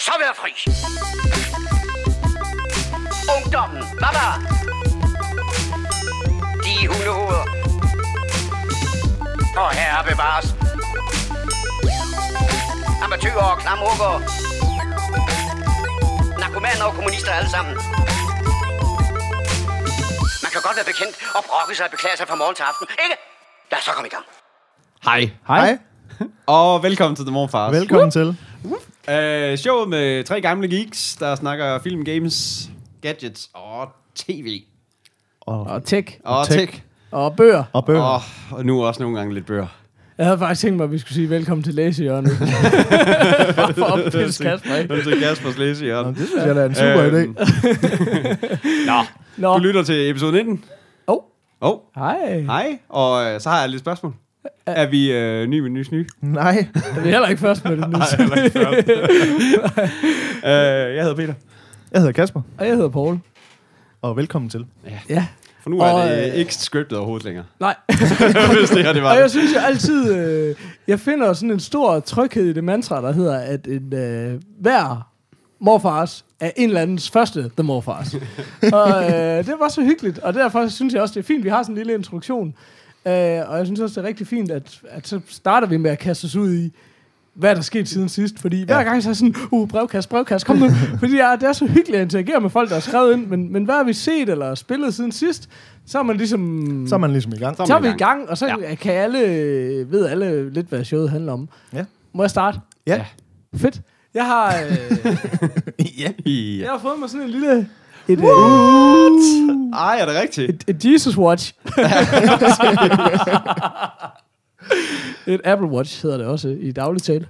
så være fri. Ungdommen, baba. De hundehoveder. Og herre bevares. Amatøger og klamrukker. Narkomaner og kommunister alle sammen. Man kan godt være bekendt og brokke sig og beklage sig fra morgen til aften, ikke? Lad os så komme i gang. Hej, Hej, og velkommen til The Morfars. velkommen til. Uh, showet med tre gamle geeks, der snakker film, games, gadgets og tv. Og tech. Og tech. tech. Og bøger. Og bøger. Og, og nu også nogle gange lidt bøger. Jeg havde faktisk tænkt mig, at vi skulle sige velkommen til læsehjørnet. For- For at pisse Kasper, ikke? Det er Kaspers læse, ja. Nå, det synes jeg da er en super Øhm, idé. Nå, Nå, du lytter til episode 19. Åh. Oh, hej. hej. Og øh, så har jeg lidt spørgsmål. Er vi øh, ny med nys ny? Nej, Det er heller ikke først med det nu. Uh, jeg hedder Peter. jeg hedder Kasper, Og jeg hedder Paul. og velkommen til. Ja. For nu er Og, det øh, ikke scriptet overhovedet længere. Nej. Hvis det her det var Og jeg synes jo altid, øh, jeg finder sådan en stor tryghed i det mantra, der hedder, at en, øh, hver morfars er en eller andens første The Morfars. og øh, det var så hyggeligt, og derfor synes jeg også, det er fint, vi har sådan en lille introduktion. Øh, og jeg synes også, det er rigtig fint, at, at så starter vi med at kaste os ud i, hvad er der sket siden sidst. Fordi hver gang så er sådan, uh, brevkast, brevkast, kom nu. Fordi ja, det er så hyggeligt at interagere med folk, der har skrevet ind, men, men hvad har vi set eller spillet siden sidst? Så er man ligesom... Så er man ligesom i gang. Så Så er vi i gang, og så ja. kan alle, ved alle lidt, hvad showet handler om. Ja. Må jeg starte? Ja. Fedt. Jeg har, øh, ja. Ja. jeg har fået mig sådan en lille... Et, øh, Ej, er det rigtigt? et, et Jesus Watch. et Apple Watch hedder det også i daglig tale.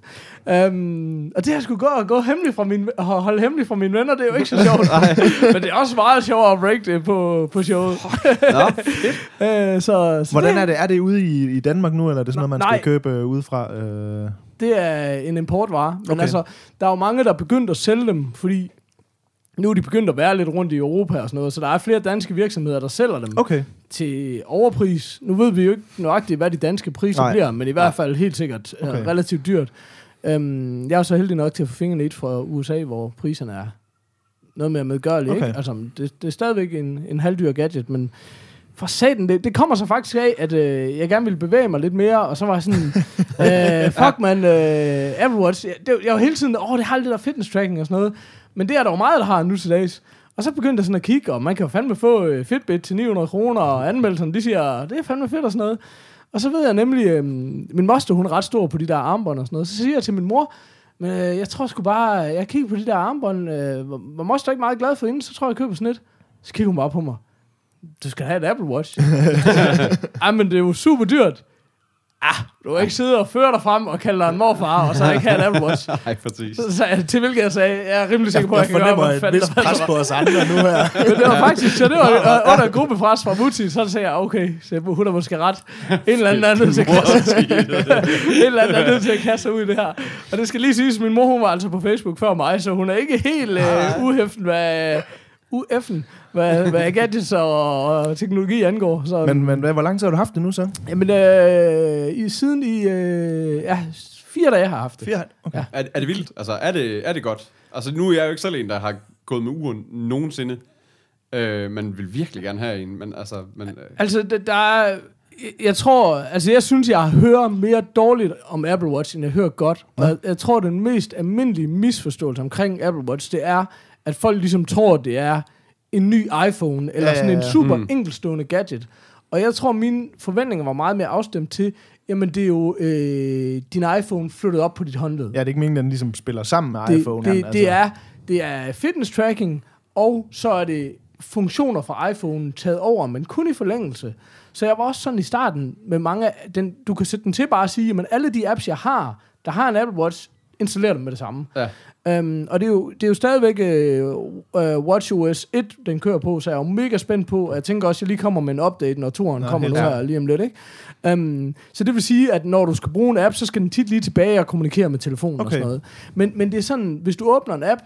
Um, og det har jeg skulle gå og gå hemmeligt fra min, og holde hemmeligt fra mine venner, det er jo ikke så sjovt. Men det er også meget sjovt at break det på, på showet. Nå, uh, så, så Hvordan det, er det? Er det ude i, i Danmark nu, eller er det sådan noget, man Nej. skal købe øh, udefra? Øh, det er en importvare. Men Okay. altså, der er jo mange, der er begyndt at sælge dem, fordi nu er de begyndt at være lidt rundt i Europa og sådan noget, så der er flere danske virksomheder, der sælger dem okay. til overpris. Nu ved vi jo ikke nøjagtigt, hvad de danske priser Nej. bliver, men i hvert fald helt sikkert okay. Okay. relativt dyrt. Um, jeg er så heldig nok til at få fingrene et fra USA, hvor priserne er noget mere medgørlige. Okay. Ikke? Altså, det, det er stadigvæk en, en halvdyr gadget, men for satan, det, det kommer så faktisk af, at øh, jeg gerne ville bevæge mig lidt mere, og så var jeg sådan, øh, fuck man, øh, Apple Watch, jeg, det, jeg var hele tiden, åh, det har alt det der fitness tracking og sådan noget, men det er der jo meget, der har nu til dags. Og så begyndte jeg sådan at kigge, og man kan jo fandme få øh, Fitbit til 900 kroner, og anmeldelserne, de siger, det er fandme fedt og sådan noget. Og så ved jeg nemlig, øh, min moster, hun er ret stor på de der armbånd og sådan noget, så siger jeg til min mor, men øh, jeg tror sgu bare, jeg kigger på de der armbånd, øh, var, moster ikke meget glad for inden, så tror jeg, jeg køber sådan et. Så kigger hun bare på mig. Du skal have et Apple Watch. Ej, men det er jo super dyrt. Ah, du kan ikke sidde og føre dig frem og kalde dig en morfar, og så ikke have et Apple Watch. nej, præcis. Så, så, til hvilket jeg sagde, jeg er rimelig sikker på, at jeg jeg, kan gøre, fornemmer hvad et fanden der pres på os andre nu her. Men det var faktisk, så det var under gruppepres fra Mutti, så sagde jeg, okay, så hun har måske ret. En eller anden er nødt til at kaste, en eller anden er nødt til at kaste sig ud i det her. Og det skal lige siges, min mor, hun var altså på Facebook før mig, så hun er ikke helt øh, uhæften, hvad, UF'en, hvad, hvad gadgets og, og teknologi angår. Så, Men, men hvad, hvor lang tid har du haft det nu så? Jamen, øh, i, siden i, øh, ja, fire dage har jeg haft det. Fire? Okay. Ja. Er, er det vildt? Altså, er det, er det godt? Altså, nu er jeg jo ikke selv en, der har gået med uren nogensinde. Øh, man vil virkelig gerne have en, men altså... Men, øh, Altså, der er... Jeg tror, altså jeg synes, jeg hører mere dårligt om Apple Watch, end jeg hører godt. Og jeg, jeg tror, den mest almindelige misforståelse omkring Apple Watch, det er, at folk ligesom tror, det er en ny iPhone, eller Ja, sådan en ja. super Mm. enkeltstående gadget. Og jeg tror, mine forventninger var meget mere afstemt til, jamen det er jo øh, din iPhone flyttet op på dit håndled. Ja, det er ikke meningen, at den ligesom spiller sammen med det, iPhone. altså. det, det, er, det er fitness tracking, og så er det funktioner fra iPhone taget over, men kun i forlængelse. Så jeg var også sådan i starten med mange af den, du kan sætte den til bare at sige, at alle de apps, jeg har, der har en Apple Watch, installerer dem med det samme. ja. Um, og det er, jo, det er jo stadigvæk uh, uh, WatchOS 1, den kører på, så jeg er jo mega spændt på, og jeg tænker også, at jeg lige kommer med en update, når turen Nå, kommer nu her lige om lidt. Ikke? Um, så det vil sige, at når du skal bruge en app, så skal den tit lige tilbage og kommunikere med telefonen og Okay. sådan noget. Men, men det er sådan, hvis du åbner en app,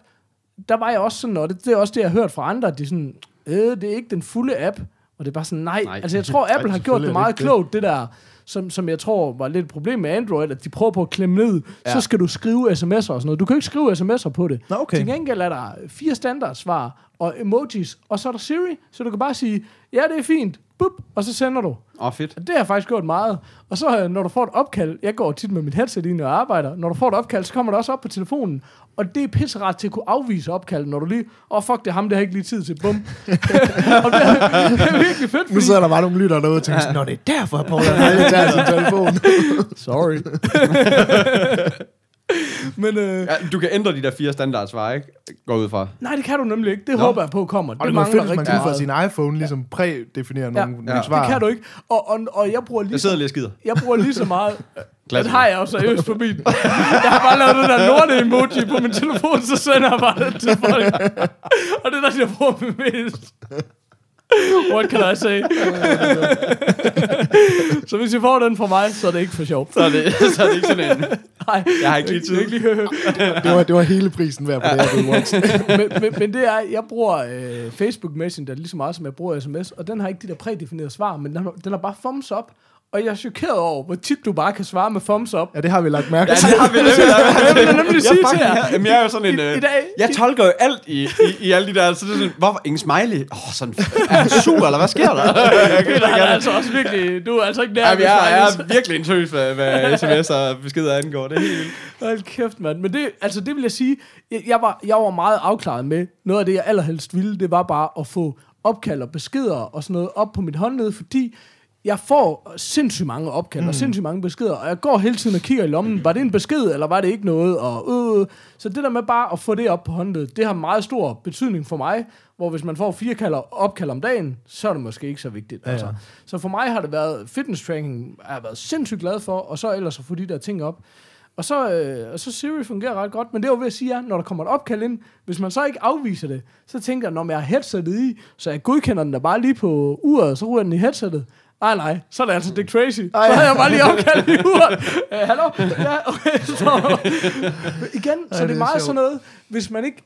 der var jeg også sådan, og det, det er også det, jeg har hørt fra andre, at de sådan, øh, det er ikke den fulde app. Og det er bare sådan, nej. Nej. Altså jeg tror, Apple har gjort det meget klogt, det der. Som, som jeg tror var lidt et problem med Android, at de prøver på at klemme ned, ja. Så skal du skrive sms'er og sådan noget. Du kan ikke skrive sms'er på det. Nå, okay. Til gengæld er der fire standardsvar og emojis, og så er der Siri, så du kan bare sige, ja, det er fint, bup, og så sender du. Åh, oh, fedt. Og det har jeg faktisk gjort meget. Og så øh, når du får et opkald, jeg går tit med mit headset ind og arbejder, når du får et opkald, så kommer det også op på telefonen. Og det er pisseret til at kunne afvise opkald, når du lige, åh oh, fuck, det er ham, det har ikke lige tid til, bum. og det, er, det er virkelig fedt, Nu fordi... sidder der bare nogle lytter derude og tænker sådan, Nå, det er derfor, Paul han aldrig tager sin telefon. Sorry. Men øh, Ja, du kan ændre de der fire standardsvar, ikke? Går ud fra. nej, det kan du nemlig ikke. Det Nå. håber jeg på kommer. Og Det det var mangler fedt, man rigtig fra meget. sin iPhone ligesom prædefinere Ja. nogle, Ja. nogle svar. Det kan du ikke. Og, og, og jeg bruger lige Jeg sidder lige og skider. Jeg bruger lige så meget. det har jeg jo seriøst på min. Jeg har bare lavet den der lorte emoji på min telefon, så sender jeg bare det til folk. Og det er der, jeg bruger mig mest. What can I say? så hvis I får den fra mig, så er det ikke for sjov. Så er det, så er det ikke sådan en... Nej, Jeg har ikke lige tid. ikke. Det var, det var hele prisen værd på det her men, men, men det er, jeg bruger øh, Facebook Messenger lige så meget, som jeg bruger sms, og den har ikke de der prædefinerede svar, men den har, den har bare thumbs up. Og jeg er chokeret over, hvor tit du bare kan svare med thumbs up. Ja, det har vi lagt mærke Ja, til. det har vi nemlig. Jeg nemlig sige til jer. Jamen, jeg er jo sådan en... I- øh, i dag- jeg tolker jo alt i, i, i alle de der... Så det er sådan, hvorfor ingen smiley? Åh, oh, sådan... Er han sur, eller hvad sker der? jeg kan Det er altså også virkelig, du er altså ikke nær. Jamen, jeg, jeg er virkelig en tøs, hvad, hvad sms og beskeder angår. Det er helt vildt. Hold kæft, mand. Men det, altså, det vil jeg sige, jeg, jeg, var, jeg var meget afklaret med, noget af det, jeg allerhelst ville, det var bare at få opkald og beskeder og sådan noget op på mit håndled, fordi jeg får sindssygt mange opkald mm. og sindssygt mange beskeder, og jeg går hele tiden og kigger i lommen, var det en besked, eller var det ikke noget, og øh, så det der med bare at få det op på håndledet, det har meget stor betydning for mig, hvor hvis man får fire kalder, opkald om dagen, så er det måske ikke så vigtigt. Ja, altså. Så for mig har det været fitness tracking, har jeg været sindssygt glad for, og så ellers at få de der ting op. Og så, øh, og så Siri fungerer ret godt, men det er jo ved at sige, at når der kommer et opkald ind, hvis man så ikke afviser det, så tænker jeg, når jeg har headsetet i, så jeg godkender den der bare lige på uret, så ryger den i headsetet. Nej, nej, så er det altså Dick Tracy. Så Ej. havde jeg bare lige opkaldt i uret. Hallo? Ja, okay, så. Igen, så Ej, det det er meget sådan noget, hvis man ikke...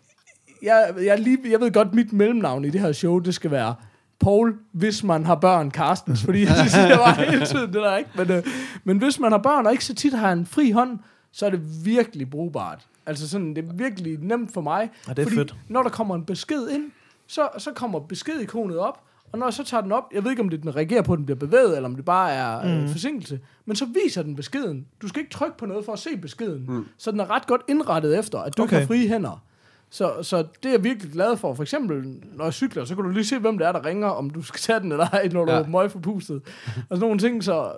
Jeg, jeg, lige, jeg ved godt, mit mellemnavn i det her show, det skal være Paul, hvis man har børn, Carstens. Fordi jeg synes, det var hele tiden det der, ikke? Men, øh, men hvis man har børn, og ikke så tit har en fri hånd, så er det virkelig brugbart. Altså sådan, det er virkelig nemt for mig. Ja, det er fordi fedt. når der kommer en besked ind, så, så kommer beskedikonet op, og når jeg så tager den op, jeg ved ikke, om det den reagerer på, at den bliver bevæget, eller om det bare er mm. øh, forsinkelse, men så viser den beskeden. Du skal ikke trykke på noget for at se beskeden. Mm. Så den er ret godt indrettet efter, at du okay. Have frie hænder. Så, så det er jeg virkelig glad for. For eksempel, når jeg cykler, så kan du lige se, hvem det er, der ringer, om du skal tage den eller ej, når du Ja. er møg forpustet. Og sådan nogle ting, så...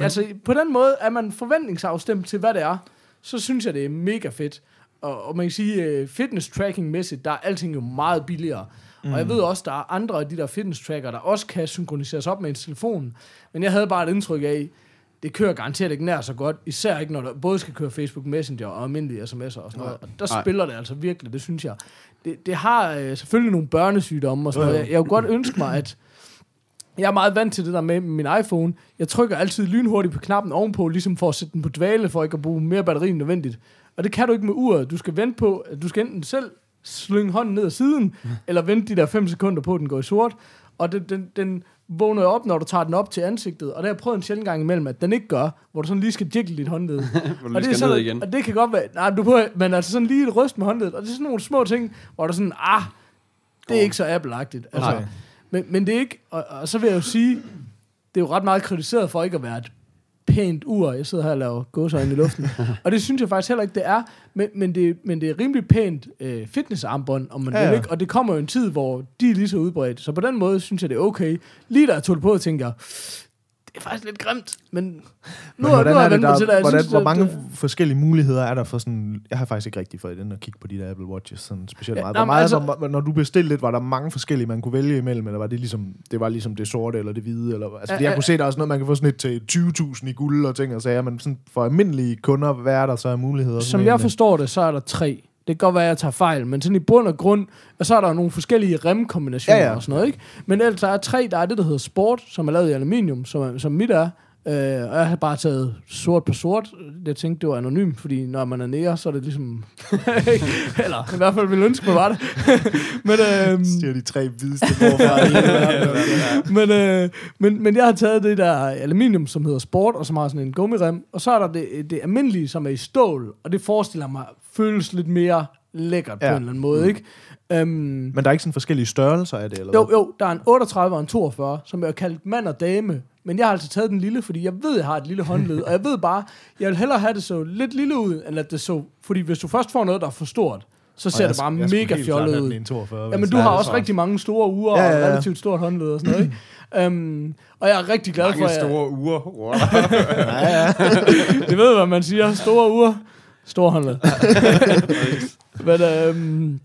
Altså, på den måde er man forventningsafstemt til, hvad det er. Så synes jeg, det er mega fedt. Og, og man kan sige, øh, fitness tracking-mæssigt, der er alting jo meget billigere. Mm. Og jeg ved også, der er andre af de der fitness tracker, der også kan synkroniseres op med en telefon. Men jeg havde bare et indtryk af, det kører garanteret ikke nær så godt, især ikke når der både skal køre Facebook Messenger og almindelige sms'er og sådan noget. Og der Nej. spiller det altså virkelig, det synes jeg. Det, det har øh, selvfølgelig nogle børnesygdomme og sådan noget. Jeg, jeg kunne godt ønske mig, at jeg er meget vant til det der med min iPhone. Jeg trykker altid lynhurtigt på knappen ovenpå, ligesom for at sætte den på dvale, for ikke at bruge mere batteri end nødvendigt. Og det kan du ikke med uret. Du skal vente på, at du skal enten selv slynge hånden ned ad siden, eller vente de der 5 sekunder på, at den går i sort. Og den, den, den vågner op, når du tager den op til ansigtet. Og det har jeg prøvet en sjældent gang imellem, at den ikke gør, hvor du sådan lige skal jiggle dit håndled. Hvor du og lige skal sådan, ned igen. Og det kan godt være, nej, du prøver, men altså sådan lige et ryst med håndledet. Og det er sådan nogle små ting, hvor der sådan, ah, det er ikke så Apple-agtigt. Altså, Nej. men, men det er ikke, og, og så vil jeg jo sige, det er jo ret meget kritiseret for ikke at være et pænt ur. Jeg sidder her og laver gåsøjne i luften. og det synes jeg faktisk heller ikke, det er. Men, men, det, men det er rimelig pænt øh, fitnessarmbånd, om man Ja, ja, vil ikke. Og det kommer jo en tid, hvor de er lige så udbredt. Så på den måde synes jeg, det er okay. Lige da jeg tog det på, tænker det er faktisk lidt grimt. Men nu, Men nu hvordan er det der, til det. Hvordan, synes, hvor mange øh, forskellige muligheder er der for sådan... Jeg har faktisk ikke rigtig fået den at kigge på de der Apple Watches sådan specielt Ja, meget. Hvor meget altså- hvor, når du bestilte lidt, var der mange forskellige, man kunne vælge imellem, eller var det ligesom det, var ligesom det sorte eller det hvide? Eller, altså, Ja, jeg ja. kunne se, der er også noget, man kan få sådan et til 20.000 i guld og ting og sager, men sådan for almindelige kunder, hvad er der så af muligheder? Som Sådan jeg en- forstår det, så er der tre. Det kan godt være, at jeg tager fejl, men sådan i bund og grund, og så er der nogle forskellige remkombinationer Ja, ja, og sådan noget, ikke? Men ellers der er tre, der er det, der hedder Sport, som er lavet i aluminium, som, er, som mit er. Øh, og jeg har bare taget sort på sort. Jeg tænkte, det var anonym, fordi når man er nære, så er det ligesom... Eller i hvert fald ville ønske, man var det. men, øh, Siger de tre hvideste verden. men, øh, men, men jeg har taget det der aluminium, som hedder Sport, og som har sådan en gummirem. Og så er der det, det almindelige, som er i stål. Og det forestiller mig føles lidt mere lækkert ja. På en eller anden måde, ikke? Um, Men der er ikke sådan forskellige størrelser af det, eller jo, hvad? jo, der er en 38 og en 42, som jeg har kaldt mand og dame. Men jeg har altså taget den lille, fordi jeg ved, jeg har et lille håndled. og jeg ved bare, jeg vil hellere have det så lidt lille ud, end at det så... Fordi hvis du først får noget, der er for stort, så ser Og det jeg- bare jeg mega fjollet ud. den i en 42, Ja, men hvis- du Ja, har også jeg rigtig mange store uger Ja, ja, ja, og relativt stort håndled og sådan noget, ikke? um, og jeg er rigtig glad for, Mange store uger. Wow. Ja, ja. det ved, hvad man siger. Store uger, store håndled. men, øhm,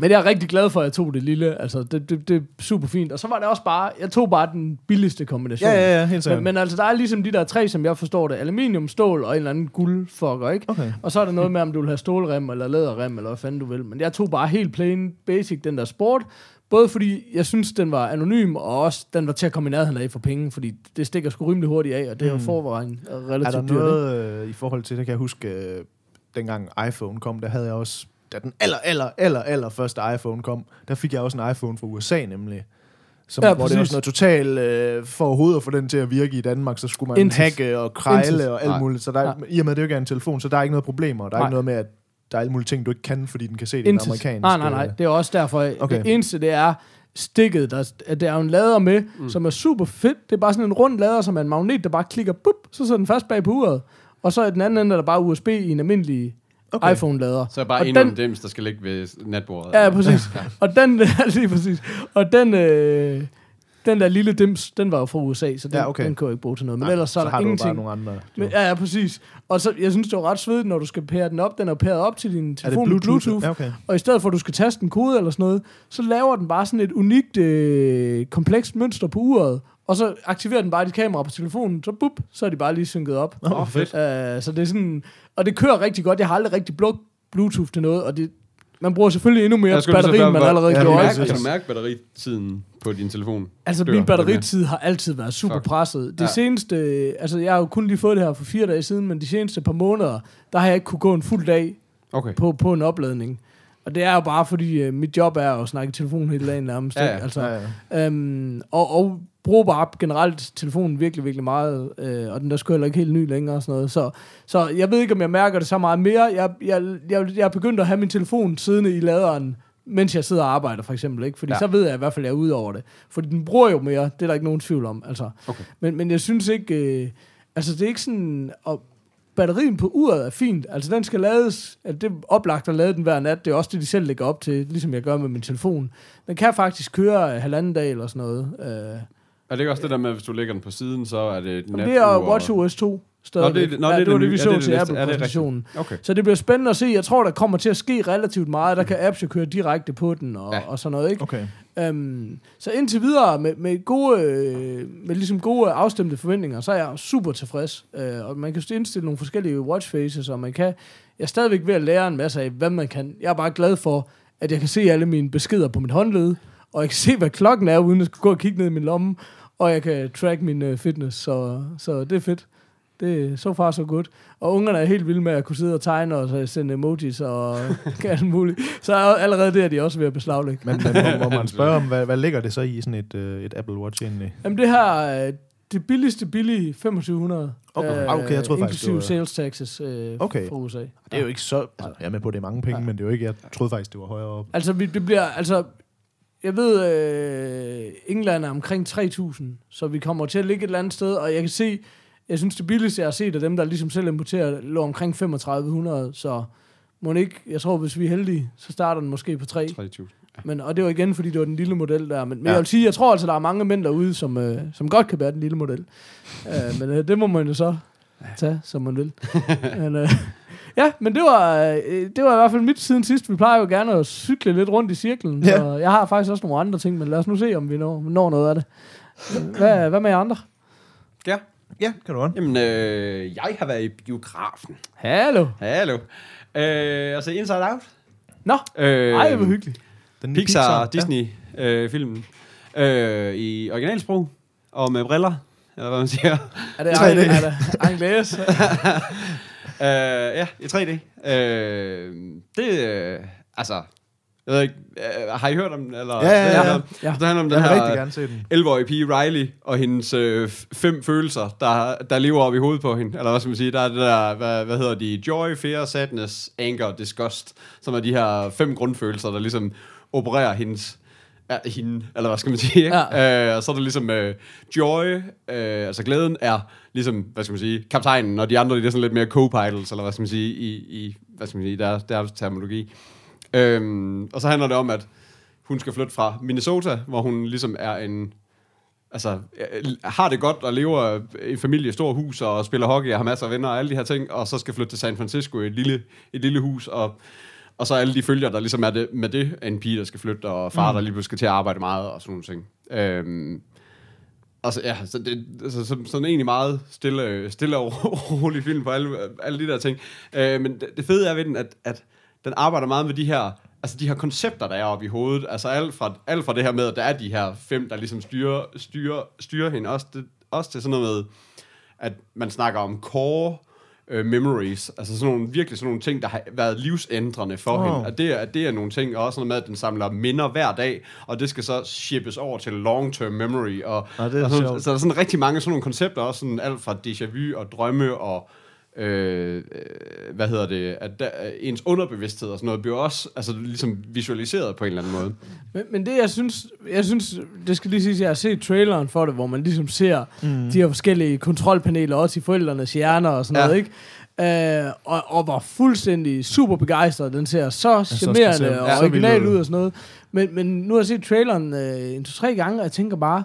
men jeg er rigtig glad for, at jeg tog det lille. Altså, det, det, det er super fint. Og så var det også bare, jeg tog bare den billigste kombination. ja, ja, ja, helt sikkert. Men, men altså, der er ligesom de der tre, som jeg forstår det. Aluminium, stål og en eller anden guldfucker, ikke? Okay. Og så er der noget med, om du vil have stålrem eller læderrem, eller hvad fanden du vil. Men jeg tog bare helt plain basic, den der sport. Både fordi, jeg synes, den var anonym, og også, den var til at komme i nærheden af for penge, fordi det stikker sgu rimelig hurtigt af, og det er jo Mm. forvejen Er der relativt dyrt. ikke? noget øh, i forhold til, det kan jeg huske, øh, dengang iPhone kom, der havde jeg også, da den aller, aller, aller, aller første iPhone kom, der fik jeg også en iPhone fra USA nemlig. Som, Ja, hvor det var sådan noget totalt, øh, for overhovedet at få den til at virke i Danmark, så skulle man Intet. hacke og krejle Intet. og alt Nej. muligt. Så der, er- i og med, at det jo ikke er en telefon, så der er ikke noget problem, og der er Nej. ikke noget med, at der er alle mulige ting, du ikke kan, fordi den kan se det Intet. amerikansk. Nej, nej, nej. Det er også derfor, Okay. det eneste det er stikket. Der, at der er en lader med, mm. som er super fedt. Det er bare sådan en rund lader, som er en magnet, der bare klikker, bup, så sidder den fast bag på uret. Og så i den anden ende er der bare USB i en almindelig Okay. iPhone-lader. Så er bare Og endnu den- en dims, der skal ligge ved natbordet. Ja, præcis. Og den, lige præcis. Og den, øh, den der lille dims, den var jo fra USA, så den, Ja, okay. den kunne jeg ikke bruge til noget. Men Nej, ellers så, er så der har du ingenting. bare nogle andre. Men, ja, ja, præcis. Og så, jeg synes, det var ret svedigt, når du skal pære den op. Den er pæret op til din er det telefon Bluetooth? Bluetooth. Ja, okay. Og i stedet for, at du skal taste en kode eller sådan noget, så laver den bare sådan et unikt, øh, komplekst mønster på uret. Og så aktiverer den bare dit kamera på telefonen, så bup, så er de bare lige synket op. Åh, oh, fedt. Uh, så det er sådan, og det kører rigtig godt. Jeg har aldrig rigtig brugt Bluetooth til noget, og det, man bruger selvfølgelig endnu mere batteri, end man allerede ja, gjorde. mærke, kan du mærke batteritiden på din telefon? Altså, dør min batteritid har altid været super Fuck. presset. Det Ja. seneste, altså jeg har jo kun lige fået det her for fire dage siden, men de seneste par måneder, der har jeg ikke kunne gå en fuld dag Okay. på, på en opladning. Og det er jo bare, fordi øh, mit job er at snakke i telefon hele dagen nærmest. Ja, ja. Altså, Ja, ja. Øhm, og, og bruger bare generelt telefonen virkelig, virkelig meget, øh, og den der skulle heller ikke helt ny længere og sådan noget. Så, så jeg ved ikke, om jeg mærker det så meget mere. Jeg, jeg, jeg, jeg er begyndt at have min telefon siddende i laderen, mens jeg sidder og arbejder, for eksempel. Ikke? Fordi Ja. så ved jeg i hvert fald, at jeg er ude over det. Fordi den bruger jo mere, det er der ikke nogen tvivl om. Altså. Okay. Men, men jeg synes ikke... Øh, altså, det er ikke sådan... Og batterien på uret er fint. Altså, den skal lades... Altså, det er oplagt at lade den hver nat. Det er også det, de selv lægger op til, ligesom jeg gør med min telefon. Den kan faktisk køre øh, halvanden dag eller sådan noget. Øh, Er det ikke også det der med, at hvis du lægger den på siden, så er det Jamen, det er WatchOS 2 stadigvæk. Nå, det er- nå, ja, det er det var det vi så Ja, det til. Ja, Apple-præsentationen. Okay. Så det bliver spændende at se. Jeg tror, der kommer til at ske relativt meget. Der kan apps jo køre direkte på den og, Ja. ja. og sådan noget, ikke? Okay. Um, så indtil videre med, med gode, øh, med ligesom gode afstemte forventninger, så er jeg super tilfreds. Uh, og man kan indstille nogle forskellige watch faces, og man kan, jeg er stadigvæk ved at lære en masse af, hvad man kan. Jeg er bare glad for, at jeg kan se alle mine beskeder på mit håndled, og jeg kan se, hvad klokken er, uden at skulle gå og kigge ned i min lomme, og jeg kan track min uh, fitness, så, så det er fedt. Det er så far så godt. Og ungerne er helt vilde med at kunne sidde og tegne og så sende emojis og alt muligt. Så er allerede der, de er også ved at beslaglægge. Men, men må, må man spørge om, hvad, hvad ligger det så i sådan et, øh, et Apple Watch egentlig? Jamen det her er det billigste billige 2500. Okay. øh, Ah, okay, jeg troede faktisk, det var- sales taxes øh, Okay. fra USA. Det er jo ikke så... Altså, jeg er med på, at det er mange penge, Ja. men det er jo ikke... Jeg troede faktisk, det var højere op. Altså vi, det bliver, altså jeg ved, øh, England er omkring 3.000, så vi kommer til at ligge et eller andet sted, og jeg kan se, jeg synes det billigste, jeg har set af dem, der ligesom selv importerer, lå omkring 3500, så må ikke, jeg tror, hvis vi er heldige, så starter den måske på 3. 3.000. Men, og det var igen, fordi det var den lille model der. Men, men Ja. jeg vil sige, jeg tror altså, der er mange mænd derude, som, øh, som godt kan bære den lille model. øh, men øh, det må man jo så tage, som man vil. men, øh, ja, men det var, øh, det var i hvert fald mit siden sidst. Vi plejer jo gerne at cykle lidt rundt i cirklen. Ja. Så jeg har faktisk også nogle andre ting, men lad os nu se, om vi når, når noget af det. Hvad, hvad med jer andre? Ja. Ja, kan du godt. Jamen, øh, jeg har været i biografen. Hallo. Hallo. Øh, altså Inside Out. Nå, Øh, ej, hvor hyggeligt. Den nye Pixar, Ja. Disney øh, filmen øh, i originalsprog og med briller. eller hvad man siger. Er det 3D. Er det Anglais? Uh, ja, i 3D. Uh, det, øh, altså, jeg ved ikke, uh, har I hørt om den? Eller, Ja, ja, ja. Det, handler om- Ja. det handler om den her gerne se den. 11-årige pige Riley og hendes øh, fem følelser, der, der lever op i hovedet på hende. Eller hvad skal man sige? Der er det der, hvad, hvad hedder de? Joy, fear, sadness, anger, disgust. Som er de her fem grundfølelser, der ligesom opererer hendes Ja, hende, eller hvad skal man sige, ikke? Ja. Øh, og så er der ligesom øh, joy, øh, altså glæden er ligesom, hvad skal man sige, kaptajnen, og de andre, de er sådan lidt mere co-pilots, eller hvad skal man sige, i, i hvad skal man sige, deres, deres terminologi. Øhm, og så handler det om, at hun skal flytte fra Minnesota, hvor hun ligesom er en, altså, øh, har det godt og lever i en familie, stor hus og spiller hockey og har masser af venner og alle de her ting, og så skal flytte til San Francisco i et lille, et lille hus, og, og så alle de følger, der ligesom er det, med det, en pige, der skal flytte, og far, mm. der lige pludselig skal til at arbejde meget og sådan nogle ting. Øhm, og så, ja, så det altså, sådan, sådan egentlig meget stille, stille og rolig film på alle, alle de der ting. Øh, men det, det fede er ved den, at, at den arbejder meget med de her, altså de her koncepter, der er oppe i hovedet. Altså alt fra, alt fra det her med, at der er de her fem, der ligesom styrer, styrer, styrer hende. Også, det, også til sådan noget med, at man snakker om core øh, memories, altså sådan nogle, virkelig sådan nogle ting, der har været livsændrende for Wow. hende. At det, er, det er nogle ting, og også noget med, at den samler minder hver dag, og det skal så shippes over til long-term memory. Og, Nå, det er og sådan, sjovt. så der er sådan rigtig mange sådan nogle koncepter, også sådan alt fra déjà vu og drømme og øh, øh, hvad hedder det, at der, ens underbevidsthed og sådan noget bliver også altså, ligesom visualiseret på en eller anden måde. Men, men det, jeg synes, jeg synes, det skal lige sige, at jeg har set traileren for det, hvor man ligesom ser mm. de her forskellige kontrolpaneler, også i forældrenes hjerner og sådan Ja. noget, ikke? Øh, og, og var fuldstændig super begejstret. Den ser så charmerende og original ud. ud og sådan noget. Men, men nu har jeg set traileren øh, en to-tre gange, og jeg tænker bare,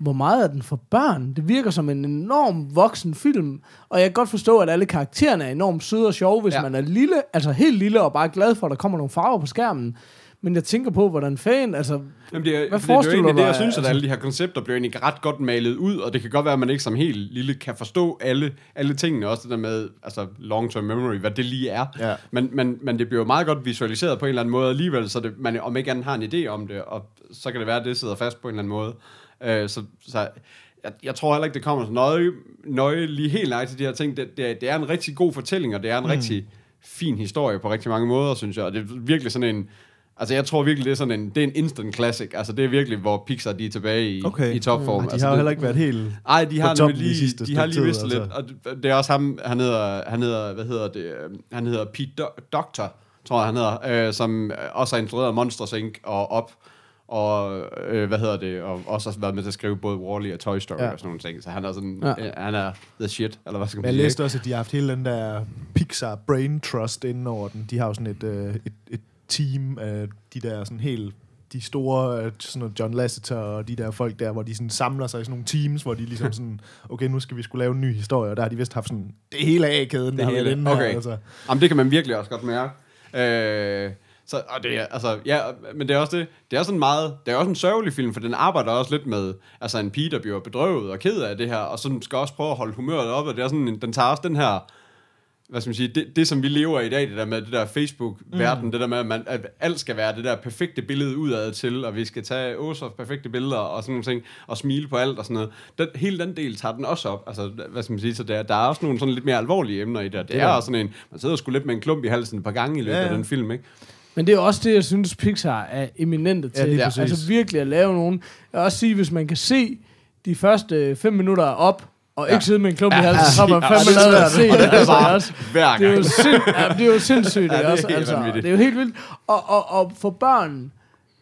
hvor meget er den for børn? Det virker som en enorm voksen film, og jeg kan godt forstå, at alle karaktererne er enormt søde og sjove, hvis Ja. man er lille, altså helt lille, og bare glad for, at der kommer nogle farver på skærmen. Men jeg tænker på, hvordan fan, altså, Jamen, det er, Hvad fordi det er jo forestiller du det, jeg dig, synes, at altså? alle de her koncepter bliver egentlig ret godt malet ud, og det kan godt være, at man ikke som helt lille kan forstå alle, alle tingene, også det der med altså long-term memory, hvad det lige er. Ja. Men, men, men det bliver jo meget godt visualiseret på en eller anden måde alligevel, så det, man om ikke andet har en idé om det, og så kan det være, at det sidder fast på en eller anden måde. Øh, så, så jeg, jeg tror heller ikke, det kommer så nøje, nøje lige helt nøje til de her ting. Det, det, er, det er en rigtig god fortælling, og det er en mm. rigtig fin historie på rigtig mange måder, synes jeg. Og det er virkelig sådan en... Altså, jeg tror virkelig, det er sådan en, det er en instant classic. Altså, det er virkelig, hvor Pixar, de er tilbage i, Okay. i topform. De altså, har jo heller ikke været helt... Ej, de har nemlig de lige, sidste de har lige mistet tid, lidt. altså. Og det, det er også ham, han hedder, han hedder, hvad hedder det, han hedder Pete Do- Doctor, tror jeg, han hedder, øh, som også har instrueret Monsters Inc. og Op, og øh, hvad hedder det, og også har været med til at skrive både Wall-E og Toy Story Ja. og sådan nogle ting. Så han er sådan, Ja. øh, han er the shit, eller hvad skal man Jeg sige. læste også, at de har haft hele den der Pixar Brain Trust inden over den. De har jo sådan et, øh, et, et team af de der sådan helt de store, øh, sådan noget John Lasseter og de der folk der, hvor de sådan samler sig i sådan nogle teams, hvor de ligesom sådan, okay, nu skal vi skulle lave en ny historie, og der har de vist haft sådan det hele af kæden, der Det har været hele. inde Okay. her, altså. Jamen, det kan man virkelig også godt mærke. Øh, så, og det er, altså, ja, men det er også det, det er sådan meget, det er også en sørgelig film, for den arbejder også lidt med, altså en pige, der bliver bedrøvet og ked af det her, og sådan skal også prøve at holde humøret op, og det er sådan, den tager også den her, hvad skal man sige, det, det som vi lever i dag, det der med det der Facebook-verden, mm. det der med, at, man, at alt skal være det der perfekte billede udad til, og vi skal tage Åsers perfekte billeder og sådan nogle ting, og smile på alt og sådan noget. Den, hele den del tager den også op, altså, hvad skal man sige, så der, der er også nogle sådan lidt mere alvorlige emner i det, det, det er også sådan en, man sidder sgu lidt med en klump i halsen et par gange i løbet ja, ja. af den film, ikke? Men det er også det, jeg synes, Pixar er eminente til. lige Ja. præcis. altså virkelig at lave nogen. Jeg vil også sige, hvis man kan se de første fem minutter op, og Ja. ikke sidde med en klump i halsen, så er man fandme lavet at se det. Er Altså, også. Hver Det er jo, gang. sind, ja, det er jo sindssygt, Ja, det er også? Altså, det er jo helt vildt. Og, og, og for børn,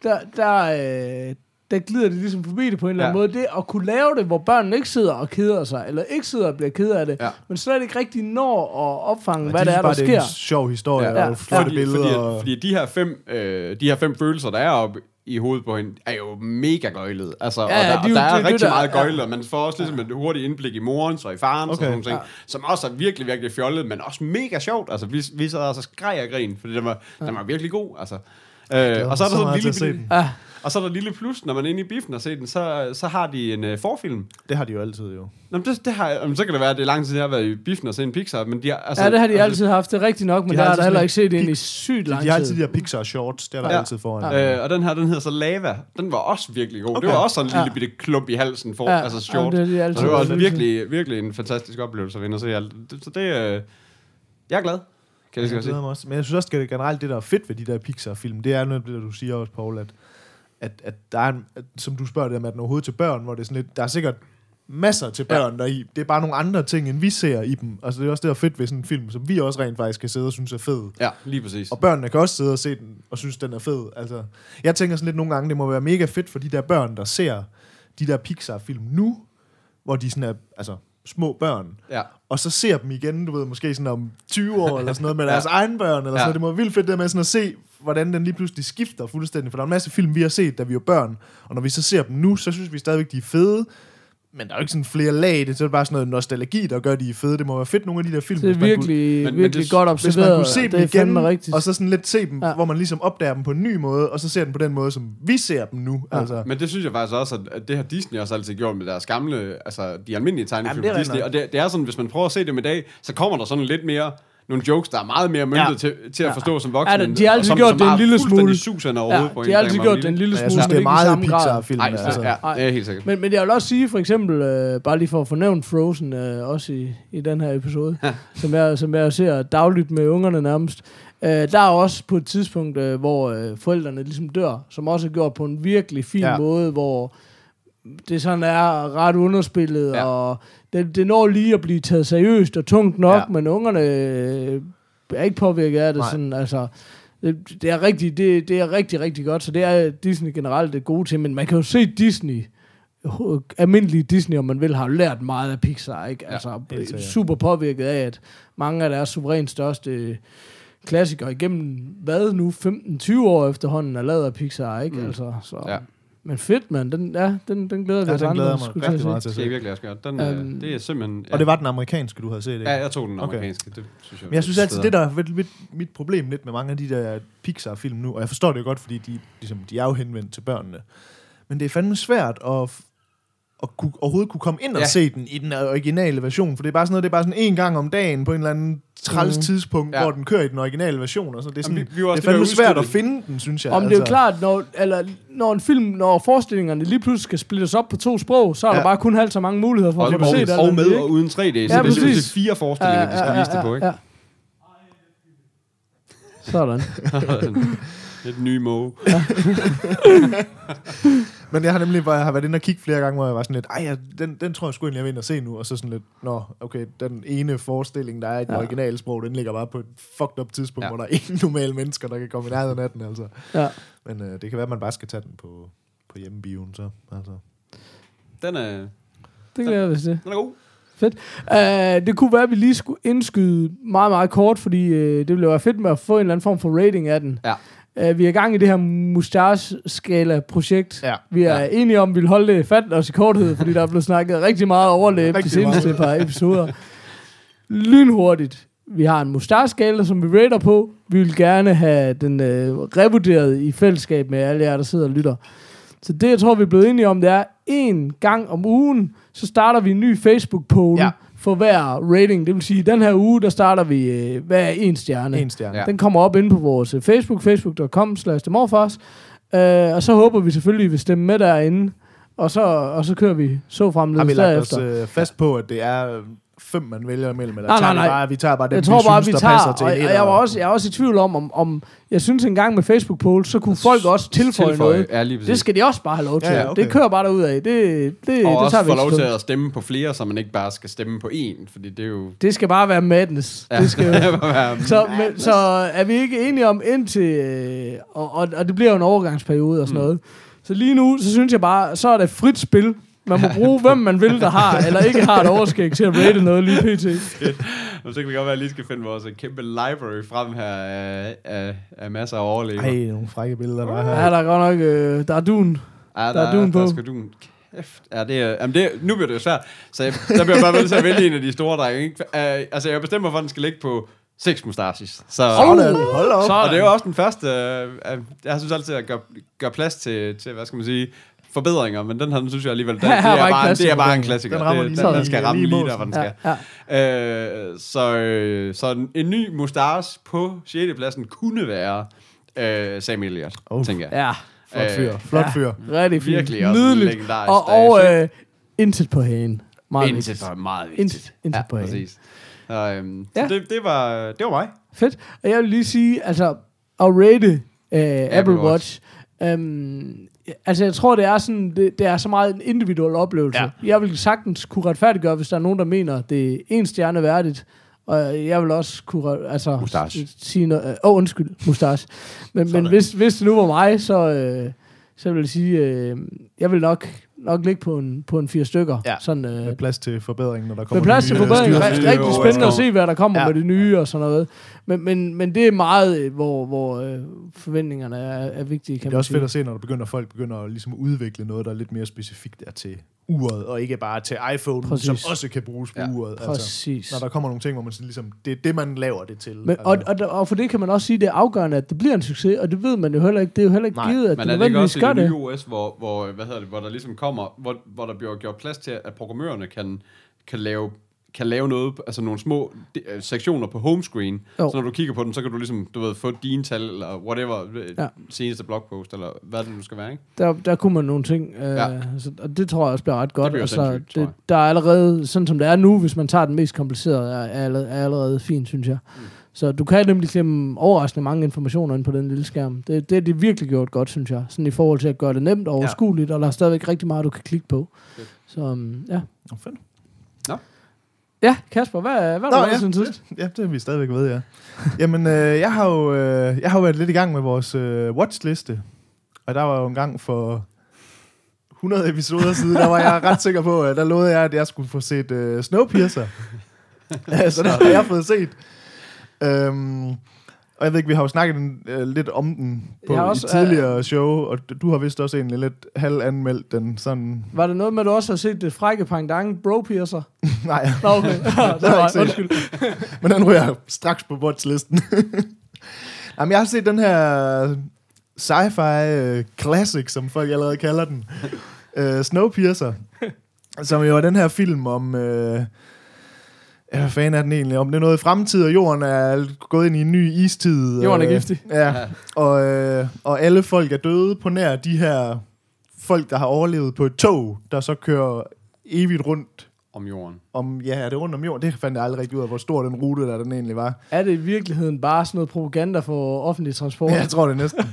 der, der, øh, der glider de ligesom forbi det på en eller anden Ja. måde. Det at kunne lave det, hvor børnene ikke sidder og keder sig, eller ikke sidder og bliver ked af det, Ja. men slet ikke rigtig når at opfange, Og hvad de det er, der bare, sker. Det er en sjov historie, Ja. ja. og flotte fordi, billeder. fordi, og... fordi de her fem, øh, de her fem følelser, der er oppe i hovedet på hende, er jo mega gøjlede. Altså, Ja, og ja, der, de er og der det er det, rigtig der- meget ja. gøjle, og man får også ligesom et hurtigt indblik i morens og i farens Okay. og sådan nogle ting, Ja. som også er virkelig, virkelig fjollet, men også mega sjovt. Altså, vi, vi sad altså og skreg af grin, fordi den var, den var virkelig god. Altså, Øh, og så er der så sådan en lille, Ja, og så er der et lille plus, når man er inde i biffen og ser den, så, så har de en uh, forfilm. Det har de jo altid jo. Nå, men det, det har, jamen, så kan det være, at det er lang tid, jeg har været i biffen og set en Pixar, men de har, altså, ja, det har de altså, altid haft. Det er rigtigt nok, men de der har har der altid heller ikke set ind en i sygt lang De har altid tid. de her Pixar shorts, det er der Ja. altid foran. Øh, og den her, den hedder så Lava. Den var også virkelig god. Okay. Det var også sådan en lille Ja. bitte klump i halsen for, Ja, altså short. ja, det er de altid så det var også virkelig, virkelig en fantastisk oplevelse at vinde og se alt. Det- Så det, øh, jeg er glad. Kan jeg lige jeg glæder godt mig også. Men jeg synes også, at generelt det, der er fedt ved de der Pixar-film, det er noget af det, der du siger også, Paul, at, at, at der er, en, at, som du spørger det med, at den er overhovedet til børn, hvor det er sådan lidt, der er sikkert masser til børn ja. der i. Det er bare nogle andre ting, end vi ser i dem. Altså, det er også det, der er fedt ved sådan en film, som vi også rent faktisk kan sidde og synes er fed. Ja, lige præcis. Og børnene kan også sidde og se den, og synes, den er fed. Altså, jeg tænker sådan lidt nogle gange, det må være mega fedt for de der børn, der ser de der Pixar-film nu, hvor de sådan er, altså, små børn, Ja. og så ser dem igen, du ved, måske sådan om 20 år eller sådan noget, med Ja. deres egen børn, eller Ja. sådan noget. Det må være vildt fedt det med sådan at se, hvordan den lige pludselig skifter fuldstændig. For der er en masse film, vi har set, da vi var børn, og når vi så ser dem nu, så synes vi stadigvæk, de er fede, men der er jo ikke sådan flere lag, det er bare sådan noget nostalgi, der gør, de er fede. Det må være fedt, nogle af de der film, Det er man kunne- virkelig, men- men virkelig det- godt hvis man observeret. kunne se dem det igen, rigtigt. og så sådan lidt se dem, Ja. ja. hvor man ligesom opdager dem på en ny måde, og så ser den på den måde, som vi ser dem nu. Ja. Ja. Altså. Men det synes jeg faktisk også, at- det har Disney også altid gjort med deres gamle, altså de almindelige tegnefilm det er Disney. Og det, det er sådan, hvis man prøver at se dem i dag, så kommer der sådan lidt mere nogle jokes, der er meget mere møntet Ja. til, til at Ja. forstå som voksne. Ja, de har altid som, gjort som det en lille smule. suser overhovedet Ja, de har altid gjort det en lille smule, jeg synes, det er meget. Pixar-film. Nej, altså. ja, Nej. det er helt sikkert. Men, men jeg vil også sige, for eksempel, øh, bare lige for at få nævnt Frozen, øh, også i, i den her episode, som, jeg, som jeg ser dagligt med ungerne nærmest. Øh, der er også på et tidspunkt, øh, hvor øh, forældrene ligesom dør, som også er gjort på en virkelig fin ja. Ja. måde, hvor det sådan er ret underspillet, Ja. ja. og det, det når lige at blive taget seriøst og tungt nok, ja. Men ungerne øh, er ikke påvirket af det. Nej. Sådan, altså, det, det, er rigtig, det, det er rigtig, rigtig godt, så det er Disney generelt det gode til, men man kan jo se Disney, almindelige Disney, om man vil, har lært meget af Pixar, ikke? Ja, Altså, super påvirket af, at mange af deres suverænt største klassikere igennem, hvad nu, 15-20 år efterhånden er lavet af Pixar, ikke? Mm. Altså, så. Ja. Men fedt, mand. Den, ja, den, den glæder vi Ja, os den andre, glæder jeg skulle mig rigtig se. meget til at Det er se. virkelig også godt. Den, øh, det er simpelthen... Ja. Og det var den amerikanske, du havde set, ikke? Ja, jeg tog den Okay. amerikanske. Det synes jeg Men jeg synes altid, det der er mit, mit, mit problem lidt med mange af de der Pixar-film nu, og jeg forstår det jo godt, fordi de, ligesom, de er jo henvendt til børnene, men det er fandme svært at, at kunne, overhovedet kunne komme ind og Ja. ja. se den i den originale version, for det er bare sådan noget, det er bare sådan en gang om dagen på en eller anden træls Mhm. tidspunkt, Ja. ja. hvor den kører i den originale version, og så det er, sådan, Jamen, vi- vi det er fandme at svært at finde den, synes jeg. Om det er jo klart, når, eller, når en film, når forestillingerne lige pludselig skal splittes op på to sprog, så er ja. der Ja. bare kun halvt så mange muligheder for og, at få og, det set. og med og uden 3D, så Ja, det er simpelthen fire forestillinger, de skal vise det på, ikke? Ja. Sådan. Et nye måge. Men jeg har nemlig bare, jeg har været inde og kigge flere gange, hvor jeg var sådan lidt, ej, ja, den, den tror jeg sgu egentlig, jeg vil ind og se nu. Og så sådan lidt, nå, okay, den ene forestilling, der er i den Ja. originale sprog, den ligger bare på et fucked up tidspunkt, Ja. hvor der er ingen normale mennesker, der kan komme i nærheden af den, altså. Ja. Men øh, det kan være, at man bare skal tage den på, på hjemmebioen, så. Altså. Den er, Det glæder jeg mig til. den er god. Uh, det kunne være, at vi lige skulle indskyde meget, meget kort, fordi uh, det ville være fedt med at få en eller anden form for rating af den. Ja. Uh, vi er i gang i det her mustache-skala-projekt. Ja. Vi er Ja. enige om, at vi vil holde det fat os i korthed, fordi der er blevet snakket rigtig meget overlæb de Rigtig seneste meget. par episoder. Lynhurtigt. Vi har en mustache-skala, som vi rater på. Vi vil gerne have den øh, revurderet i fællesskab med alle jer, der sidder og lytter. Så det, jeg tror, vi er blevet enige om, det er en gang om ugen, så starter vi en ny Facebook-poll Ja. For hver rating. Det vil sige, at den her uge, der starter vi øh, hver en stjerne. En stjerne. Ja. Den kommer op inde på vores øh, Facebook, facebook.com slash demorfars. Øh, og så håber vi selvfølgelig, at I vil stemme med derinde. Og så, og så kører vi så Har vi lagt os derefter. øh, fast på, at det er øh, fem, man vælger imellem? Eller Nej, tager nej, vi nej. Bare, vi tager bare dem, jeg tror vi bare, synes, vi der passer tager, til og, jeg, var også, jeg er også i tvivl om, om, om jeg synes en gang med Facebook poll, så kunne folk også tilføje, noget. Ja. Det skal de også bare have lov til. Ja, ja, okay. Det kører bare derud af. Det, det, og det også tager vi få lov til at stemme på flere, så man ikke bare skal stemme på én, fordi det er jo... Det skal bare være madness. Ja. Det skal, være- så, men, så er vi ikke enige om indtil... Øh, og, og, og det bliver jo en overgangsperiode og sådan Mm. noget. Så lige nu, så synes jeg bare, så er det frit spil. Man må bruge, hvem man vil, der har eller ikke har et overskæg til at rate noget lige pt. Og så kan det godt være, at lige skal finde vores kæmpe library frem her af, af, af masser af overlever. Ej, nogle frække billeder, der er her. Ja, der er godt nok... Øh, der er dun. Ja, Der er dun på. Der skal dun. Kæft. Ja, det er, jamen det, nu bliver det jo svært. Så jeg, der bliver jeg bare nødt til at vælge en af de store drenge. Ikke? Uh, altså, jeg bestemmer, hvor den skal ligge på Seks mustaches. Så, Sådan. Hold op. og det er jo også den første... Øh, øh, jeg synes altid, at gøre, gøre plads til, til, hvad skal man sige, forbedringer, men den her, den synes jeg alligevel, den, det, er bare, det er bare en klassiker. Den rammer det, lige den, i- den skal lige ramme i lige der, hvor den Ja, skal. ja. Øh, så, øh, så en, ny mustache på 6. pladsen kunne være øh, Sam Elliott, Oh. tænker jeg. Ja, Flot fyr. Øh, Flot ja. fyr. rigtig fint. Virkelig også en Nydeligt. Og, og øh, intet på hagen. Meget Intet vigtigt. for meget vigtigt. Intet, intet ja, på hagen. præcis. Så, øhm, Ja. så det, det, var, det var mig. Fedt. Og jeg vil lige sige, altså, at rate uh, Apple, Apple Watch, Watch. um, altså jeg tror, det er, sådan, det, det er så meget en individuel oplevelse. Ja. Jeg vil sagtens kunne retfærdiggøre, hvis der er nogen, der mener, det er en stjerne værdigt. Og jeg vil også kunne altså, Mustache. sige noget. Åh, oh, undskyld, mustache. Men, men hvis, hvis det nu var mig, så, øh, så vil jeg sige, øh, jeg vil nok, nok ligge på en, på en fire stykker. Ja. Sådan, øh, Med plads til forbedring, når der kommer med plads til forbedring. styr- Rigtig, styr- rigtig spændende at se, hvad der kommer ja. med det nye og sådan noget. Men, men, men det er meget, øh, hvor, hvor øh, forventningerne er, er vigtige, kan Det er man også sige. fedt at se, når der begynder, folk begynder at ligesom udvikle noget, der er lidt mere specifikt er til uret, og ikke bare til iPhone, Præcis. som også kan bruges på Ja, uret. Altså, Præcis. når der kommer nogle ting, hvor man sådan ligesom, det er det, man laver det til. Men, og, og, og for det kan man også sige, at det er afgørende, at det bliver en succes, og det ved man jo heller ikke. Det er jo heller ikke Nej, givet, at Men det er det ikke nødvendigvis også i det det. nye OS, hvor, hvor, hvad hedder det, hvor der ligesom kommer, hvor, hvor der bliver gjort plads til, at programmørerne kan, kan lave kan lave noget, altså nogle små de, øh, sektioner på homescreen, Jo. så når du kigger på den, så kan du ligesom, du ved, få dine tal, eller whatever, Ja. ja. seneste blogpost, eller hvad det nu skal være, ikke? Der, der kunne man nogle ting, øh, Ja. så, og det tror jeg også bliver ret godt. bliver altså, sindssygt, tror det, jeg. der er allerede, sådan som det er nu, hvis man tager den mest komplicerede, er, er, allerede, er allerede fint, synes jeg. Mm. Så du kan nemlig klemme overraskende mange informationer ind på den lille skærm. Det, det er de virkelig gjort godt, synes jeg. Sådan i forhold til at gøre det nemt og overskueligt, ja. og der er stadigvæk rigtig meget, du kan klikke på. Fedt. Så um, ja. Nå, fedt. Ja, Kasper, hvad, hvad er Nå, der ja. ja. siden sidst? Ja, det er vi stadigvæk ved, ja. Jamen, øh, jeg, har jo, øh, jeg har jo været lidt i gang med vores øh, watchliste. Og der var jo en gang for 100 episoder siden, der var jeg ret sikker på, at der lovede jeg, at jeg skulle få set øh, Snowpiercer. Så det har jeg fået set. Øhm, og jeg ved ikke, vi har jo snakket en, øh, lidt om den på Jeg har også, også, i tidligere show, og d- du har vist også egentlig lidt halvanmeldt den sådan... Var det noget med, at du også har set det frække pendant, Bro Piercer? Nej, Nå, okay. det har jeg var, ikke set. undskyld. Men den ryger straks på watchlisten. Jamen, jeg har set den her sci-fi uh, classic, som folk allerede kalder den. Uh, Snowpiercer. som jo er den her film om... Uh, ja, hvad fanden er den egentlig? Om det er noget i fremtid, og jorden er gået ind i en ny istid. Jorden er øh, giftig. Ja, og, øh, og alle folk er døde på nær de her folk, der har overlevet på et tog, der så kører evigt rundt Om jorden. om, ja, er det rundt om jorden? Det fandt jeg aldrig rigtig ud af, hvor stor den rute der den egentlig var. Er det i virkeligheden bare sådan noget propaganda for offentlig transport? Ja, jeg tror det næsten.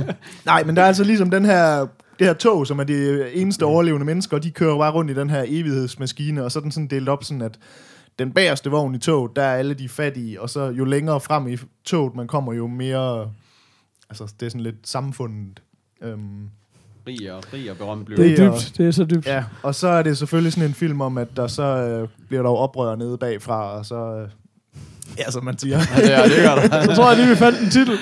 Nej, men der er altså ligesom den her, det her tog, som er de eneste overlevende mennesker, og de kører bare rundt i den her evighedsmaskine, og så er den sådan delt op sådan, at den bagerste vogn i toget, der er alle de fattige, og så jo længere frem i toget man kommer, jo mere, altså det er sådan lidt samfundet. Øhm, Rig og, rig og berømt blev. Det er dybt. Det er så dybt. ja, og så er det selvfølgelig sådan en film om, at der så øh, bliver der jo oprør nede bagfra, og så, øh, ja, som man siger. Ja, det, er, det gør der. Så tror jeg lige, vi fandt en titel.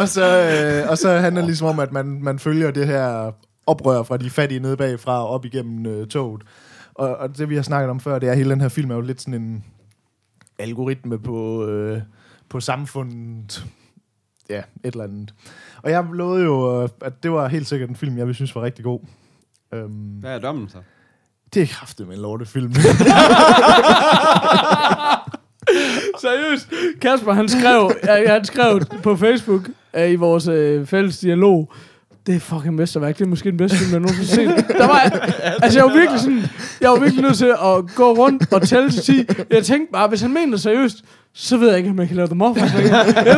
og, så, øh, og så handler det ligesom om, at man, man følger det her oprør fra de fattige nede bagfra op igennem øh, toget. Og, og det vi har snakket om før, det er, at hele den her film er jo lidt sådan en algoritme på, øh, på samfundet. Ja, et eller andet. Og jeg lovede jo, øh, at det var helt sikkert en film, jeg ville synes var rigtig god. Øhm, Hvad er dommen så? det er kraftet med en lortefilm. Seriøst. Kasper, han skrev, han skrev på Facebook uh, i vores uh, fælles dialog, det er fucking mesterværk. Det er måske den bedste film, jeg nogensinde har set. Der var, altså, jeg var virkelig sådan, jeg var virkelig nødt til at gå rundt og tælle til 10. Jeg tænkte bare, hvis han mener det seriøst, så ved jeg ikke, om jeg kan lave dem op. Jeg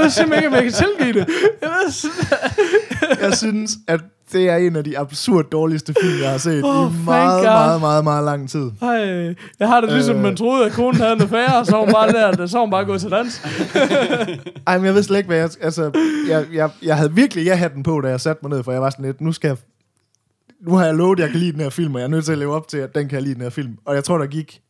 ved simpelthen ikke, om jeg kan tilgive det. Jeg ved simpelthen- jeg synes, at det er en af de absurd dårligste film, jeg har set Oh, i meget, God. meget, meget, meget lang tid. Ej, jeg har det ligesom, Øh. man troede, at konen havde noget færre, så var hun bare der, så var hun bare gået til dans. Ej, men jeg ved slet ikke, hvad jeg... Altså, jeg, jeg, jeg havde virkelig ja-hatten på, da jeg satte mig ned, for jeg var sådan lidt, nu skal jeg... Nu har jeg lovet, at jeg kan lide den her film, og jeg er nødt til at leve op til, at den kan jeg lide den her film. Og jeg tror, der gik...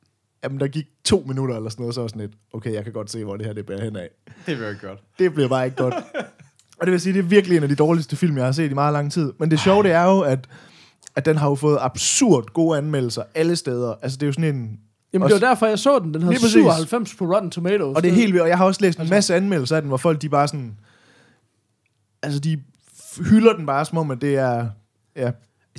Jamen, der gik to minutter eller sådan noget, så var jeg sådan lidt, okay, jeg kan godt se, hvor det her det bærer hen af. Det bliver ikke godt. Det bliver bare ikke godt. Og det vil sige, det er virkelig en af de dårligste film, jeg har set i meget lang tid. Men det sjove, det er jo, at, at den har jo fået absurd gode anmeldelser alle steder. Altså, det er jo sådan en... Jamen, Også- det var derfor, jeg så den. Den havde Lige præcis. 97 på Rotten Tomatoes. Og det er helt vildt, og jeg har også læst en Altså- masse anmeldelser af den, hvor folk de bare sådan... Altså, de hylder den bare, som om, at det er... Ja,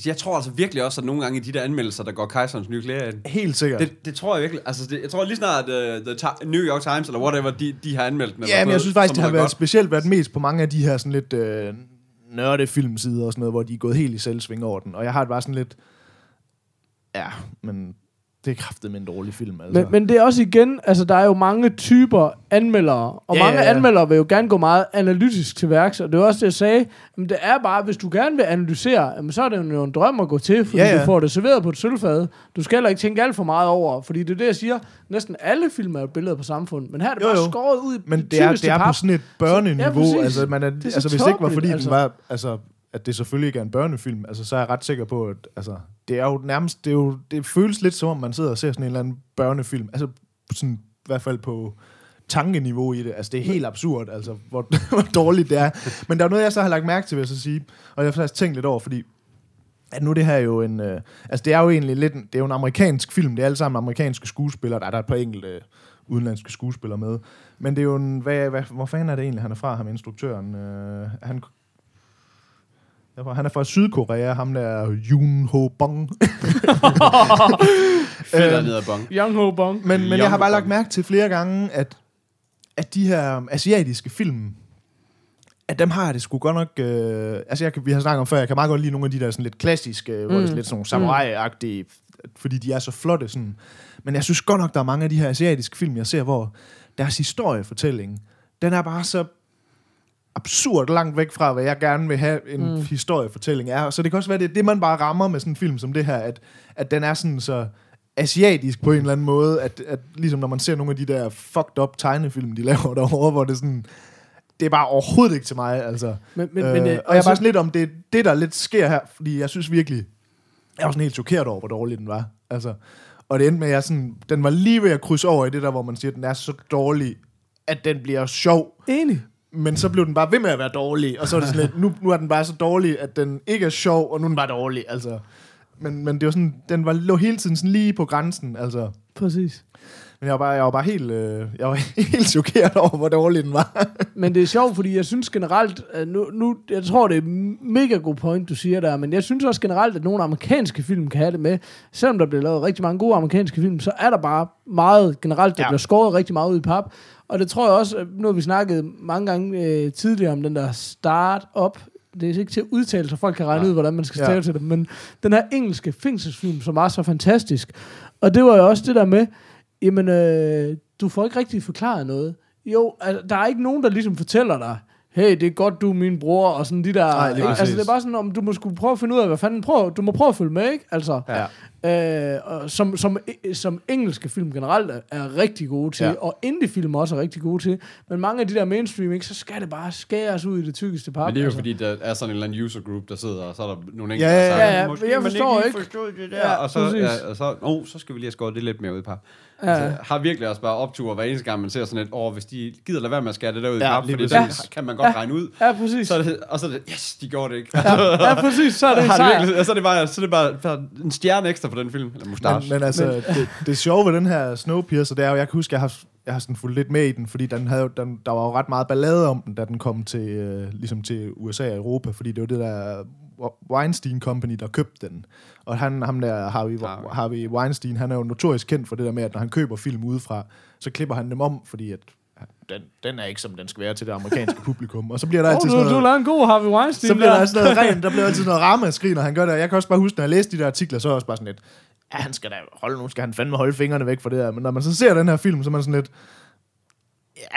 jeg tror altså virkelig også, at nogle gange i de der anmeldelser, der går Kejserens nye klæder ind. helt sikkert. Det, det tror jeg virkelig. Altså, det, jeg tror lige snart, uh, the Ti- New York Times, eller whatever, de, de har anmeldt den. Ja, men jeg synes faktisk, det har været godt. specielt været mest på mange af de her sådan lidt øh, nørde filmsider og sådan noget, hvor de er gået helt i selvsving over den. Og jeg har det bare sådan lidt... Ja, men det er kraftet med en dårlig film, altså. Men, men det er også igen, altså der er jo mange typer anmeldere, og Ja, mange ja, ja. anmeldere vil jo gerne gå meget analytisk til værks, og det er også det, jeg sagde, men det er bare, hvis du gerne vil analysere, jamen, så er det jo en drøm at gå til, fordi Ja, ja, ja. ja. du får det serveret på et sølvfad. Du skal heller ikke tænke alt for meget over, fordi det er det, jeg siger, næsten alle film er jo billeder på samfund, men her er det Jo, bare jo. skåret ud i Men det er, tykkeste det er på pap. sådan et børneniveau. Ja, præcis. altså, man er, Det er så altså, hvis det ikke var, fordi altså. den var... Altså, at det selvfølgelig ikke er en børnefilm, altså, så er jeg ret sikker på, at altså, det er jo nærmest... Det, er jo, det føles lidt som om, man sidder og ser sådan en eller anden børnefilm. Altså, sådan, i hvert fald på tankeniveau i det. Altså, det er helt absurd, altså, hvor, hvor dårligt det er. Men der er noget, jeg så har lagt mærke til, vil jeg så sige, og jeg har faktisk tænkt lidt over, fordi at nu det her jo en... Øh, altså, det er jo egentlig lidt... en- Det er jo en amerikansk film. Det er alle sammen amerikanske skuespillere. Der er der et par enkelte øh, udenlandske skuespillere med. Men det er jo en... Hvad, hvad, hvor fanden er det egentlig, han er fra, ham instruktøren? Øh, han, tror, han er fra Sydkorea, ham der Yoon Ho Bong. Fedt ned ad bong. Young Ho Bong. Men, men jeg har bare lagt mærke til flere gange, at, at de her asiatiske film, at dem har jeg det sgu godt nok... Øh, altså, jeg, vi har snakket om før, jeg kan meget godt lide nogle af de der sådan lidt klassiske, mm. hvor det er Mm. lidt sådan nogle samurai-agtige, fordi de er så flotte. Sådan. Men jeg synes godt nok, der er mange af de her asiatiske film, jeg ser, hvor deres historiefortælling, den er bare så absurd langt væk fra, hvad jeg gerne vil have en Mm. historiefortælling er. Så det kan også være, det det, man bare rammer med sådan en film som det her, at, at den er sådan så asiatisk på en eller anden måde, at, at ligesom når man ser nogle af de der fucked up tegnefilm, de laver derovre, hvor det sådan, det er bare overhovedet ikke til mig, altså. Men, men, øh, men, og øh, jeg er bare sådan lidt om, det det, der lidt sker her, fordi jeg synes virkelig, jeg var sådan helt chokeret over, hvor dårlig den var. Altså, og det endte med, at jeg sådan, den var lige ved at krydse over i det der, hvor man siger, at den er så dårlig, at den bliver sjov, Enig. Men så blev den bare ved med at være dårlig, og så er det sådan lidt, nu, nu er den bare så dårlig, at den ikke er sjov, og nu er den bare dårlig, altså. Men, men det var sådan, den var, lå hele tiden sådan lige på grænsen, altså. Præcis. Men jeg var bare, jeg var bare helt, øh, jeg var helt chokeret over, hvor dårlig den var. Men det er sjovt, fordi jeg synes generelt, nu, nu, jeg tror, det er mega god point, du siger der, men jeg synes også generelt, at nogle amerikanske film kan have det med. Selvom der bliver lavet rigtig mange gode amerikanske film, så er der bare meget generelt, der ja. bliver skåret rigtig meget ud i pap. Og det tror jeg også, at nu har vi snakket mange gange øh, tidligere om den der start-up. Det er ikke til at udtale, så folk kan regne Nej. ud, hvordan man skal Ja. stave til det. Men den her engelske fængselsfilm, som var så fantastisk. Og det var jo også det der med, jamen, øh, du får ikke rigtig forklaret noget. Jo, altså, der er ikke nogen, der ligesom fortæller dig, hey, det er godt, du er min bror, og sådan de der... Nej, lige altså, det er bare sådan, om du må skulle prøve at finde ud af, hvad fanden... Prøv, du må prøve at følge med, ikke? Altså, Ja. Øh, og som, som, som engelske film generelt er, er rigtig gode til, Ja. ja. og indie-film også er rigtig gode til, men mange af de der mainstream, ikke, så skal det bare skæres ud i det tykkeste pap. Men det er jo altså. fordi, der er sådan en eller anden user group, der sidder, og så er der nogle Ja, enkelte, ja, der ja, siger, ja, "Måske jeg man forstår lige ikke." forstod det der, Ja, og så, præcis. ja, og så, oh, så skal vi lige have skåret det lidt mere ud i pap. Ja. Altså, har virkelig også bare optur hver eneste gang, man ser sådan et, åh, hvis de gider lade være med at skære det der ud i Ja, pap, fordi det kan man godt Ja. regne ud. Ja, præcis. Så er det, og så er det, yes, de gjorde det ikke. ja, ja, præcis. Så er det en sejr. virkelig, så er det bare, så er det bare, bare en stjerne ekstra på den film, eller Men, mustache. men altså, det, det sjove ved den her Snowpiercer, det er jo, jeg kan huske, jeg har, jeg har sådan fulgt lidt med i den, fordi den havde, den, der var jo ret meget ballade om den, da den kom til, øh, ligesom til USA og Europa, fordi det var det der Weinstein Company, der købte den. Og han, ham der, Harvey, Harvey. Harvey Weinstein, han er jo notorisk kendt for det der med, at når han køber film udefra, så klipper han dem om, fordi at den, den er ikke, som den skal være til det amerikanske publikum. Og så bliver der Oh, altid du, sådan du noget... lavede en god Harvey Weinstein Så bliver der. der sådan noget rent, der bliver altid noget ramaskrig, når han gør det. Jeg kan også bare huske, når jeg læste de der artikler, så er jeg også bare sådan lidt, ja, han skal da holde, nu skal han fandme holde fingrene væk fra det her. Men når man så ser den her film, så er man sådan lidt,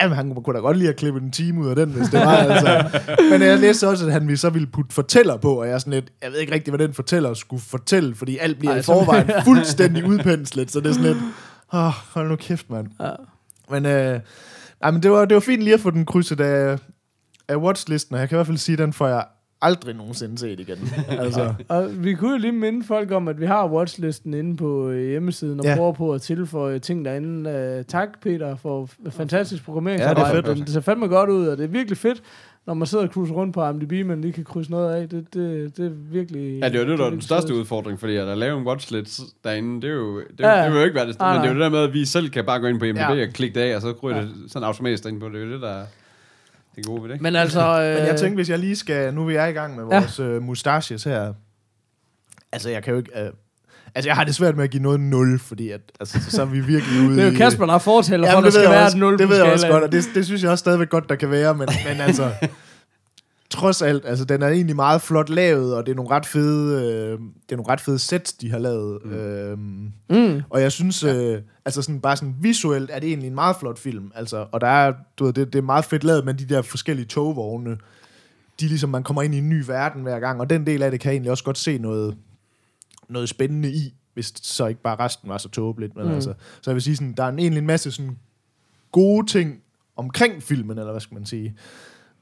ja, men han kunne da godt lide at klippe en time ud af den, hvis det var, altså. Men jeg læste også, at han ville så ville putte fortæller på, og jeg er sådan lidt, jeg ved ikke rigtig, hvad den fortæller skulle fortælle, fordi alt bliver Ej, i forvejen fuldstændig udpenslet, så det er sådan lidt, åh, oh, hold nu kæft, mand. Ja. Men, øh, nej, men det, var, det var fint lige at få den krydset af, af watchlisten, og jeg kan i hvert fald sige, at den får jeg aldrig nogensinde set igen. altså, Og vi kunne jo lige minde folk om, at vi har watchlisten inde på øh, hjemmesiden, og Ja. ja. prøver på at tilføje ting derinde. Uh, tak, Peter, for fantastisk Ja, programmeringsarbejde. det er fedt. Det, det ser fandme godt ud, og det er virkelig fedt, når man sidder og cruiser rundt på IMDb, men lige kan krydse noget af. Det, det, det er virkelig... Ja, det var det, der var den største udfordring, fordi at, at lave en watchlist derinde, det er jo, det, Ja, ja, det vil jo ikke være det, Nej, men det er jo det der med, at vi selv kan bare gå ind på IMDb Ja. og klikke det af, og så ryger Ja. det sådan automatisk ind på det. Det er jo det, der er det gode ved det. Men altså... Øh, Men jeg tænkte, hvis jeg lige skal... Nu er vi er i gang med vores ja. uh, mustaches her. Altså, jeg kan jo ikke... Uh, altså, jeg har det svært med at give noget 0, fordi at, altså, så er vi virkelig ude det er jo. Kasper, der er fortæller for, at der det ved skal jeg være også, et 0 Det ved jeg også godt, og det, det synes jeg også stadigvæk godt, der kan være, men, men altså... Trods alt, altså den er egentlig meget flot lavet, og det er nogle ret fede, øh, det er nogle ret fede sets, de har lavet. Mm. Øhm, Mm. og jeg synes, øh, altså sådan, bare sådan visuelt er det egentlig en meget flot film. Altså, og der er, du ved, det, det er meget fedt lavet med de der forskellige togvogne. De er ligesom, man kommer ind i en ny verden hver gang, og den del af det kan jeg egentlig også godt se noget, noget spændende i, hvis så ikke bare resten var så tåbeligt. Men Mm. altså, så jeg vil sige, sådan, der er en, egentlig en masse sådan, gode ting omkring filmen, eller hvad skal man sige.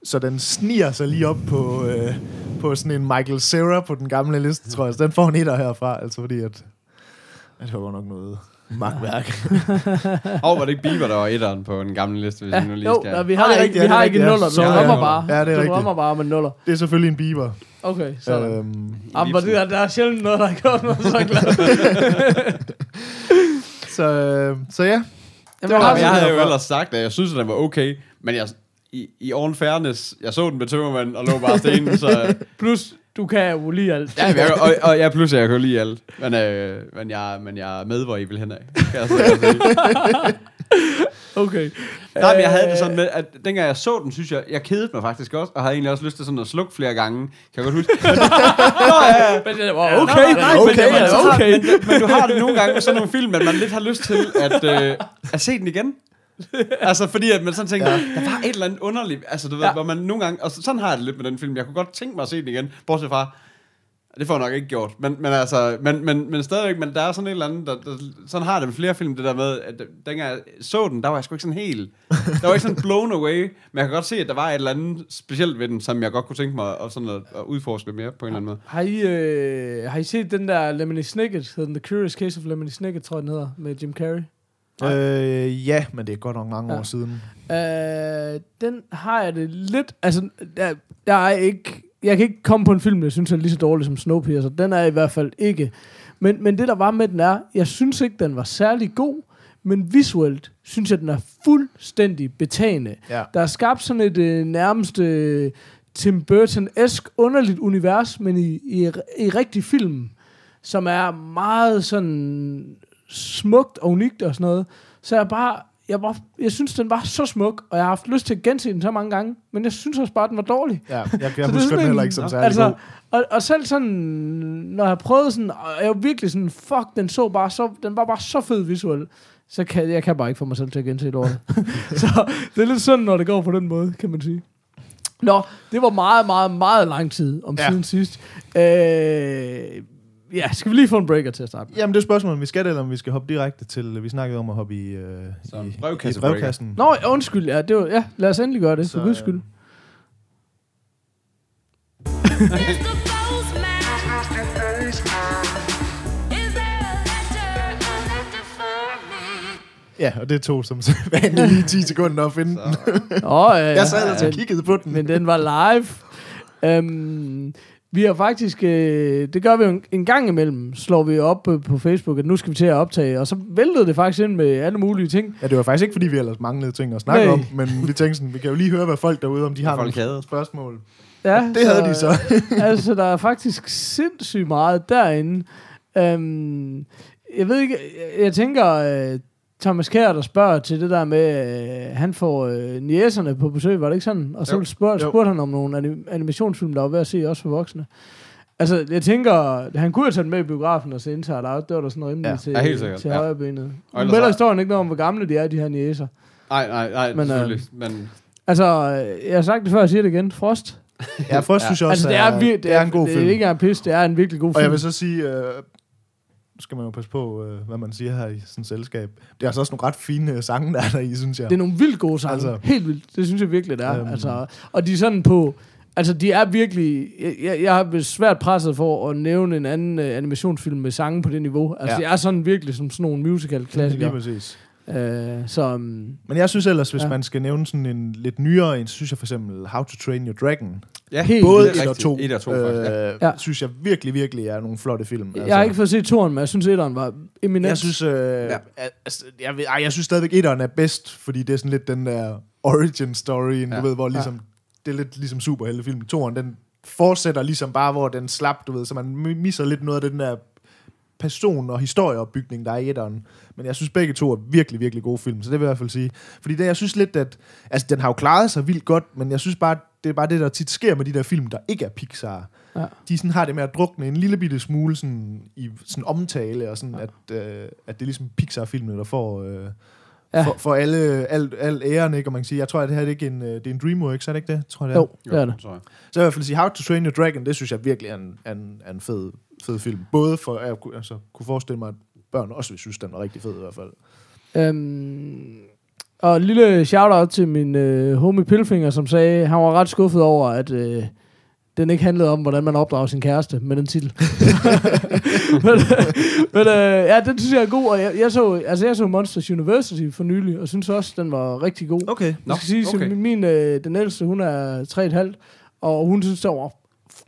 Så den sniger sig lige op på, øh, på sådan en Michael Cera på den gamle liste, tror jeg. Så den får en etter herfra, altså fordi at... at det var nok noget magtværk. Og var det ikke Bieber, der var etteren på den gamle liste, hvis Ja, vi nu lige jo, skal... ja, vi har, det er ikke, vi har ikke en nuller. Så- rammer ja. bare. Ja, det er du rammer bare med nuller. det er selvfølgelig en Bieber. Okay, sådan. Øhm, Jamen, det der, der er sjældent noget, der har gjort mig så glad. så, øh, så ja, Jamen, var- jeg havde jo ellers sagt, at jeg synes, at den var okay, men jeg, i, i all fairness, jeg så den med tømmermand og lå bare stenen, så... Plus, du kan jo lige alt. Ja, jeg, og, og jeg pludselig, jeg kan jo lide alt. Men, øh, men, jeg, men jeg er med, hvor I vil hen af. Kan jeg så godt sige. Okay. Nej, men jeg havde det Øh, sådan med, at dengang jeg så den, synes jeg, jeg kedede mig faktisk også, og havde egentlig også lyst til sådan at slukke flere gange. Kan jeg godt huske. Men, Nå, ja, ja. Men det var okay. Nej, nej, okay, men, okay. Men, men, du har det nogle gange med sådan nogle film, at man lidt har lyst til at, øh, at se den igen. Altså, fordi at man sådan tænker, ja. der var et eller andet underligt, altså du ved, Ja. hvor man nogle gange, og sådan har jeg det lidt med den film, jeg kunne godt tænke mig at se den igen, bortset fra, det får jeg nok ikke gjort, men, men altså, men, men, men stadigvæk, men der er sådan et eller andet, der, der, sådan har det med flere film, det der med, at dengang jeg så den, der var jeg sgu ikke sådan helt, der var ikke sådan blown away, men jeg kan godt se, at der var et eller andet specielt ved den, som jeg godt kunne tænke mig at, sådan at, at udforske lidt mere på en eller anden måde. Har I, øh, har I set den der Lemony Snicket, hedder den The Curious Case of Lemony Snicket, tror jeg den hedder, med Jim Carrey? Øh, ja, men det er godt nok mange Ja. år siden. Øh, den har jeg det lidt... Altså, der, der er ikke... Jeg kan ikke komme på en film, jeg synes er lige så dårlig som Snowpiercer. Den er i hvert fald ikke. Men, men det, der var med den er, jeg synes ikke, den var særlig god, men visuelt synes jeg, den er fuldstændig betagende. Ja. Der er skabt sådan et øh, nærmest øh, Tim Burton-esk underligt univers, men i, i, i rigtig film, som er meget sådan smukt og unikt og sådan noget. Så jeg bare, jeg, var, jeg synes, den var så smuk, og jeg har haft lyst til at gense den så mange gange, men jeg synes også bare, den var dårlig. Ja, jeg, jeg er husker sådan den heller ikke som særlig altså, god. og, og selv sådan, når jeg prøvede sådan, og jeg var virkelig sådan, fuck, den så bare så, den var bare så fed visuel, så kan, jeg kan bare ikke få mig selv til at gense lortet. så det er lidt sådan, når det går på den måde, kan man sige. Nå, det var meget, meget, meget lang tid om ja. siden sidst. Øh, ja, skal vi lige få en breaker til at starte med? Jamen, det er spørgsmålet, om vi skal det, eller om vi skal hoppe direkte til... Vi snakkede om at hoppe i, øh, Så i, en i brevkassen. Nå, undskyld, ja, det var, ja, lad os endelig gøre det, Så, for guds øh, skyld. Me? Ja, og det tog som sædvanligt lige 10 sekunder at finde den. Nå, ja, Jeg sad altså og kiggede på den. men den var live. Um, vi har faktisk, øh, det gør vi jo en, en gang imellem, slår vi op øh, på Facebook, at nu skal vi til at optage, og så væltede det faktisk ind med alle mulige ting. Ja, det var faktisk ikke, fordi vi ellers manglede ting at snakke Nej. om, men vi tænkte sådan, vi kan jo lige høre, hvad folk derude, om de har folk nogle havde. spørgsmål. Ja, Det havde de så. altså, der er faktisk sindssygt meget derinde. Um, jeg ved ikke, jeg, jeg tænker, uh, Thomas Kjær, der spørger til det der med, uh, han får uh, niæserne på besøg, var det ikke sådan? Og så Jo. spurgte, Jo. spurgte han om nogle anim- animationsfilm, der var ved at se også for voksne. Altså, jeg tænker, han kunne have taget den med i biografen og se Inside Out. Det var da sådan rimelig Ja. til, Ja, helt sikkert, til ja. højre benet. Og ellers så- historien ikke noget om, hvor gamle de er, de her niæser. Nej, nej, nej, Men, men, øh, selvfølgelig. Men, Altså, øh, jeg har sagt det før, jeg siger det igen. Frost. Ja, først Ja. synes jeg også, Altså, det er, vir- det er en god det film. Det er ikke en pis, det er en virkelig god Og film. jeg vil så sige, øh, skal man jo passe på, øh, hvad man siger her i sådan et selskab. Det er altså også nogle ret fine øh, sange, der er der i, synes jeg. Det er nogle vildt gode sange. Altså- Helt vildt. Det synes jeg virkelig, det er. Øhm. Altså, og de er sådan på... Altså, de er virkelig... Jeg, jeg, har svært presset for at nævne en anden uh, animationsfilm med sange på det niveau. Altså, Ja. det er sådan virkelig som sådan nogle Lige musical-klassikere. præcis. Uh, så... Um, Men jeg synes ellers, hvis. Ja. man skal nævne sådan en lidt nyere en, så synes jeg for eksempel How to Train Your Dragon. Ja, Helt Både det er 1 og rigtigt. 2, Et og to, faktisk. Ja. øh, Ja. synes jeg virkelig, virkelig er nogle flotte film. Altså, jeg har ikke fået set toren, men jeg synes, etteren var eminent. Jeg synes, øh, ja. Ja. altså, jeg, ved, ej, jeg synes stadigvæk, etteren er bedst, fordi det er sådan lidt den der origin story, ja. Ja. du ved, hvor ligesom, det er lidt ligesom superheltefilm. Toren, den fortsætter ligesom bare, hvor den slap, du ved, så man mi- misser lidt noget af den der person- og historieopbygning, der er i etteren. Men jeg synes, begge to er virkelig, virkelig gode film, så det vil jeg i hvert fald sige. Fordi det, jeg synes lidt, at... Altså, den har jo klaret sig vildt godt, men jeg synes bare, det er bare det, der tit sker med de der film, der ikke er Pixar. Ja. De sådan har det med at drukne en lille bitte smule sådan, i sådan omtale, og sådan, at, øh, at det er ligesom Pixar-filmene, der får... Øh, Ja. ja. for, for alle, al, al æren, ikke? Og man kan sige, jeg tror, at det her det er ikke en, øh, det er en DreamWorks, er det ikke det? Tror jeg, det er. Jo, det er det. Så jeg vil i hvert fald sige, How to Train Your Dragon, det synes jeg virkelig er en, er en, er en fed, fed film. Både for, at jeg kunne- altså, kunne forestille mig, at børn også ville synes, den var rigtig fed i hvert fald. Øhm, og en lille shout-out til min øh, homie Pilfinger, som sagde, han var ret skuffet over, at øh, den ikke handlede om, hvordan man opdrager sin kæreste med den titel. men men øh, ja, den synes jeg er god, og jeg, jeg, så, altså, jeg så Monsters University for nylig, og synes også, den var rigtig god. Okay. Jeg skal sige, okay. okay. min, øh, den ældste, hun er 3,5, og hun synes, det var...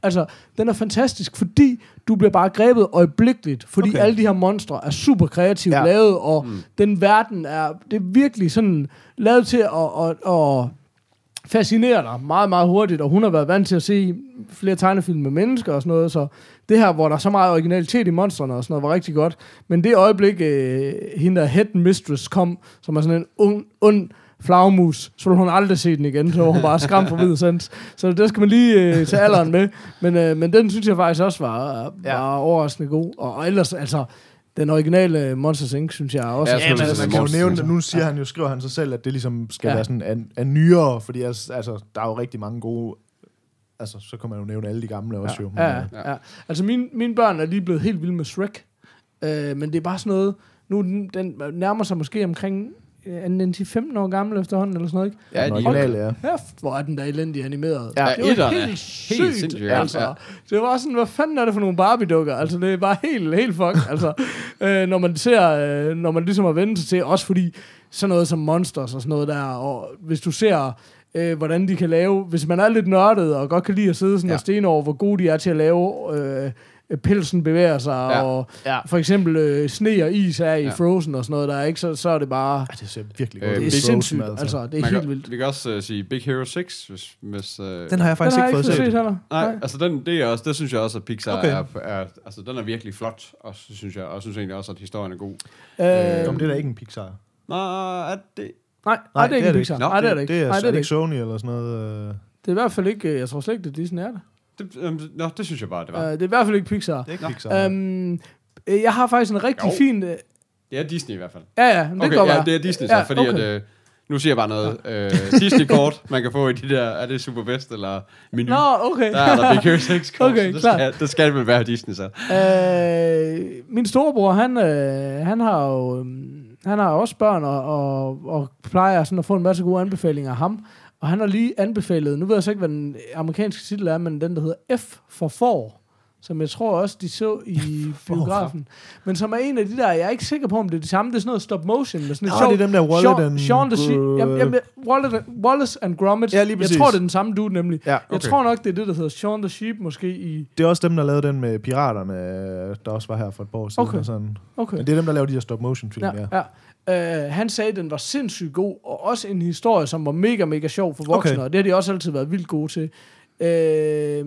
Altså, den er fantastisk, fordi du bliver bare grebet øjeblikkeligt, fordi Okay. alle de her monstre er super kreativt Ja. ja. lavet, og mm. den verden er, det er virkelig sådan lavet til at, at, at fascinere dig meget, meget hurtigt, og hun har været vant til at se flere tegnefilm med mennesker og sådan noget, så det her, hvor der er så meget originalitet i monstrene og sådan noget, var rigtig godt. Men det øjeblik, øh, hende der head mistress kom, som er sådan en ung, ond flagmus, så vil hun aldrig se den igen, så var hun bare skræmt for vid sans. Så det skal man lige øh, tage alderen med. Men, øh, men den synes jeg faktisk også var, var Ja. ja. overraskende god. Og, og ellers, altså, den originale Monsters Inc., synes jeg også. Ja, er Ja, men er man kan jo nævne altså. Nu siger han jo, skriver han sig selv, at det ligesom skal Ja. være sådan af, af nyere, fordi altså, altså, der er jo rigtig mange gode... Altså, så kan man jo nævne alle de gamle også jo. Men, Ja, øh, ja, ja. Altså, mine, mine børn er lige blevet helt vilde med Shrek. Øh, men det er bare sådan noget... Nu den, den nærmer sig måske omkring øh, er den en 10-15 år gammel efterhånden, eller sådan noget, ikke? Ja, de, originale, ja. Kæft, hvor er den der elendig animeret. Ja, det var etteren er helt helt sygt, sindssygt, ja. altså. Ja. Det var sådan, hvad fanden er det for nogle Barbie-dukker? Altså, det er bare helt, helt fuck. altså, øh, når man ser, øh, når man ligesom har vendt sig til, også fordi sådan noget som Monsters og sådan noget der, og hvis du ser, øh, hvordan de kan lave, hvis man er lidt nørdet og godt kan lide at sidde sådan Ja. og stene over, hvor gode de er til at lave, øh, pelsen bevæger sig, Ja. og Ja. for eksempel øh, sne og is er i Ja. Frozen og sådan noget der, ikke? Så, så er det bare, Ja, det ser virkelig Øh, godt ud. det er Big sindssygt, Frozen, altså. Det er man helt kan, vildt. Vi kan også uh, sige Big Hero 6, hvis... hvis uh, Den har jeg Den faktisk har jeg ikke fået set. heller. Nej, altså den, det, er også, det synes jeg også, at Pixar Okay. er, er, altså den er virkelig flot, og så synes jeg, og synes egentlig også, at historien er god. Øh, Jamen, det er da ikke en Pixar. Nå, er det... Nej, nej, det er ikke en Pixar. Nej, det er det ikke. Det er, Nej, det det er det ikke ikke. Sony eller sådan noget. øh. Det er i hvert fald ikke, øh, jeg tror slet ikke, det er Disney er det. Det øhm, nå, det synes jeg bare, det var. Uh, det er i hvert fald ikke Pixar. Det er ikke. Pixar. Um, jeg har faktisk en rigtig Jo. fin... Uh, Det er Disney i hvert fald. ja, ja, men det okay, godt ja, det er Disney så, Ja, fordi okay. at... Øh, nu siger jeg bare noget. Øh, Disney-kort, man kan få i de der... Er det Superbest eller menu? Nå, okay. Der er der Big Hero 6 kort, Okay, så det skal, det skal vel være Disney så. Øh, min storebror, han, øh, han har jo øhm, han har også børn, og, og, og plejer sådan at få en masse gode anbefalinger af ham. Og han har lige anbefalet, nu ved jeg så ikke, hvad den amerikanske titel er, men den, der hedder F for får, som jeg tror også, de så i biografen. Men som er en af de der, jeg er ikke sikker på, om det er det samme, det er sådan noget stop motion. Med sådan Nå, sjovt- det er dem der Wallet Shaun- and Shaun the Sheep. Jamen, jamen, Wallet, Wallace and Gromit. Ja, lige Jeg præcis. tror, det er den samme dude, nemlig. Ja, Jeg okay. tror nok, det er det, der hedder Shaun the Sheep, måske i... Det er også dem, der lavede den med piraterne, der også var her for et par år siden. Okay. Og sådan. Okay. Men det er dem, der laver de her stop-motion-film, ja. Ja, ja. Uh, han sagde, at den var sindssygt god, og også en historie, som var mega, mega sjov for voksne, Okay. og det har de også altid været vildt gode til. Uh,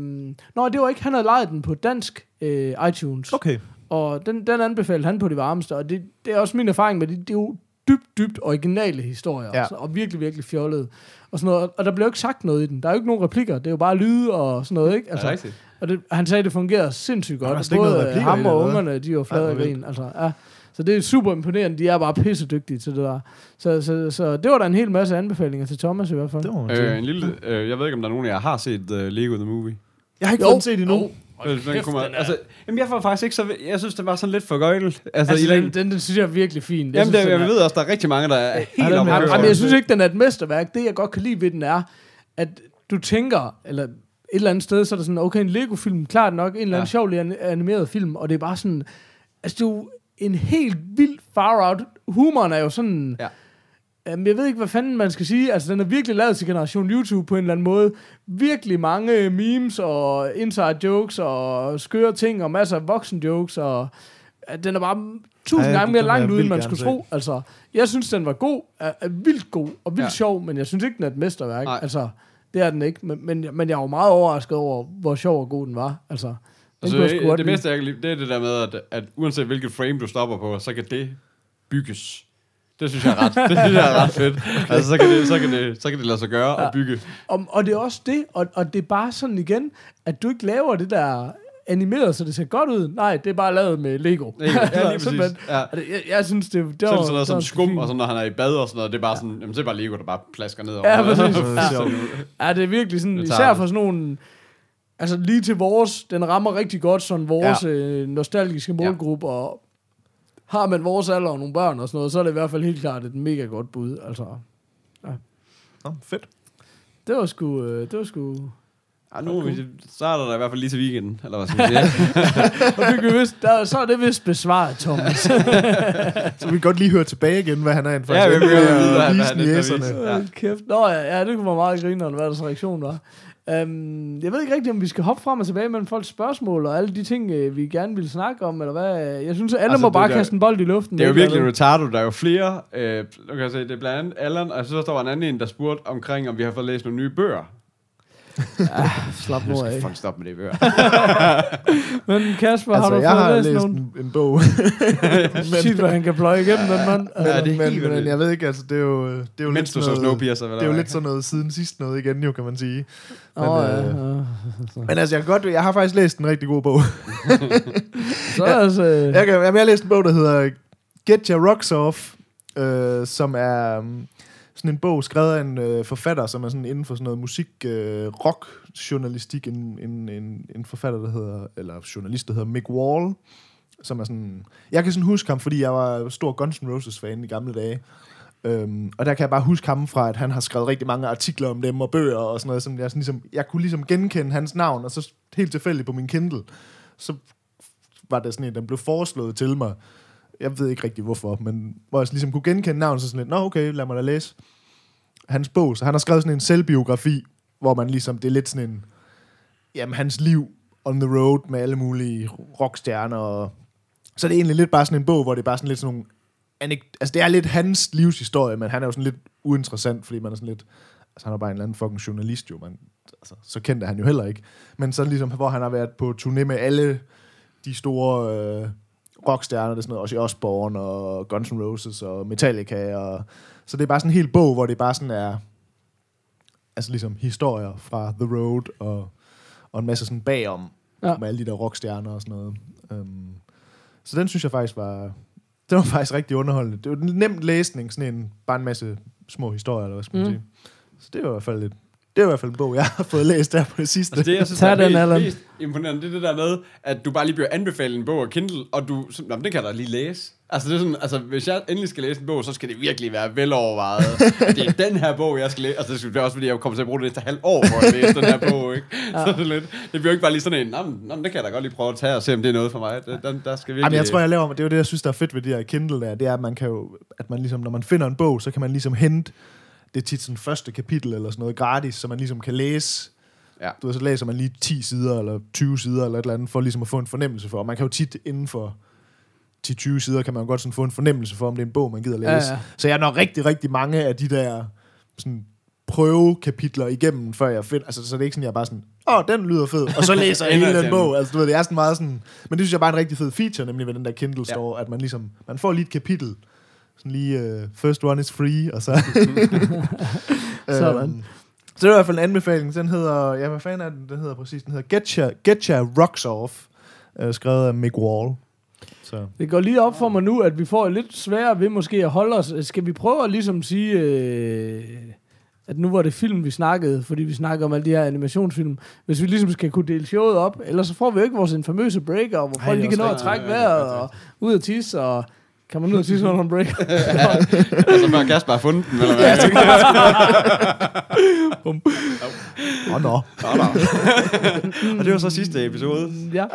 nå, det var ikke, han havde lejet den på dansk uh, iTunes, Okay. og den, den anbefalede han på det varmeste, og det, det er også min erfaring med det, det er jo dybt, dybt originale historier, Ja. ja. altså, og virkelig, virkelig fjollede. Og, sådan noget. og der blev jo ikke sagt noget i den. Der er jo ikke nogen replikker. Det er jo bare lyde og sådan noget, ikke? Altså, rigtigt? og det, han sagde, at det fungerede sindssygt der er godt. noget Både i ham og ungerne, de var flade grin. Altså, ja. Så det er super imponerende. De er bare pissedygtige til det der. Så, så, så det var da en hel masse anbefalinger til Thomas i hvert fald. Det man Øh, en lille, øh, jeg ved ikke, om der er nogen af jer har set uh, Lego The Movie. Jeg har ikke Jo. fået den set endnu. Øh, den kunne man, altså, jamen, jeg får faktisk ikke så... Jeg synes, det var sådan lidt for gøjl. Altså, Altså, i den, den, den, synes jeg er virkelig fin. Jeg Jamen, synes, det, den jeg er- ved også, der er rigtig mange, der er helt den er- køre Jamen, over jeg synes ikke, den er et mesterværk. Det, jeg godt kan lide ved den, er, at du tænker, eller eller andet sted, så er der sådan, okay, en Lego-film, klart nok, en eller anden Ja. ja. sjov animeret film, og det er bare sådan, altså er jo en helt vild far out. Humoren er jo sådan, Ja. Jamen, jeg ved ikke, hvad fanden man skal sige. Altså, den er virkelig lavet til generation YouTube på en eller anden måde. Virkelig mange memes og inside jokes og skøre ting og masser af voksen jokes. Og den er bare tusind gange mere langt ude, end man skulle tro. Altså, jeg synes, den var god. Er, er vildt god og vildt Ja. sjov, men jeg synes ikke, den er et mesterværk. Nej. Altså, det er den ikke. Men, men, men jeg var meget overrasket over, hvor sjov og god den var. Altså, Altså, det, det bedste, jeg kan lide, det er det der med, at, at uanset hvilket frame du stopper på, så kan det bygges. Det synes jeg er ret, det synes jeg er ret fedt. Altså, så kan det, så kan det, så kan det lade sig gøre ja. at bygge. Og, og det er også det, og, og det er bare sådan igen, at du ikke laver det der animeret, så det ser godt ud. Nej, det er bare lavet med Lego. Lego, ja, lige præcis. Ja. Jeg, jeg synes, det, det er var... det sådan noget som skum, fint. og sådan, når han er i bad og sådan noget, det er bare sådan, jamen, det er bare Lego, der bare plasker ned over. Ja, præcis. Er sjovt. Ja, det er virkelig sådan, Det især for sådan nogle... Altså lige til vores, den rammer rigtig godt sådan vores ja. øh, nostalgiske målgruppe, og har man vores alder og nogle børn og sådan noget, så er det i hvert fald helt klart et mega godt bud. Altså, Nå, fedt. det var sgu... Øh, det var sgu... Ja, nu så er der da i hvert fald lige til weekenden, eller hvad skal man sige. Vi vist, der, så er det vist besvaret, Thomas. Så vi kan godt lige høre tilbage igen, hvad han er en Ja, vi vil gerne vide, hvad han- vise hvad han er for Ja. Kæft. Nå ja, ja, det kunne være meget grineren, hvad deres reaktion var. Um, jeg ved ikke rigtigt, om vi skal hoppe frem og tilbage mellem folks spørgsmål og alle de ting, øh, vi gerne vil snakke om, eller hvad. Jeg synes, at alle Altså, må bare der- kaste en bold i luften. Det er jo virkelig andet. retardo. Der er jo flere. Øh, nu kan jeg se, det er blandt andet Allan, og jeg synes også, der var en anden en, der spurgte omkring, om vi har fået læst nogle nye bøger. Slap Nu af. folk stoppe med det bøger. Men Kasper, Altså, har du jeg har fået læst læst nogen? en, en bog. Shit, hvad han kan pløje igennem den mand. Ja, det er men, helt men, men jeg ved ikke, altså, det er jo, det er jo Mens du lidt så sådan noget, Snowpiercer, det er jo lidt sådan noget siden sidst noget igen, jo, kan man sige. Men, Åh, øh, ja, ja. Men altså, jeg, kan godt, jeg har faktisk læst en rigtig god bog. Så er altså... Jeg, kan, jamen, jeg har læst en bog, der hedder Get Your Rocks Off, øh, som er um, sådan en bog skrevet af en øh, forfatter, som er sådan inden for sådan noget musik, øh, rock, journalistik, en, en, en, en forfatter, der hedder, eller journalist, der hedder Mick Wall, som er sådan, jeg kan sådan huske ham, fordi jeg var stor Guns N' Roses fan i gamle dage. Øhm, og der kan jeg bare huske ham fra, at han har skrevet rigtig mange artikler om dem og bøger og sådan noget. Som jeg, sådan ligesom, jeg kunne ligesom genkende hans navn, og så helt tilfældigt på min Kindle, så var det sådan en, den blev foreslået til mig. Jeg ved ikke rigtig hvorfor, men hvor jeg ligesom kunne genkende navnet, så sådan lidt, nå okay, lad mig da læse hans bog. Så han har skrevet sådan en selvbiografi, hvor man ligesom, det er lidt sådan en, jamen hans liv on the road med alle mulige rockstjerner. Og, så er det egentlig lidt bare sådan en bog, hvor det er bare sådan lidt sådan nogle, anek- altså det er lidt hans livshistorie, men han er jo sådan lidt uinteressant, fordi man er sådan lidt, altså han er bare en eller anden fucking journalist jo, man, altså, så kendte han jo heller ikke. Men så ligesom, hvor han har været på turné med alle de store øh, rockstjerner, det er sådan noget, Ozzy Osbourne og Guns N' Roses og Metallica. Og, så det er bare sådan en hel bog, hvor det bare sådan er, altså ligesom historier fra The Road og, og en masse sådan bagom, Ja. med alle de der rockstjerner og sådan noget. Um, så den synes jeg faktisk var, det var faktisk rigtig underholdende. Det var en nem læsning, sådan en, bare en masse små historier, eller hvad skal man Mm. mm. sige. Så det var i hvert fald lidt, det var i hvert fald en bog, jeg har fået læst der på det sidste. Altså det, jeg synes, Tag der er den, mest, Allan. mest imponerende, det er det der med, at du bare lige bliver anbefalet en bog af Kindle, og du, så, nå, men den kan jeg da lige læse. Altså, det er sådan, altså, hvis jeg endelig skal læse en bog, så skal det virkelig være velovervejet. det er den her bog, jeg skal læse. Altså, det er også, fordi jeg kommer til at bruge det næste halv år for at læse den her bog, ikke? Så det, er lidt, det bliver jo ikke bare lige sådan en, nå, men, nå, det kan jeg da godt lige prøve at tage og se, om det er noget for mig. Det, den, der skal virkelig... Jamen, jeg tror, jeg laver, det er jo det, jeg synes, der er fedt ved de her Kindle der, det er, at man kan jo, at man ligesom, når man finder en bog, så kan man ligesom hente, det er tit sådan første kapitel eller sådan noget gratis, så man ligesom kan læse, Ja. du ved, så læser man lige 10 sider eller 20 sider eller et eller andet, for ligesom at få en fornemmelse for, og man kan jo tit inden for 10-20 sider, kan man jo godt sådan få en fornemmelse for, om det er en bog, man gider læse. Ja, ja. Så jeg når rigtig, rigtig mange af de der sådan, prøvekapitler igennem, før jeg finder, altså så det er ikke sådan, jeg er bare sådan, åh, den lyder fed, og så læser jeg hele den bog, altså du ved, det er sådan meget sådan, men det synes jeg bare er en rigtig fed feature, nemlig ved den der Kindle Ja. Store, at man ligesom, man får lige et kapitel, sådan lige, uh, first one is free, og så... Sådan. Øhm, så det er i hvert fald en anbefaling, den hedder, ja, hvad fanden er den, den hedder præcis, den hedder Get Your, Get Your Rocks Off, uh, skrevet af Mick Wall. Så. Det går lige op for mig nu, at vi får lidt sværere ved måske at holde os. Skal vi prøve at ligesom sige, øh, at nu var det film, vi snakkede, fordi vi snakker om alle de her animationsfilm. Hvis vi ligesom skal kunne dele showet op, ellers så får vi jo ikke vores infamøse breaker, hvor folk lige kan nå at trække vejret og ud og tisse. Og Kan man nu sige sådan en break? altså, før Kasper har fundet den, eller hvad? Åh, nå. Og det var så sidste episode. ja.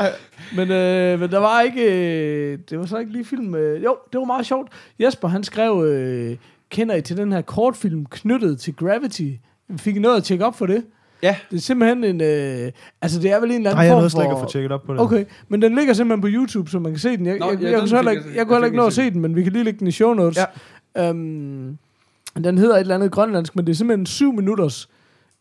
Men, øh, men der var ikke... Øh, det var så ikke lige film... Øh, jo, det var meget sjovt. Jesper, han skrev... Øh, kender I til den her kortfilm knyttet til Gravity? Fik I noget at tjekke op for det? Ja. Det er simpelthen en... Øh, altså, det er vel en eller anden Nej, jeg form nåede slet ikke for... at få tjekket op på det. Okay, men den ligger simpelthen på YouTube, så man kan se den. Jeg, Nå, jeg, ja, jeg, jeg, den kunne heller ikke, jeg- jeg kunne heller jeg ikke nå at se den, men vi kan lige lægge den i show notes. Ja. Um, den hedder et eller andet grønlandsk, men det er simpelthen syv minutters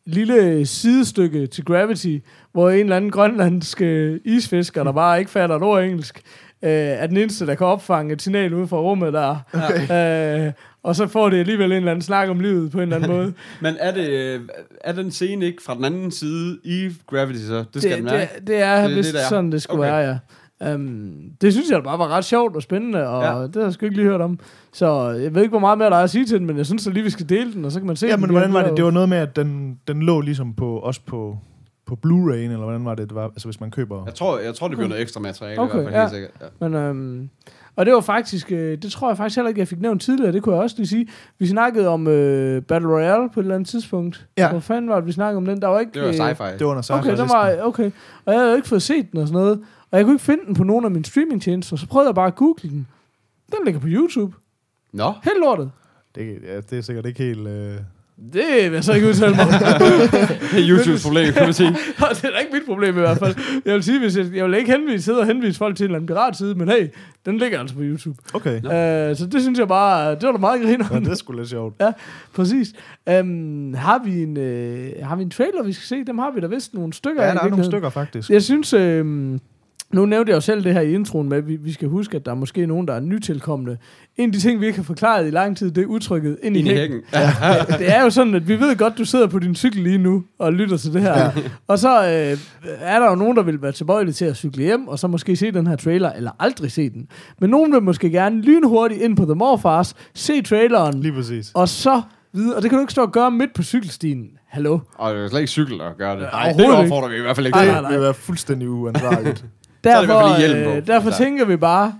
lille sidestykke til Gravity, hvor en eller anden grønlandsk øh, isfisker, der bare ikke fatter et ord engelsk, øh, er den eneste, der kan opfange et signal ude fra rummet der. Okay. Øh, og så får det alligevel en eller anden snak om livet på en eller anden måde. Men er, det, øh, er den scene ikke fra den anden side i Gravity, så? Det skal det, den være, det, det er Det vist det, der er. sådan, det skulle Okay. være, ja. Um, det synes jeg bare var ret sjovt og spændende, og Ja. det har jeg sgu ikke lige hørt om. Så jeg ved ikke, hvor meget mere der er at sige til den, men jeg synes da lige, vi skal dele den, og så kan man se Ja, men hvordan var det? Det var noget med, at den, den lå ligesom på, også på, på Blu-ray, eller hvordan var det, det var, altså hvis man køber... Jeg tror, jeg tror det bliver noget ekstra materiale Okay, i hvert fald, helt ja. sikkert. Ja. Men, øhm, og det var faktisk, øh, det tror jeg faktisk heller ikke, jeg fik nævnt tidligere, det kunne jeg også lige sige. Vi snakkede om øh, Battle Royale på et eller andet tidspunkt. Ja. Hvor fanden var det, vi snakkede om den? Der var ikke... Det var øh, sci-fi. Det var under Okay, den var, okay. Og jeg havde jo ikke fået set den og sådan noget. Og jeg kunne ikke finde den på nogen af mine streamingtjenester, så prøvede jeg bare at google den. Den ligger på YouTube. Nå, Helt lortet. Det, ja, det er sikkert ikke helt... Øh... Det vil jeg så ikke udtale mig det er YouTubes problem, kan man sige. Det er da ikke mit problem i hvert fald. Jeg vil sige, hvis jeg, jeg vil ikke henvise, sidde og henvise folk til en eller anden piratside, men hey, den ligger altså på YouTube. Okay. Uh, så det synes jeg bare, det var da meget griner. Ja, det er sgu lidt sjovt. Ja, præcis. Um, har, vi en, uh, har vi en trailer, vi skal se? Dem har vi da vist nogle stykker Ja, der er nogle stykker faktisk. Jeg synes, øh, nu nævnte jeg jo selv det her i introen med, at vi, vi skal huske, at der er måske nogen, der er nytilkommende. En af de ting, vi ikke har forklaret i lang tid, det er udtrykket ind i Ind i hækken. hækken. Ja. Det er jo sådan, at vi ved godt, du sidder på din cykel lige nu og lytter til det her. Ja. Og så øh, er der jo nogen, der vil være tilbøjelige til at cykle hjem, og så måske se den her trailer, eller aldrig se den. Men nogen vil måske gerne lynhurtigt ind på The Morfars, se traileren, Lige præcis. og så videre. Og det kan du ikke stå og gøre midt på cykelstien. Hallo? Og det er slet ikke cykel at gøre det. Nej, Nej, det opfordrer vi i hvert fald ikke Ej, til. nej, Det nej. vil være fuldstændig uansvarligt. Er det Derfor, hjelm på. øh, derfor Altså. tænker vi bare,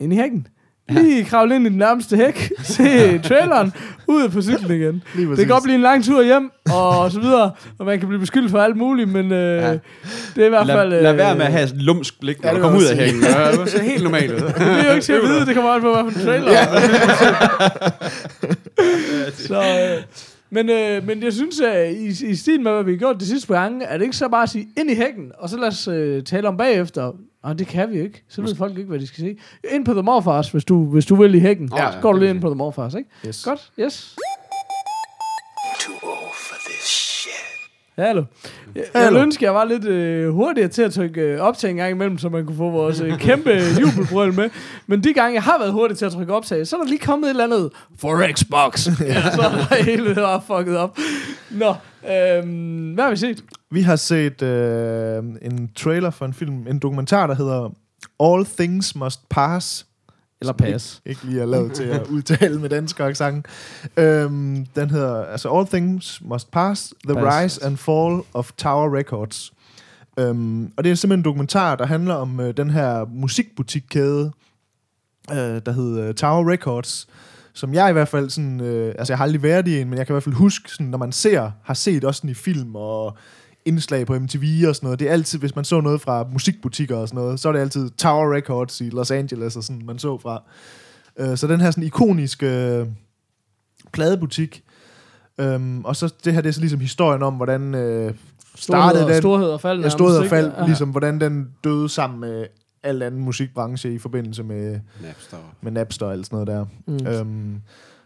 ind i hækken. Lige kravle ind i den nærmeste hæk, se traileren, ud på cyklen igen. Det kan godt blive en lang tur hjem, og så videre, og man kan blive beskyldt for alt muligt, men øh, Ja. det er i hvert fald... Lad, Øh, lad være med at have et lumsk blik, når Ja, du kommer ud af hækken. Det ser helt normalt ud. det er jo ikke til at vide, det kommer an på, hvad for en trailer. så, øh, men, øh, men jeg synes, at i, i stil med, hvad vi har gjort de sidste par gange, er det ikke så bare at sige ind i hækken, og så lad os øh, tale om bagefter. Og det kan vi ikke. Så ved folk ikke, hvad de skal se. Ind på The Morfars, hvis du, hvis du vil i hækken. Ja, så går du det lige ind på The Morfars, ikke? Yes. Godt, yes. Too old for this shit. Hallo. Jeg, jeg ville ønske, jeg var lidt øh, hurtigere til at trykke øh, optag en gang imellem, så man kunne få vores øh, kæmpe jubelbrøl med. Men de gange, jeg har været hurtig til at trykke optag, så er der lige kommet et eller andet for Xbox. ja, så er hele det var fucket op. Nå, øhm, hvad har vi set? Vi har set øh, en trailer for en film, en dokumentar, der hedder All Things Must Pass. Eller Som Ikke, ikke lige er lavet til at udtale med dansk accent. Øhm, den hedder altså All Things Must Pass, The Pass. Rise and Fall of Tower Records. Øhm, og det er simpelthen en dokumentar, der handler om øh, den her musikbutikkæde, øh, der hedder Tower Records, som jeg i hvert fald sådan, øh, altså jeg har aldrig været i en, men jeg kan i hvert fald huske, sådan, når man ser, har set også sådan i film og indslag på MTV og sådan noget, det er altid, hvis man så noget fra musikbutikker og sådan noget, så er det altid Tower Records i Los Angeles og sådan, man så fra. Øh, så den her sådan ikoniske øh, pladebutik, Øhm, og så det her, det er så ligesom historien om, hvordan øh, startede Storhed, den, storhed og fald. ja, stod og faldt, Ja. ligesom hvordan den døde sammen med al anden musikbranche i forbindelse med, Napster. med Napster og alt sådan noget der. Mm. Øhm,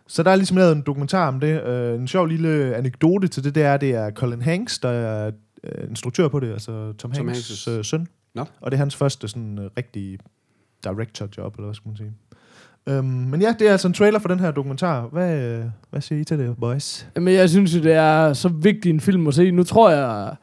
så der er ligesom lavet en dokumentar om det. Øh, en sjov lille anekdote til det, det er, det er Colin Hanks, der er øh, instruktør på det, altså Tom, Tom Hanks' Hanks' øh, søn. Nå. Og det er hans første sådan øh, rigtige director-job, eller hvad skal man sige. Øhm, men ja, det er altså en trailer for den her dokumentar. Hvad, øh, hvad siger I til det, boys? Men jeg synes jo, det er så vigtig en film at se. Nu tror jeg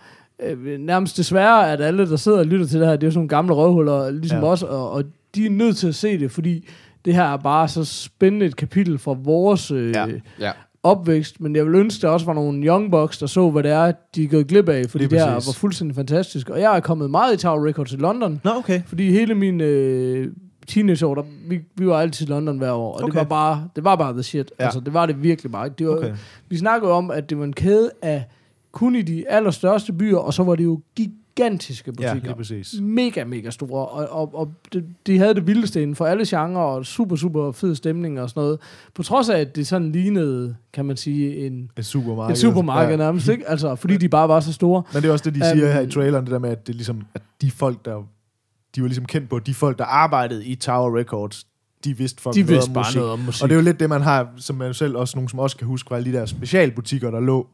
øh, nærmest desværre, at alle, der sidder og lytter til det her, det er jo sådan nogle gamle røvhuller, ligesom Ja. ja. os, og, og de er nødt til at se det, fordi det her er bare så spændende et kapitel fra vores øh, Ja. ja. Opvækst, men jeg vil ønske, der også var nogle young bucks, der så, hvad det er, de er gået glip af, fordi det præcis. var fuldstændig fantastisk. Og jeg er kommet meget i Tower Records i London, Nå, okay. fordi hele min øh, teenageår, der, vi, vi var altid i London hver år, og okay. det var bare, det var bare the shit. Ja. Altså, det var det virkelig bare. Det var, Okay. Vi snakkede om, at det var en kæde af kun i de allerstørste byer, og så var det jo gigantiske Ja, butikker. lige præcis. mega, mega store, og, og, og de, de havde det vildeste inden for alle genrer, og super, super fed stemning og sådan noget. På trods af, at det sådan lignede, kan man sige, en, Et supermarked. et supermarked Ja. nærmest, ikke? Altså, fordi de bare var så store. Men det er også det, de siger Øhm, her i traileren, det der med, at det ligesom, at de folk, der de var ligesom kendt på, at de folk, der arbejdede i Tower Records, de vidste fucking De noget vidste om bare musik. noget om musik. Og det er jo lidt det, man har, som man selv også, nogen som også kan huske, var alle de der specialbutikker, der lå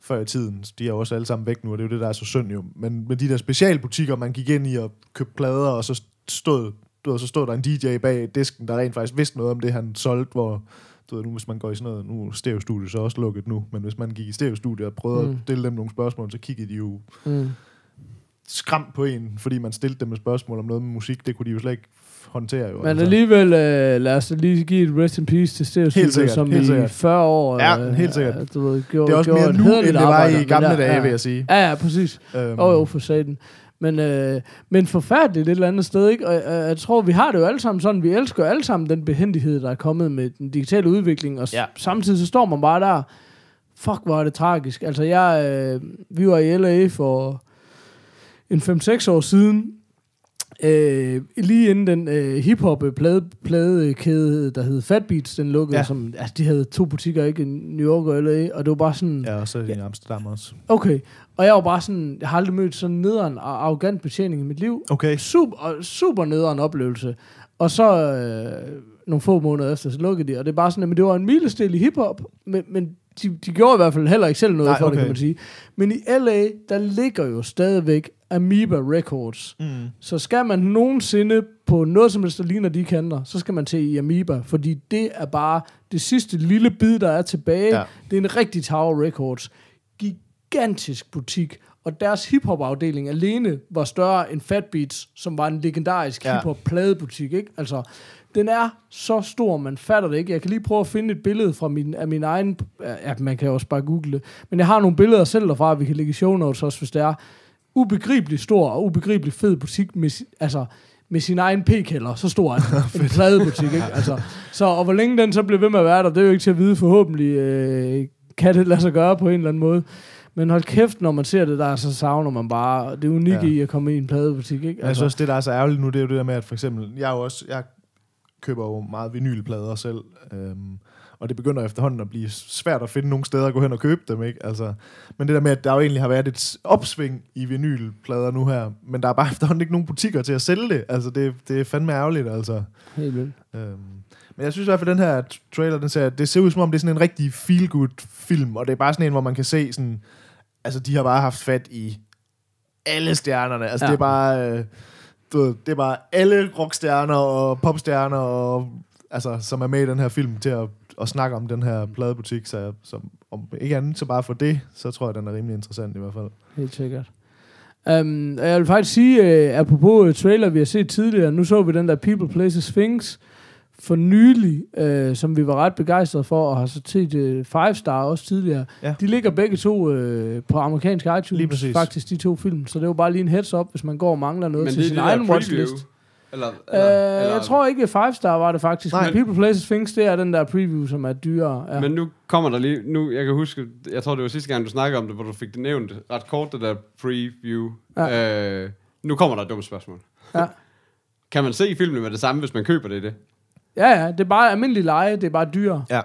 før i tiden. De er jo også alle sammen væk nu, og det er jo det, der er så synd jo. Men med de der specialbutikker, man gik ind i og købte plader, og så stod, du ved, så stod der en DJ bag disken, der rent faktisk vidste noget om det, han solgte, hvor du ved, nu hvis man går i sådan noget, nu er stereostudiet så også lukket nu, men hvis man gik i stereostudiet og prøvede. Mm. at stille dem nogle spørgsmål, så kiggede de jo Mm. Skræmt på en, fordi man stillede dem med spørgsmål om noget med musik, det kunne de jo slet ikke håndtere jo. Men alligevel, øh, lad os lige give et rest in peace til Stereo Helt Studio, sikkert, som helt i sikkert. 40 år... Ja, helt sikkert. øh, du ved, gjorde, det er også mere et nu, end det var arbejde, i gamle der- dage, ja. vil jeg sige. Ja, ja, præcis. Øhm, Åh, oh, jo, for satan. Men, øh, men forfærdeligt et eller andet sted, ikke? Og øh, jeg tror, vi har det jo alle sammen sådan, vi elsker alle sammen den behendighed, der er kommet med den digitale udvikling, og ja. samtidig så står man bare der, fuck, hvor er det tragisk. Altså, jeg, øh, vi var i LA for en 5-6 år siden, Øh, lige inden den øh, hip-hop plade, pladekæde, der hed Fat Beats, den lukkede, Ja. ja. som, altså, de havde to butikker, ikke? I New York og LA, og det var bare sådan, Ja, og så i Amsterdam også. okay. Og jeg var bare sådan, jeg har aldrig mødt sådan nederen og arrogant betjening i mit liv. Okay. Super, super nederen oplevelse. Og så øh, nogle få måneder efter, så lukkede de, og det er bare sådan, at det var en milestil i hiphop, men, men de, de gjorde i hvert fald heller ikke selv noget Nej, for okay. det, kan man sige. Men i LA, der ligger jo stadigvæk Amoeba Records. Mm. Så skal man nogensinde på noget som helst, der ligner de kanter, så skal man til i Amoeba, fordi det er bare det sidste lille bid, der er tilbage. Ja. Det er en rigtig Tower Records. Gigantisk butik. Og deres hiphop-afdeling alene var større end Fat Beats, som var en legendarisk ja. hiphop-pladebutik. Ikke? Altså, den er så stor, man fatter det ikke. Jeg kan lige prøve at finde et billede fra min, af min egen... Ja, man kan også bare google det. Men jeg har nogle billeder selv derfra, vi kan lægge i show notes også, hvis det er. Ubegribelig stor og ubegribelig fed butik med, altså, med sin egen p-kælder. Så stor er den. en pladebutik, ikke? Altså, så, og hvor længe den så bliver ved med at være der, det er jo ikke til at vide forhåbentlig. Øh, kan det lade sig gøre på en eller anden måde. Men hold kæft, når man ser det der, så savner man bare det unikke ja. i at komme i en pladebutik, ikke? Altså. Jeg synes også, det der er så ærgerligt nu, det er jo det der med, at for eksempel, jeg er jo også, jeg køber jo meget vinylplader selv, øhm, og det begynder efterhånden at blive svært at finde nogle steder at gå hen og købe dem, ikke? Altså, men det der med, at der jo egentlig har været et opsving i vinylplader nu her, men der er bare efterhånden ikke nogen butikker til at sælge det, altså det, det er fandme ærgerligt, altså. Helt vildt. Øhm, men jeg synes i hvert fald, den her trailer, den ser, det ser ud som om, det er sådan en rigtig feel-good film, og det er bare sådan en, hvor man kan se sådan, altså de har bare haft fat i alle stjernerne. Altså. Ja. det er bare, øh, du ved, det er bare alle rockstjerner og popstjerner, og, altså, som er med i den her film til at, at snakke om den her pladebutik. Så som, om ikke andet, så bare for det, så tror jeg, den er rimelig interessant i hvert fald. Helt sikkert. Um, jeg vil faktisk sige, uh, apropos uh, trailer, vi har set tidligere, nu så vi den der People, Places, Things for nylig, uh, som vi var ret begejstrede for, og har så set uh, Five Star også tidligere. Ja. De ligger begge to uh, på amerikansk Lige iTunes, præcis. faktisk de to film. Så det var bare lige en heads up, hvis man går og mangler noget Men til det sin egen preview. watchlist. Eller, Uh, eller, eller, jeg tror ikke, Five Star var det faktisk, Nej. men People, Places, Things, det er den der preview, som er dyrere. Ja. Men nu kommer der lige... Nu, jeg kan huske, jeg tror, det var sidste gang, du snakkede om det, hvor du fik det nævnt ret kort, det der preview. Ja. Øh, nu kommer der et dumt spørgsmål. Ja. Kan man se filmen med det samme, hvis man køber det i det? Ja, ja, det er bare almindelig leje, det er bare dyrere. Ja.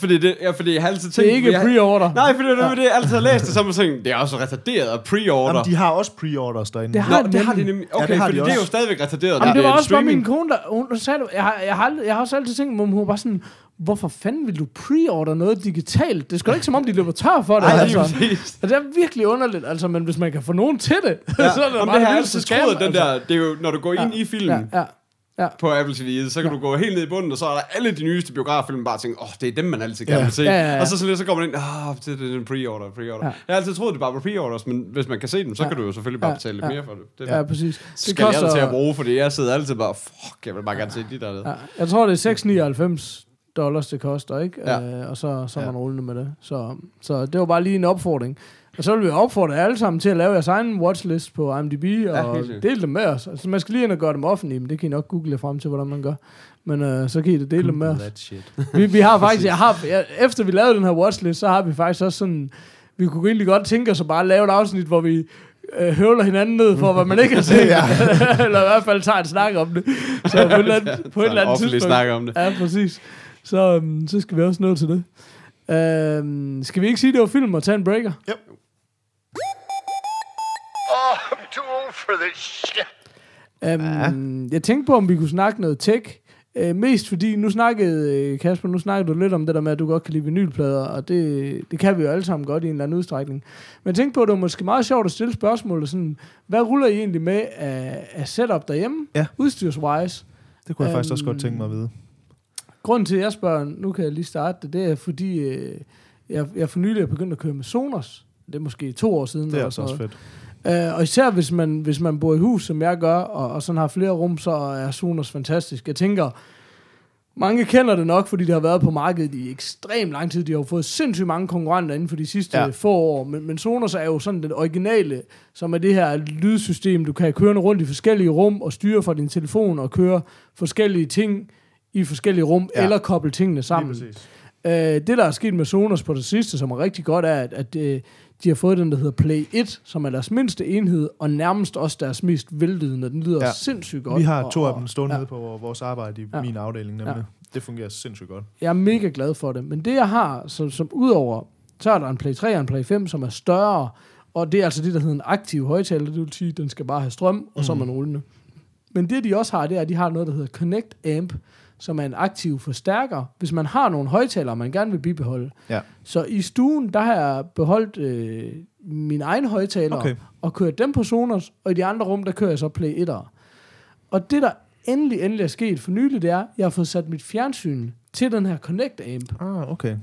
Fordi, det, ja, fordi jeg har altid tænkt... Det er ikke jeg, pre-order. Nej, fordi det er det, jeg altid har læst det, man tænkt, det er også retarderet og pre-order. Jamen, de har også pre-orders derinde. Det har Nå, de det har de nemlig. nemlig. Ja, Okay, det har fordi de det er jo også. stadigvæk retarderet. Jamen, når det var er også bare streaming. min kone, der, hun sagde, jeg har, jeg, har, aldrig- jeg har også altid tænkt, at hun var bare sådan, hvorfor fanden vil du pre-order noget digitalt? Det er sgu da ikke som om, de løber tør for det. Ej, lige altså. præcis. Og det er virkelig underligt, altså, men hvis man kan få nogen til det, ja. så er det Jamen, bare det har jeg altid troet, den altså. der, det er jo, når du går ind i filmen, Ja, ja. På Apple TV, så kan Ja. du gå helt ned i bunden, og så er der alle de nyeste biograffilm, bare tænke, åh, oh, det er dem, man altid gerne Ja. vil se. Ja, ja, ja. Og så, så, lidt, så kommer man ind, åh, oh, det, det er en pre-order, pre-order. Ja. Jeg har altid troet, det bare var pre-orders, men hvis man kan se dem, så Ja. kan du jo selvfølgelig bare Ja, betale lidt ja. mere for det. Det Ja, præcis. Det skal jeg altså til at bruge, fordi jeg sidder altid bare, fuck, jeg vil bare gerne se de der. Ja, jeg tror, det er 6,99 dollars, det koster, ikke? Ja. Øh, og så, så er Ja. man rullende med det. Så, så det var bare lige en opfordring. Og så vil vi opfordre jer alle sammen til at lave jeres egen watchlist på IMDb og dele dem med os. Altså, man skal lige ind og gøre dem offentlige, men det kan I nok google jer frem til, hvordan man gør. Men øh, så kan I dele dem med os. Shit. Vi, vi har faktisk, jeg har, jeg, efter vi lavede den her watchlist, så har vi faktisk også sådan, vi kunne egentlig godt tænke os at bare lave et afsnit, hvor vi øh, høvler hinanden ned for, hvad man ikke har set. Eller i hvert fald tager en snak om det. Så på et eller andet, på et eller andet tidspunkt. snak om det. Ja, præcis. Så, um, så skal vi også nå til det. Um, skal vi ikke sige, det var film og tage en breaker? Oh, I'm too old for this shit. Um, Jeg tænkte på, om vi kunne snakke noget tech. Uh, mest fordi, nu snakkede øh, Kasper, nu snakkede du lidt om det der med, at du godt kan lide vinylplader, og det, det kan vi jo alle sammen godt i en eller anden udstrækning. Men jeg tænkte på, at det var måske meget sjovt at stille spørgsmålet sådan, hvad ruller I egentlig med af, af setup derhjemme, Ja. udstyrswise? Det kunne jeg faktisk også Øhm, godt tænke mig at vide. Grunden til, at jeg spørger, nu kan jeg lige starte det, det er fordi, øh, jeg, jeg for nylig er begyndt at køre med Sonos. Det er måske to år siden. Det er altså også noget. fedt. Øh, og især hvis man, hvis man bor i hus, som jeg gør, og, og sådan har flere rum, så er Sonos fantastisk. Jeg tænker, mange kender det nok, fordi det har været på markedet i ekstrem lang tid. De har jo fået sindssygt mange konkurrenter inden for de sidste Ja. få år. Men, men Sonos er jo sådan den originale, som er det her lydsystem, du kan køre rundt i forskellige rum og styre fra din telefon og køre forskellige ting i forskellige rum, Ja. eller koble tingene sammen. Øh, det, der er sket med Sonos på det sidste, som er rigtig godt, er, at, at øh, de har fået den, der hedder Play 1, som er deres mindste enhed, og nærmest også deres mest vellydende. Den lyder Ja. sindssygt godt. Vi har og, to af og- dem stående ja. nede på vores arbejde i Ja. min afdeling nemlig. Ja. Det fungerer sindssygt godt. Jeg er mega glad for det. Men det, jeg har, som, som udover, så er der en Play 3 og en Play 5, som er større, og det er altså det, der hedder en aktiv højtaler. Det vil sige, at den skal bare have strøm, og så er man rullende. Men det, de også har, det er, at de har noget, der hedder Connect Amp, som er en aktiv forstærker, hvis man har nogle højtalere, man gerne vil bibeholde. Ja. Så i stuen, der har jeg beholdt øh, min egen højtaler Okay. og kørt dem på Sonos, og i de andre rum, der kører jeg så Play 1'ere. Og det, der endelig, endelig er sket for nylig, det er, at jeg har fået sat mit fjernsyn til den her Connect Amp. Ah, okay.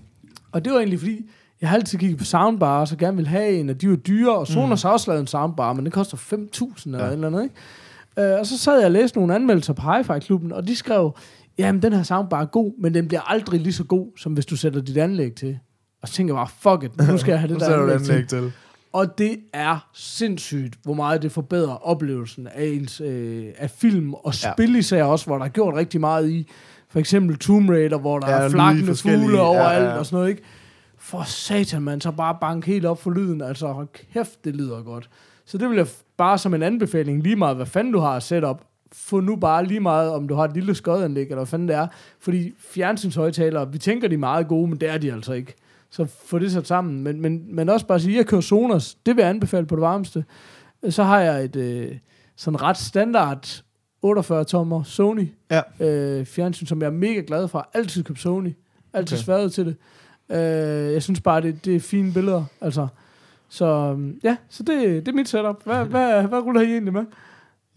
Og det var egentlig fordi, jeg har altid kigget på soundbar, og gerne vil have en, og de var dyre, og Sonos mm. har også lavet en soundbar, men det koster 5.000 eller Ja. eller andet, ikke? Øh, og så sad jeg og læste nogle anmeldelser på Hi-Fi-klubben, og de skrev, jamen den her soundbar er god, men den bliver aldrig lige så god, som hvis du sætter dit anlæg til. Og så tænker jeg bare, fuck it, nu skal jeg have det der du anlæg til. anlæg til. Og det er sindssygt, hvor meget det forbedrer oplevelsen af, ens, øh, af film og spil især også, hvor der er gjort rigtig meget i. For eksempel Tomb Raider, hvor der Ja, er flakkende fugle overalt ja, ja. og sådan noget, ikke? For satan, man, så bare bank helt op for lyden. Altså, hold kæft, det lyder godt. Så det vil jeg bare som en anbefaling, lige meget hvad fanden du har at sætte op, få nu bare lige meget, om du har et lille skodanlæg, eller hvad fanden det er. Fordi fjernsynshøjtalere, vi tænker, de er meget gode, men det er de altså ikke. Så få det sat sammen. Men, men, men også bare sige, at jeg kører Sonos, det vil jeg anbefale på det varmeste. Så har jeg et øh, sådan ret standard 48 tommer Sony Ja. øh, fjernsyn, som jeg er mega glad for. Altid købt Sony. Altid Okay. okay. sværet til det. Øh, jeg synes bare, det, det er fine billeder. Altså. Så øhm, ja, så det, det er mit setup. Hvad, hvad, hvad ruller I egentlig med?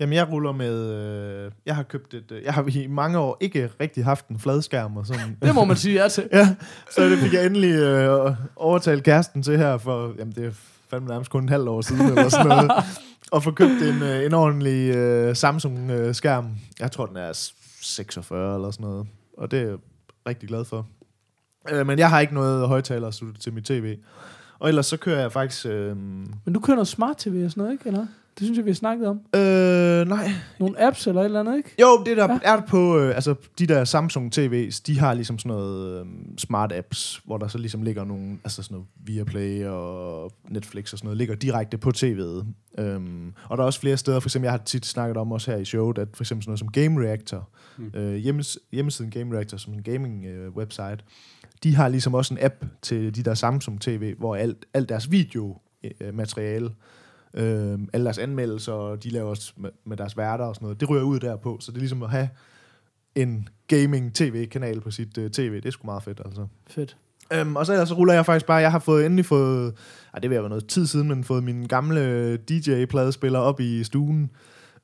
Jamen, jeg ruller med... Øh, jeg har købt et... Øh, jeg har i mange år ikke rigtig haft en fladskærm og sådan. Det må man sige ja til. ja, så det fik jeg endelig øh, overtalt kæresten til her for... Jamen, det er fandme nærmest kun en halv år siden, eller sådan noget. Og få købt en, øh, en ordentlig øh, Samsung-skærm. Jeg tror, den er 46 eller sådan noget. Og det er jeg rigtig glad for. Øh, men jeg har ikke noget højtaler til mit tv. Og ellers så kører jeg faktisk... Øh, Men du kører noget smart tv og sådan noget, ikke? Eller? Det synes jeg, vi har snakket om. øh, nej, Nogle apps eller et eller andet, ikke? Jo, det der Ja. er på, øh, altså de der Samsung TV's, de har ligesom sådan noget øh, smart apps, hvor der så ligesom ligger nogle, altså sådan noget Viaplay og Netflix og sådan noget, ligger direkte på tv'et. Øhm, og der er også flere steder, for eksempel, jeg har tit snakket om også her i showet, at for eksempel sådan noget som Game Reactor, mm. øh, hjemmes, hjemmesiden Game Reactor, som en gaming øh, website, de har ligesom også en app til de der Samsung TV, hvor alt, alt deres videomateriale, øh, alle deres anmeldelser, og de laver også med, med deres værter og sådan noget, det ryger ud derpå, så det er ligesom at have en gaming-tv-kanal på sit uh, tv, det er sgu meget fedt, altså. Fedt. Øhm, og så ellers så ruller jeg faktisk bare, jeg har fået endelig fået, ej, det vil være noget tid siden, men fået min gamle DJ-pladespiller op i stuen.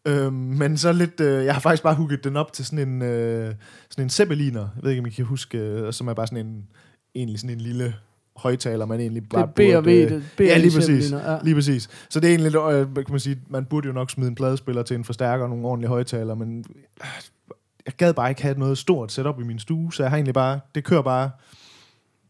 Øhm, men så lidt, øh, jeg har faktisk bare hugget den op til sådan en, øh, sådan en Zeppeliner, jeg ved ikke, om I kan huske, øh, som er bare sådan en, egentlig sådan en lille højtaler, man egentlig Det bare og V. burde, øh, det- B ja, lige præcis. Ja. Lige præcis. Så det er egentlig øh, kan man sige, man burde jo nok smide en pladespiller til en forstærker og nogle ordentlige højtaler, men øh, jeg gad bare ikke have noget stort setup i min stue, så jeg har egentlig bare, det kører bare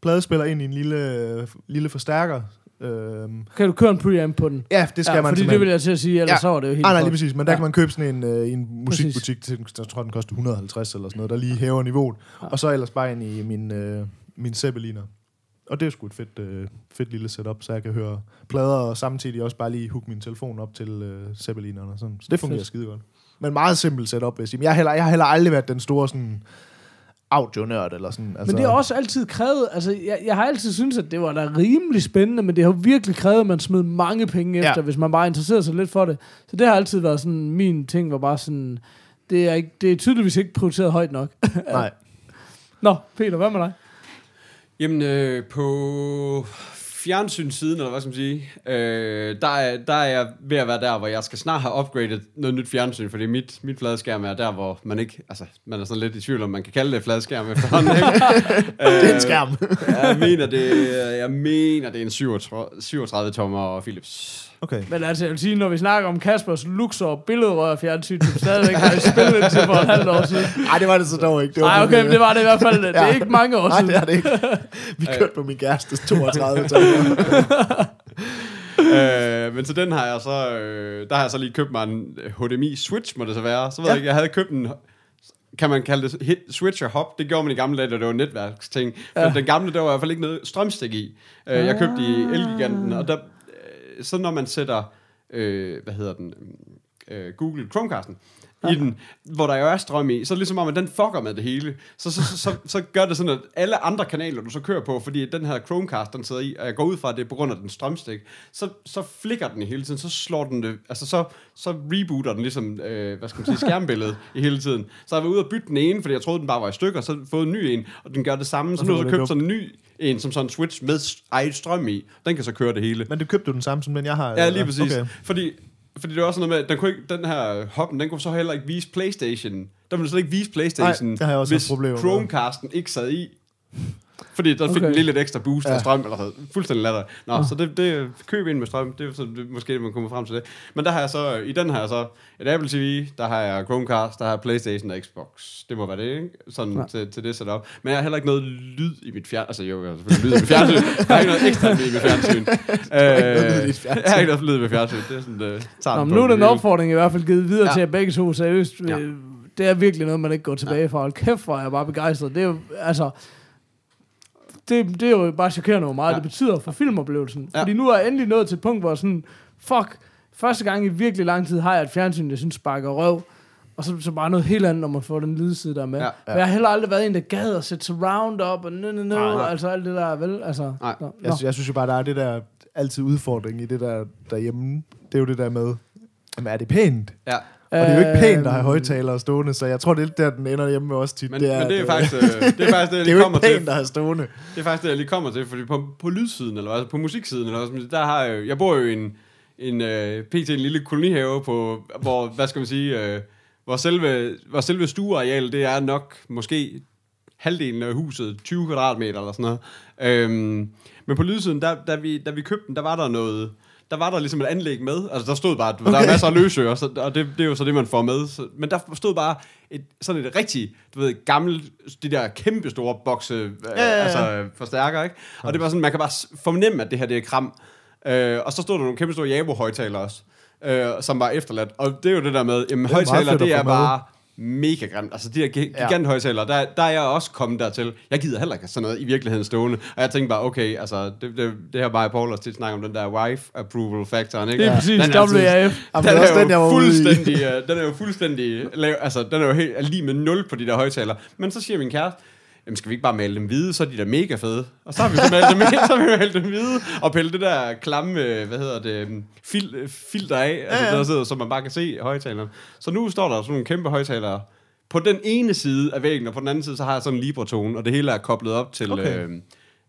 pladespiller ind i en lille, lille forstærker, Øhm, Kan du køre en preamp på den? ja, det skal ja, man fordi det simpelthen. vil jeg til at sige, ellers Ja. så var det jo helt Nej, nej, lige præcis. Men der Ja. kan man købe sådan en, øh, en musikbutik, til, jeg tror, den koster 150 eller sådan noget, der lige hæver niveauet. Ja. Og så ellers bare ind i min, øh, min Zeppeliner. Og det er sgu et fedt, øh, fedt lille setup, så jeg kan høre plader, og samtidig også bare lige hooke min telefon op til øh, Zeppelinerne. og Sådan. Så det fungerer Fedt. skide godt. Men meget simpelt setup, vil jeg sige. Jeg har heller, jeg har heller aldrig været den store sådan, audionørd eller sådan. Altså, Men det har også altid krævet, altså jeg, jeg har altid syntes, at det var da rimelig spændende, men det har jo virkelig krævet, at man smed mange penge efter, ja. hvis man bare interesserede sig lidt for det. Så det har altid været sådan, min ting var bare sådan, det er, ikke, det er tydeligvis ikke prioriteret højt nok. Nej. Nå, Peter, hvad med dig? Jamen, øh, på fjernsynssiden, eller hvad skal man sige, øh, der, er, der er jeg ved at være der, hvor jeg skal snart have upgradet noget nyt fjernsyn, fordi mit, mit fladskærm er der, hvor man ikke, altså, man er sådan lidt i tvivl om, man kan kalde det fladskærm efterhånden, ikke? det er en skærm. jeg mener, det, jeg mener, det er en 37, 37 tommer Philips. Okay. Men altså, jeg vil sige, når vi snakker om Kaspers Luxor billedrør fjernsyn, som stadigvæk har i spillet til for et halvt år siden. Nej, det var det så dog ikke. Det var Nej, okay, men det var det i hvert fald. Det er ikke mange år Nej, siden. det er det ikke. Vi kørte på min kærestes 32 tommer. øh, men så den har jeg så, øh, der har jeg så lige købt mig en HDMI Switch, må det så være. Så ved Ja. jeg ikke, jeg havde købt en, kan man kalde det hit, Switch og hop? Det gjorde man i gamle dage, da det var netværksting. For Ja. den gamle, der var i hvert fald ikke noget strømstik i. Øh, jeg købte i Elgiganten, og der, så når man sætter, øh, hvad hedder den, øh, Google Chromecasten, i den, hvor der jo er strøm i, så er det ligesom om, at den fucker med det hele. Så, så, så, så, så gør det sådan, at alle andre kanaler, du så kører på, fordi den her Chromecast, den sidder i, og jeg går ud fra, at det er på grund af den strømstik, så, så flikker den i hele tiden, så slår den det, altså så, så rebooter den ligesom, øh, hvad skal man sige, skærmbilledet i hele tiden. Så jeg var ude og bytte den ene, fordi jeg troede, den bare var i stykker, så fået en ny en, og den gør det samme, så nu så har jeg købt sådan en ny en, som sådan en Switch med eget strøm i. Den kan så køre det hele. Men du købte du den samme som den, jeg har? Ja, lige præcis. Okay. Fordi, fordi det var også noget med, at den, kunne ikke, den her hoppen, den kunne så heller ikke vise Playstation. Den ville slet ikke vise Playstation, Nej, det har jeg også hvis. Chromecasten ikke sad i. Fordi der fik Okay. den lige lidt ekstra boost ja. Ja. af strøm, eller sådan. Fuldstændig latter. Nå, så det, det køb ind med strøm, det er så det, måske, man kommer frem til det. Men der har jeg så, i den har jeg så et Apple TV, der har jeg Chromecast, der har jeg Playstation og Xbox. Det må være det, ikke? Sådan Ja. til, til det setup. Men jeg har heller ikke noget lyd i mit fjernsyn. Altså jo, jeg har selvfølgelig lyd i mit fjernsyn. Jeg har ikke noget ekstra lyd i mit fjernsyn. Øh, Jeg har ikke noget lyd i mit fjernsyn. Det er sådan, tager Nå, men nu er den opfordring i hvert fald givet videre Ja. ja. til jer begge to, seriøst. Ja. Ja. Det er virkelig noget, man ikke går tilbage fra. Hold kæft, hvor er jeg bare begejstret. Det er jo, altså... Det, det er jo bare chokerende, hvor meget Ja. det betyder for filmoplevelsen. Ja. Fordi nu er jeg endelig nået til et punkt, hvor sådan... Fuck, første gang i virkelig lang tid har jeg et fjernsyn, jeg synes sparker røv. Og så, så bare noget helt andet, når man får den lydside der med. Ja. Ja. Jeg har heller aldrig været en, der gad at sætte surround op, og nø, nø, nø, Nej, nej. altså alt det der, vel? Altså, Nej. nå, Jeg, jeg synes jo bare, der er det der altid udfordring i det der derhjemme. Det er jo det der med, jamen er det pænt? Ja. Og det er jo ikke pænt at have Øhm, højtalere stående, så jeg tror, det er der, den ender hjemme med os tit. Men det, men det er faktisk øh, det, er faktisk det, jeg det er lige jo kommer ikke til. pænt at have stående. Det er faktisk det, jeg lige kommer til, fordi på, på lydsiden, eller altså på musiksiden, eller man sige, der har jeg, jeg bor jo i en, en uh, pt. en lille kolonihave, på, hvor, hvad skal man sige, uh, hvor selve, hvor selve stuearealet, det er nok måske halvdelen af huset, 20 kvadratmeter eller sådan noget. Øhm, men på lydsiden, der, da, vi, da vi købte den, der var der noget, der var der ligesom et anlæg med. Altså, der stod bare, okay. der er masser af løsører, så, og det, det er jo så det, man får med. Så, men der stod bare et, sådan et rigtig, du ved, gammelt, de der kæmpe store bokse, ja, ja, ja. altså forstærker, ikke? Og det var sådan, man kan bare fornemme, at det her, det er kram. Øh, og så stod der nogle kæmpe store Jabo-højtalere også, øh, som var efterladt. Og det er jo det der med, jamen er højtalere, det er få med. Mega grimt. Altså de her gi- Ja. giganthøjtalere, der, der er jeg også kommet dertil. Jeg gider heller ikke sådan noget i virkeligheden stående. Og jeg tænkte bare, okay, altså det, det, det her bare Paul også tit snakker om den der wife approval factoren, ikke? Det er præcis Den er altså- WAF. Jamen, den, er er også jo den, jeg fuldstændig, uh, den er jo fuldstændig lav, altså den er jo helt er lige med nul på de der højtalere. Men så siger min kæreste, jamen skal vi ikke bare male dem hvide, så er de der mega fede. Og så har vi så malet dem, så har vi malet dem hvide, og pille det der klamme, øh, hvad hedder det, øhm, fil, øh, filter af, altså ja. der sidder, så man bare kan se højtalerne. Så nu står der sådan nogle kæmpe højtalere på den ene side af væggen, og på den anden side, så har jeg sådan en Libra-tone, og det hele er koblet op til... Okay. Øh,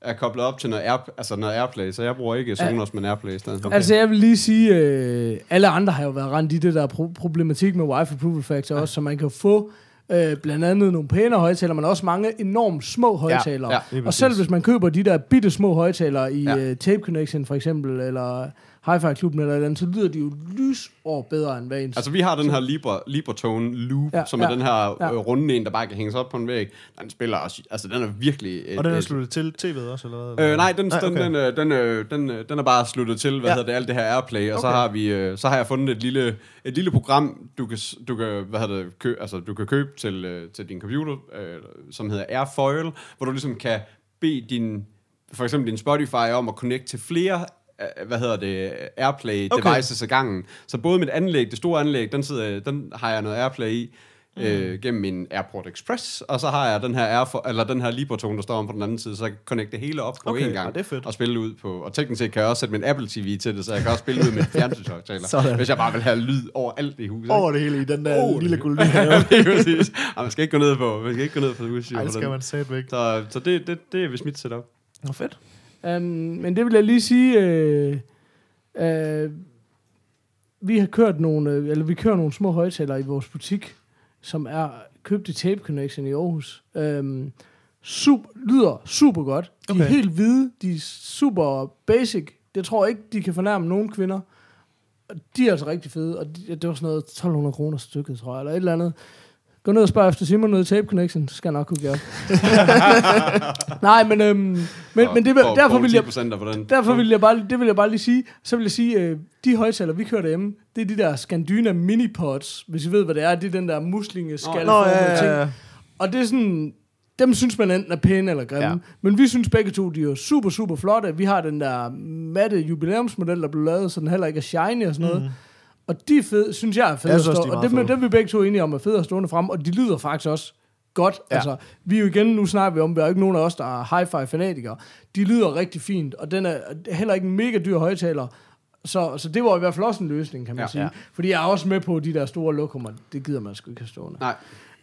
er koblet op til noget, Air, altså noget Airplay, så jeg bruger ikke Sonos, men Airplay i stedet. Okay. Altså, jeg vil lige sige, øh, alle andre har jo været rent i det der pro- problematik med Wi-Fi Approval Factor også, så man kan få øh, blandt andet nogle pæne højtalere, men også mange enormt små højtalere. ja, lige og selv hvis man køber de der bitte små højtalere i Ja. ja. øh, Tape Connection for eksempel, eller Hi-Fi-klubben eller et eller andet, så lyder de jo lysår bedre end hvad ens. Altså, vi har den her Libra, Libratone Loop, Ja, ja, som er ja, den her ja. ja. runde en, der bare kan hænges op på en væg. Den spiller også, altså den er virkelig... Et, Og den er et- sluttet til tv'et også, eller hvad? Øh, nej, den, Nej, okay. den, den, øh, den, øh, den, øh, den er bare sluttet til, hvad Ja. hedder det, alt det her Airplay, og okay. så har vi, øh, så har jeg fundet et lille, et lille program, du kan, du kan, hvad hedder det, kø, altså, du kan købe til, øh, til din computer, øh, som hedder Airfoil, hvor du ligesom kan bede din, for eksempel din Spotify om at connecte til flere øh, hvad hedder det, Airplay Okay. devices ad gangen. Så både mit anlæg, det store anlæg, den, sidder, den har jeg noget Airplay i, øh, gennem min Airport Express, og så har jeg den her, Airfo- eller den her Libratone, der står om på den anden side, så jeg kan connecte det hele op på Okay, én gang. ja, det er fedt. Og spille ud på, og teknisk set kan jeg også sætte min Apple TV til det, så jeg kan også spille ud med en fjernsynshøjtaler, hvis jeg bare vil have lyd over alt i huset. Over det hele i den der Over lille ja, have. præcis. Ej, man skal ikke gå ned på, man skal ikke gå ned på udstyr. Ej, det skal man sætte væk. Så, så det, det, det er vist mit setup. Nå, fedt. Um, men det vil jeg lige sige, øh, øh, vi har kørt nogle, øh, eller vi kører nogle små højtalere i vores butik, som er købt i Tape Connection i Aarhus. Um, super, lyder super godt. De okay. er helt hvide, de er super basic. Det tror jeg ikke, de kan fornærme nogen kvinder. De er altså rigtig fede, og de, det var sådan noget 1200 kroner stykket, tror jeg, eller et eller andet. Gå ned og spørg efter Simon nede i Tape Connection, så skal jeg nok kunne gøre. Nej, men, øhm, men, men det, Og- derfor og vil jeg, 10% for den. Derfor vil jeg bare, det vil jeg bare lige sige. Så vil jeg sige, øh, de højtaler, vi kører derhjemme, det er de der Scandyna Minipods, hvis I ved, hvad det er. Det er den der muslinge Nå, ja, ja, ja. Og det er sådan, dem synes man enten er pæne eller grimme. Ja. Ja. Men vi synes begge to, de er jo super, super flotte. Vi har den der matte jubilæumsmodel, der blev lavet, så den heller ikke er shiny og sådan noget. Mm. Og de fede, synes jeg er fede Jeg at synes også, stå. de er Og dem, fede. dem er vi begge to enige om er fede at stående frem, og de lyder faktisk også godt. Ja. Altså, vi er jo igen, nu snakker vi om, vi er jo ikke nogen af os, der er hi-fi fanatikere. De lyder rigtig fint, og den er heller ikke en mega dyr højtaler. Så, så det var i hvert fald også en løsning, kan man ja, sige. Ja. Fordi jeg er også med på de der store lokummer. Det gider man sgu ikke have stående. Nej.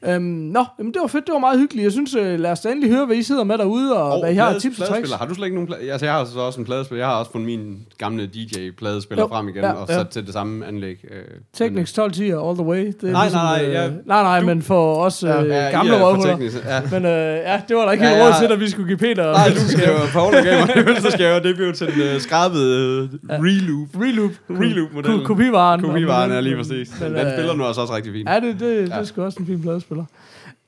Øhm, nå, jamen det var fedt, det var meget hyggeligt. Jeg synes, øh, lad os da endelig høre, hvad I sidder med derude, og, og hvad I har plades- tips og tricks. Har du slet ikke nogen pla- altså, jeg har så også en pladespiller. Jeg har også fundet min gamle DJ-pladespiller frem igen, ja, og ja. sat til det samme anlæg. Øh, Technics 12 10 all the way. Det er Nej, ligesom, nej, nej, øh, jeg- nej, nej, du- men for os øh, Ja, ja, gamle for røvhuller. Ja. Men øh, ja, det var der ikke Ja, jeg råd til, at vi skulle give Peter Nej, du skal jo Paul gav mig, så skal jeg jo debut til den uh, skrabede uh, reloop. reloop. Reloop-modellen. Ko- Kopivaren. Kopivaren er lige præcis. Den øh, spiller nu også rigtig fint. Ja, det, det, det er sgu også en fin pladespiller.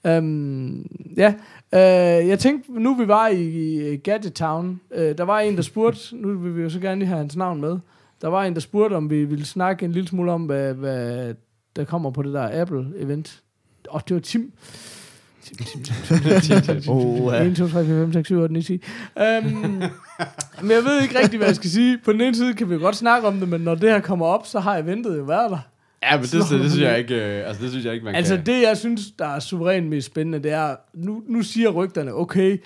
Um, ja, uh, jeg tænkte, nu vi var i, i Gadget Town, uh, der var en, der spurgte, nu vil vi jo så gerne lige have hans navn med, der var en, der spurgte, om vi ville snakke en lille smule om, hvad, hvad der kommer på det der Apple-event. Og det var Tim. Tim, Tim, Tim, Tim. Oh, 1, 2, 3, 4, 5, 6, 7, 8, 9, 10. Um, men jeg ved ikke rigtig, hvad jeg skal sige. På den ene side kan vi godt snakke om det, men når det her kommer op, så har eventet jo været der. Ja, men det, det, det, synes jeg ikke, øh, altså det synes jeg ikke, man Altså kan. det, jeg synes, der er suverænt mest spændende, det er, nu, nu siger rygterne, okay,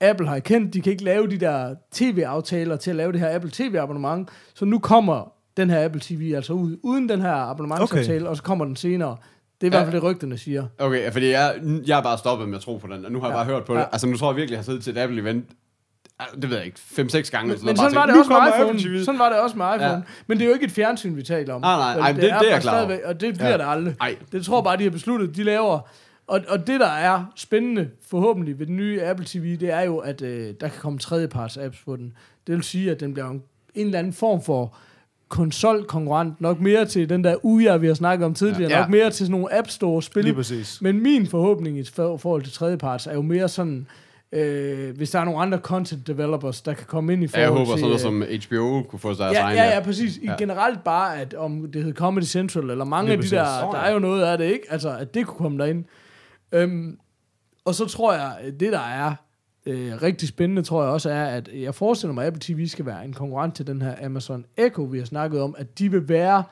Apple har kendt, de kan ikke lave de der tv-aftaler til at lave det her Apple TV-abonnement, så nu kommer den her Apple TV altså ud, uden den her abonnementsaftale, okay. og så kommer den senere. Det er i Ja. hvert fald det, rygterne siger. Okay, fordi jeg, jeg er bare stoppet med at tro på den, og nu har jeg Ja. bare hørt på det. Ja. Altså nu tror jeg virkelig, jeg har siddet til et Apple-event, det ved jeg ikke, 5-6 gange. eller Men, sådan var det også "Nu med iPhone. TV." Sådan var det også med iPhone. Ja. Men det er jo ikke et fjernsyn, vi taler om. Nej, nej, Vel, ej, men det- det er jeg klar over. stadigvæk- Og det bliver Ja. det aldrig. Ej. Det tror bare, de har besluttet. De laver... Og, og det, der er spændende, forhåbentlig, ved den nye Apple TV, det er jo, at øh, der kan komme tredjeparts apps på den. Det vil sige, at den bliver en, en eller anden form for konsolkonkurrent, nok mere til den der Uya, vi har snakket om tidligere, ja. Nok mere til sådan nogle App Store-spil. Lige præcis. Men min forhåbning i for- forhold til tredjeparts er jo mere sådan, øh, hvis der er nogle andre content developers, der kan komme ind i Ja, jeg forhold håber til... sådan noget øh, som HBO kunne få sig Ja, egen ja, ja, præcis. I Ja. generelt bare, at om det hedder Comedy Central, eller mange af de der, der ja. er jo noget af det, ikke? Altså, at det kunne komme derind. Øhm, og så tror jeg, det der er øh, rigtig spændende, tror jeg også er, at jeg forestiller mig, at Apple TV skal være en konkurrent til den her Amazon Echo, vi har snakket om, at de vil være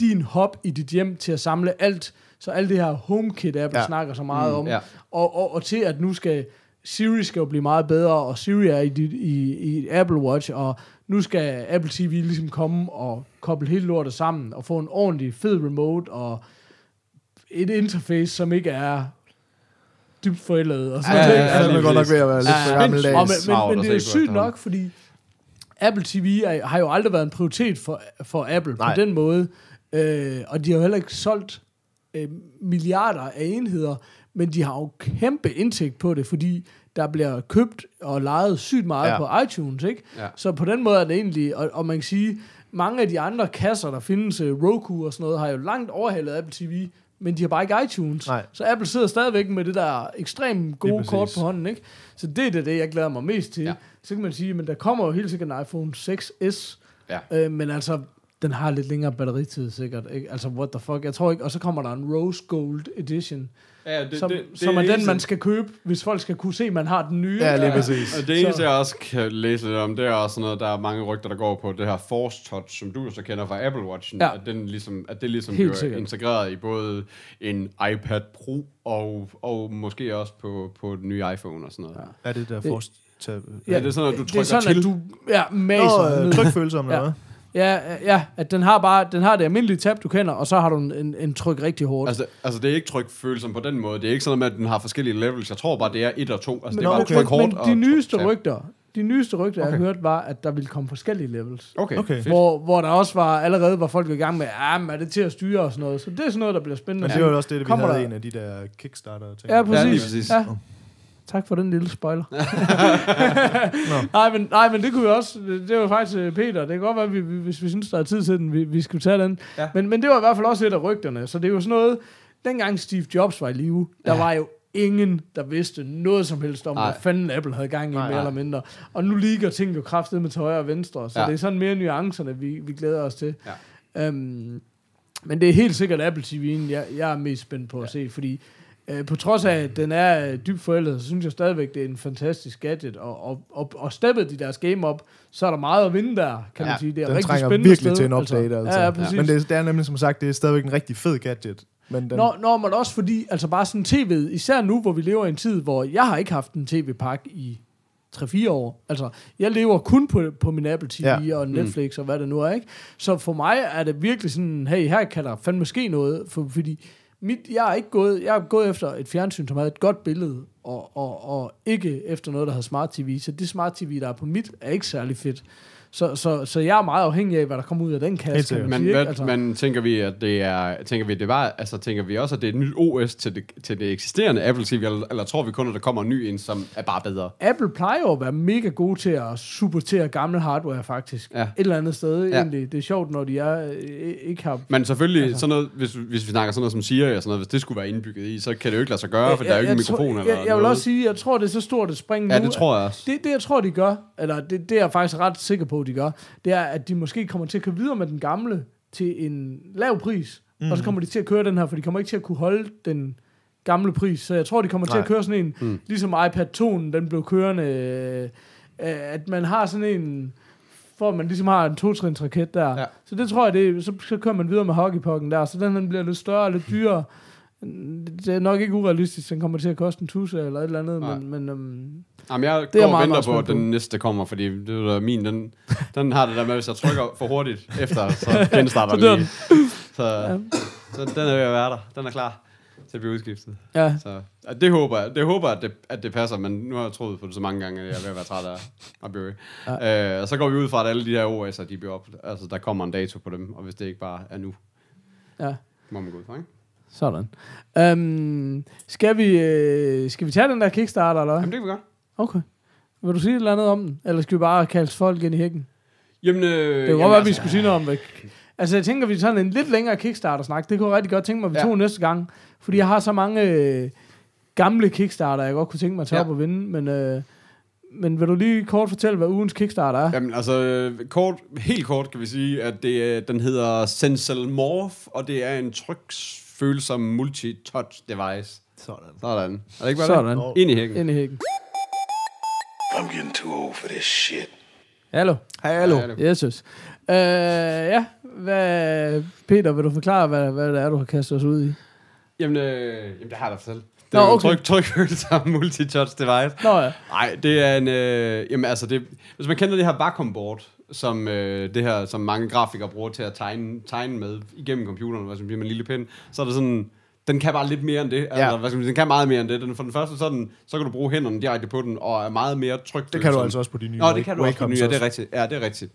din hop i dit hjem til at samle alt, så alt det her HomeKit, Apple. Ja. snakker så meget mm, om, ja. og, og, og til at nu skal Siri skal jo blive meget bedre, og Siri er i, dit, i, i Apple Watch, og nu skal Apple TV ligesom komme og koble hele lortet sammen, og få en ordentlig fed remote, og et interface, som ikke er dybt forældet, og sådan Ja, noget. ja, ja, Ja, Altså, den er godt nok ved at være lidt for og, men, men, men det er sygt nok, fordi Apple TV er, har jo aldrig været en prioritet for, for Apple. Nej. på den måde. Øh, og de har jo heller ikke solgt øh, milliarder af enheder, men de har jo kæmpe indtægt på det, fordi der bliver købt og lejet sygt meget ja. På iTunes, ikke? Ja. Så på den måde er det egentlig, og, og man kan sige, mange af de andre kasser, der findes, øh, Roku og sådan noget, har jo langt overhalet Apple TV, men de har bare ikke iTunes. Nej. Så Apple sidder stadigvæk med det der ekstremt gode kort på hånden, ikke? Så det er det, det, jeg glæder mig mest til. Ja. Så kan man sige, men der kommer jo helt sikkert en iPhone 6s, Ja. øh, men altså, den har lidt længere batteritid sikkert, ikke? Altså, what the fuck? Jeg tror ikke, og så kommer der en Rose Gold Edition, Ja, det, som, det, som er den, man skal købe, hvis folk skal kunne se, at man har den nye. Ja, lige præcis. Og det eneste, jeg også kan læse lidt om, det er også noget, der er mange rygter, der går på det her Force Touch, som du så kender fra Apple Watchen, Ja. at, den ligesom, at det ligesom Helt bliver sikkert. integreret i både en iPad Pro og, og måske også på, på den nye iPhone og sådan noget. Ja. Er det der forst... Ja, Ja, det er sådan, at du det er trykker sådan, til. at du ja, maser Nå, øh, trykfølsom, eller Ja. hvad? Ja, ja, at den har bare den har det almindelige tab, du kender, og så har du en, en, en tryk rigtig hårdt. Altså, altså, det er ikke trykfølsom på den måde. Det er ikke sådan, at den har forskellige levels. Jeg tror bare, det er et og to. Altså, det er bare okay. tryk hårdt men de tryk nyeste tab. rygter, de nyeste rygter, okay. jeg Okay. har hørt, var, at der ville komme forskellige levels. Okay, Okay. Hvor, hvor der også var allerede, var folk i gang med, ja, men er det til at styre og sådan noget. Så det er sådan noget, der bliver spændende. Men det var også det, vi Kommer havde der- en af de der Kickstarter-ting. Ja, præcis. lige præcis. Ja. Tak for den lille spoiler. nej, men, nej, men det kunne vi også. Det, det var faktisk øh, Peter. Det kan godt være, at vi, vi, hvis vi synes, der er tid til den, vi, vi skulle tage den. Ja. Men, men det var i hvert fald også et af rygterne. Så det er jo sådan noget... Dengang Steve Jobs var i live, der Ja. var jo ingen, der vidste noget som helst om, hvad fanden Apple havde gang i, Nej, mere nej. eller mindre. Og nu ligger ting jo kraftigt med til højre og venstre, så Ja. ja. det er sådan mere nuancerne, vi, vi glæder os til. Ja. Øhm, men det er helt sikkert Apple TV'en, jeg, jeg er mest spændt på at se, fordi øh, på trods af, at den er øh, dybt forældet, så synes jeg stadigvæk, det er en fantastisk gadget, og, og, og, og steppet de deres game op, så er der meget at vinde der, kan Ja, man sige. Det er Den rigtig trænger spændende virkelig sted, til en update, altså. Ja, ja, præcis. Men det, det er nemlig, som sagt, det er stadigvæk en rigtig fed gadget. Men den, Når, når man også fordi, altså bare sådan tv'et, især nu, hvor vi lever i en tid, hvor jeg har ikke haft en tv-pakke i 3-4 år. Altså, jeg lever kun på, på min Apple TV Ja. ja. og Netflix mm. og hvad det nu er, ikke? Så for mig er det virkelig sådan, hey, her kan der fandme ske noget, for, fordi mit, jeg er ikke gået, jeg er gået efter et fjernsyn, som havde et godt billede, og, og, og ikke efter noget, der havde Smart TV. Så det Smart TV, der er på mit, er ikke særlig fedt. Så, så, så jeg er meget afhængig af, hvad der kommer ud af den kasse, kan man Men, sige, hvad, altså. men tænker vi, at det er, tænker vi, det var, altså tænker vi også, at det er et nyt OS til det, til det eksisterende Apple TV, eller, eller tror vi kun, at der kommer en ny en, som er bare bedre? Apple plejer jo at være mega gode til at supportere gammel hardware, faktisk. Ja. Et eller andet sted, Ja. ja. egentlig. Det er sjovt, når de er, øh, ikke har... Men selvfølgelig, altså. Sådan noget, hvis, hvis vi snakker sådan noget som Siri og sådan noget, hvis det skulle være indbygget i, så kan det jo ikke lade sig gøre, for der er jo ikke en tror- mikrofon eller jeg, jeg vil noget. også sige, jeg tror, det er så stort et spring ja, nu. det tror jeg også. Det, det, jeg tror, de gør, eller det, det er jeg faktisk ret sikker på, at de gør, det er, at de måske kommer til at køre videre med den gamle til en lav pris, mm. og så kommer de til at køre den her, for de kommer ikke til at kunne holde den gamle pris. Så jeg tror, de kommer til Nej. at køre sådan en, mm. ligesom iPad 2'en, den blev kørende, øh, at man har sådan en, for at man ligesom har en totrins raket der. Ja. Så det tror jeg, det, så, så kører man videre med hockeypucken der, så den her bliver lidt større og lidt dyrere. Det er nok ikke urealistisk, den kommer til at koste en tusse eller et eller andet, Nej. men, men um, Jamen, jeg Det er går og meget, venter meget på, at den næste kommer, fordi det er min, den, den har det der med, hvis jeg trykker for hurtigt efter, så genstarter Så den dør lige. Så, så den er ved at være der. Den er klar til at blive udskiftet. ja, Så ja, det håber jeg. Det håber at det, at det passer, men nu har jeg troet på det så mange gange, at jeg er ved at være træt af at blive ja. øh, Og så går vi ud fra, at alle de her OS'er, de bliver op. Altså, der kommer en dato på dem, og hvis det ikke bare er nu, ja. må man gå ud fra, ikke? Sådan. Um, skal, vi, øh, skal vi tage den der Kickstarter, eller hvad? Jamen, det kan vi godt. Okay. Vil du sige et eller andet om den? Eller skal vi bare kalde folk ind i hækken? Jamen, øh, Det kunne jamen, godt være, at vi skulle sige noget om det. Altså, jeg tænker, vi tager en lidt længere Kickstarter-snak. Det kunne jeg rigtig godt tænke mig, at vi Ja. tog næste gang. Fordi jeg har så mange øh, gamle Kickstarter, jeg godt kunne tænke mig at tage Ja. op og vinde. Men, øh, men vil du lige kort fortælle, hvad ugens Kickstarter er? Jamen, altså, kort, helt kort kan vi sige, at det, den hedder Sensel Morph, og det er en tryksfølsom multi-touch device. Sådan. Sådan. Er det ikke bare Sådan. det? Ind i hækken. Ind i hækken. I'm getting too old for this shit. Hallo. Hej, hallo. Jesus. Øh, ja, hvad, Peter, vil du forklare, hvad, hvad det er, du har kastet os ud i? Jamen, øh, jamen, det har jeg da selv. Det Nå, er jo okay. en tryk, trykfølsom multi-touch device. Nå ja. Nej, det er en... Øh, jamen, altså, det, hvis man kender det her Wacom board, som, øh, det her, som mange grafikere bruger til at tegne, tegne med igennem computeren, hvad som bliver med en lille pind, så er det sådan... Den kan bare lidt mere end det. Altså, Ja. hvad skal man sige, den kan meget mere end det. Den, for den første, så, den, så kan du bruge hænderne direkte på den, og er meget mere trygt. Det kan du altså også på de nye Nå, det kan du også på den nye, ja, det er rigtigt. Ja, det er rigtigt.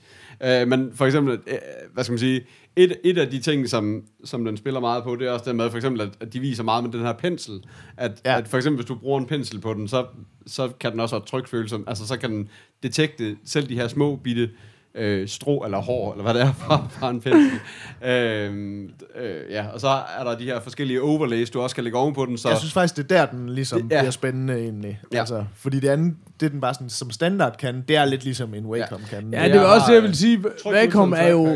Uh, men for eksempel, uh, hvad skal man sige, et, et af de ting, som, som den spiller meget på, det er også det med, for eksempel, at, at de viser meget med den her pensel. At, ja. at for eksempel, hvis du bruger en pensel på den, så, så kan den også have trykfølsom. Altså, så kan den detekte selv de her små bitte øh, strå eller hår, eller hvad det er fra, fra en pensel. øhm, øh, ja, og så er der de her forskellige overlays, du også kan lægge ovenpå den. Så Jeg synes faktisk, det er der, den ligesom Det- ja. bliver spændende egentlig. Ja. Ja. Altså, fordi det andet, det den bare sådan, som standard kan, det er lidt ligesom en Wacom kan. Ja, det er også det, jeg vil sige. Tryk Wacom er jo,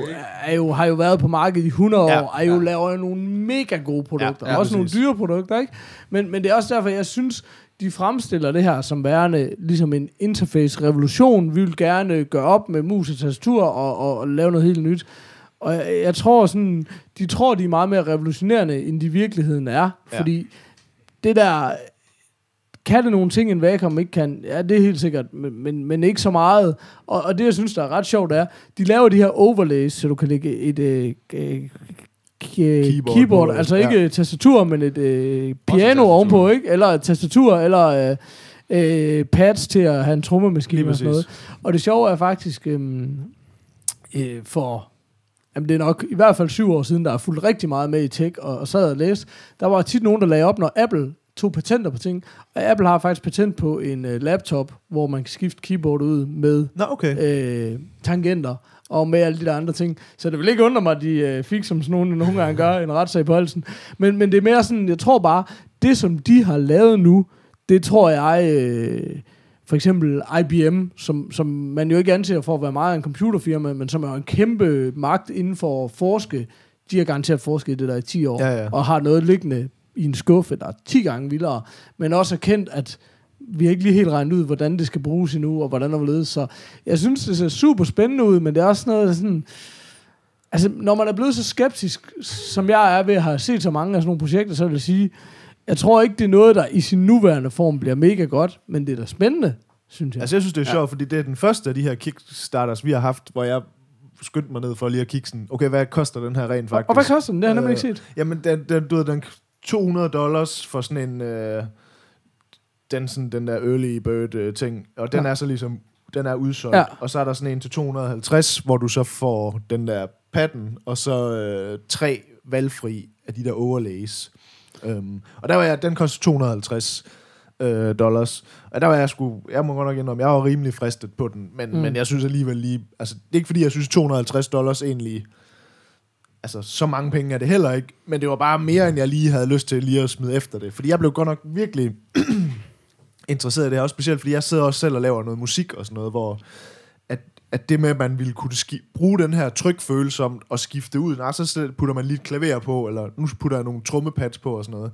er jo, har jo været på markedet i 100 år, Ja, og er jo laver nogle mega gode produkter. Ja, ja, også præcis. nogle dyre produkter, ikke? Men, men det er også derfor, jeg synes, de fremstiller det her som værende ligesom en interface-revolution. Vi vil gerne gøre op med mus og tastatur og, og, og lave noget helt nyt. Og jeg, jeg tror sådan, de tror, de er meget mere revolutionerende, end de virkeligheden er. Ja. Fordi det der, kan det nogle ting, en Wacom ikke kan? Ja, det er helt sikkert, men, men, men ikke så meget. Og, og det, jeg synes, der er ret sjovt, er, de laver de her overlays, så du kan lægge et øh, øh, k- keyboard, keyboard på, altså ja. ikke tastatur, men et øh, piano ovenpå, ikke? Eller et tastatur, eller øh, øh, pads til at have en trommemaskine og sådan noget. Og det sjove er faktisk, øhm, øh, for Jamen det er nok i hvert fald syv år siden, der er fulgt rigtig meget med i tech, og, og sad og læste. Der var tit nogen, der lagde op, når Apple tog patenter på ting. Og Apple har faktisk patent på en uh, laptop, hvor man kan skifte keyboard ud med Nå, okay. øh, tangenter og med alle de der andre ting. Så det vil ikke undre mig, at de øh, fik, som sådan nogle nogle gange gør, en retssag på halsen. Men, men det er mere sådan, jeg tror bare, det som de har lavet nu, det tror jeg, øh, for eksempel IBM, som, som man jo ikke anser for at være meget en computerfirma, men som er en kæmpe magt inden for at forske. De har garanteret forsket i det der i 10 år, Ja, ja. og har noget liggende i en skuffe, der er 10 gange vildere, men også erkendt, at vi har ikke lige helt regnet ud, hvordan det skal bruges endnu, og hvordan og hvorledes. Så jeg synes, det ser super spændende ud, men det er også noget, sådan... Altså, når man er blevet så skeptisk, som jeg er ved at have set så mange af sådan nogle projekter, så vil jeg sige, jeg tror ikke, det er noget, der i sin nuværende form bliver mega godt, men det er da spændende, synes jeg. Altså, jeg synes, det er sjovt, fordi det er den første af de her Kickstarters, vi har haft, hvor jeg skyndte mig ned for lige at kigge sådan, okay, hvad koster den her rent faktisk? og hvad koster den? Det har jeg nemlig ikke Øh, set. Jamen, den, den, du ved, den 200 dollars for sådan en... Øh, den, sådan, den der early bird øh, ting, og den Ja. er så ligesom, den er udsolgt. Ja. Og så er der sådan en til 250, hvor du så får den der patten, og så øh, tre valgfri af de der overlays. Um, og der var jeg, den koster 250 øh, dollars. Og der var jeg sgu, jeg må godt nok indrømme, jeg var rimelig fristet på den, men, mm. men jeg synes alligevel lige, altså det er ikke fordi, jeg synes 250 dollars egentlig, altså så mange penge er det heller ikke, men det var bare mere, end jeg lige havde lyst til lige at smide efter det. Fordi jeg blev godt nok virkelig interesseret i det her, også specielt fordi jeg sidder også selv og laver noget musik og sådan noget, hvor at, at det med, at man ville kunne ski- bruge den her trykfølsomt og skifte ud, nej, så putter man lige et klaver på, eller nu putter jeg nogle trommepads på og sådan noget.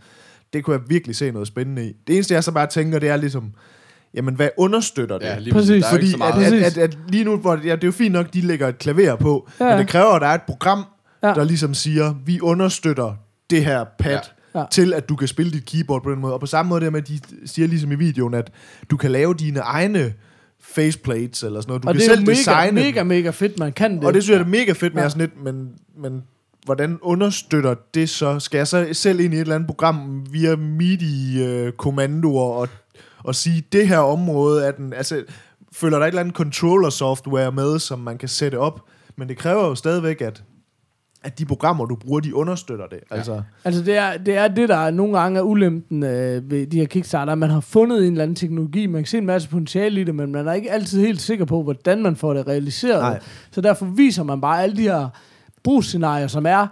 Det kunne jeg virkelig se noget spændende i. Det eneste, jeg så bare tænker, det er ligesom, jamen, hvad understøtter det? Ja, lige Præcis. præcis. Der er jo Fordi så at, meget. at, at, at lige nu, hvor, ja, det er jo fint nok, de lægger et klaver på, Ja. men det kræver, at der er et program, ja. der ligesom siger, vi understøtter det her pad, Ja. Ja. til at du kan spille dit keyboard på den måde. Og på samme måde der med, at de siger ligesom i videoen, at du kan lave dine egne faceplates eller sådan noget. Du og kan det er selv mega, designe dem. mega, mega fedt, man kan det. Og det synes jeg er mega fedt med Ja. ja. sådan lidt, men, men hvordan understøtter det så? Skal jeg så selv ind i et eller andet program via MIDI-kommandoer og, og sige, det her område er den... Altså, følger der et eller andet controller-software med, som man kan sætte op? Men det kræver jo stadigvæk, at, at de programmer, du bruger, de understøtter det. Altså, Altså det er, det er det, der nogle gange er ulempen øh, ved de her Kickstarter. Man har fundet en eller anden teknologi, man kan se en masse potentiale i det, men man er ikke altid helt sikker på, hvordan man får det realiseret. Nej. Så derfor viser man bare alle de her brugsscenarier, som er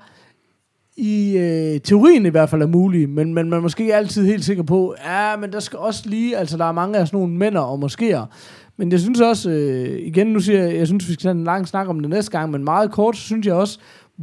i øh, teorien i hvert fald er mulige, men, men man er måske ikke altid helt sikker på, ja, men der skal også lige, altså der er mange af sådan nogle mænder og moskéer. Men jeg synes også, øh, igen nu siger jeg, jeg synes, vi skal tage en lang snak om det næste gang, men meget kort, så synes jeg også,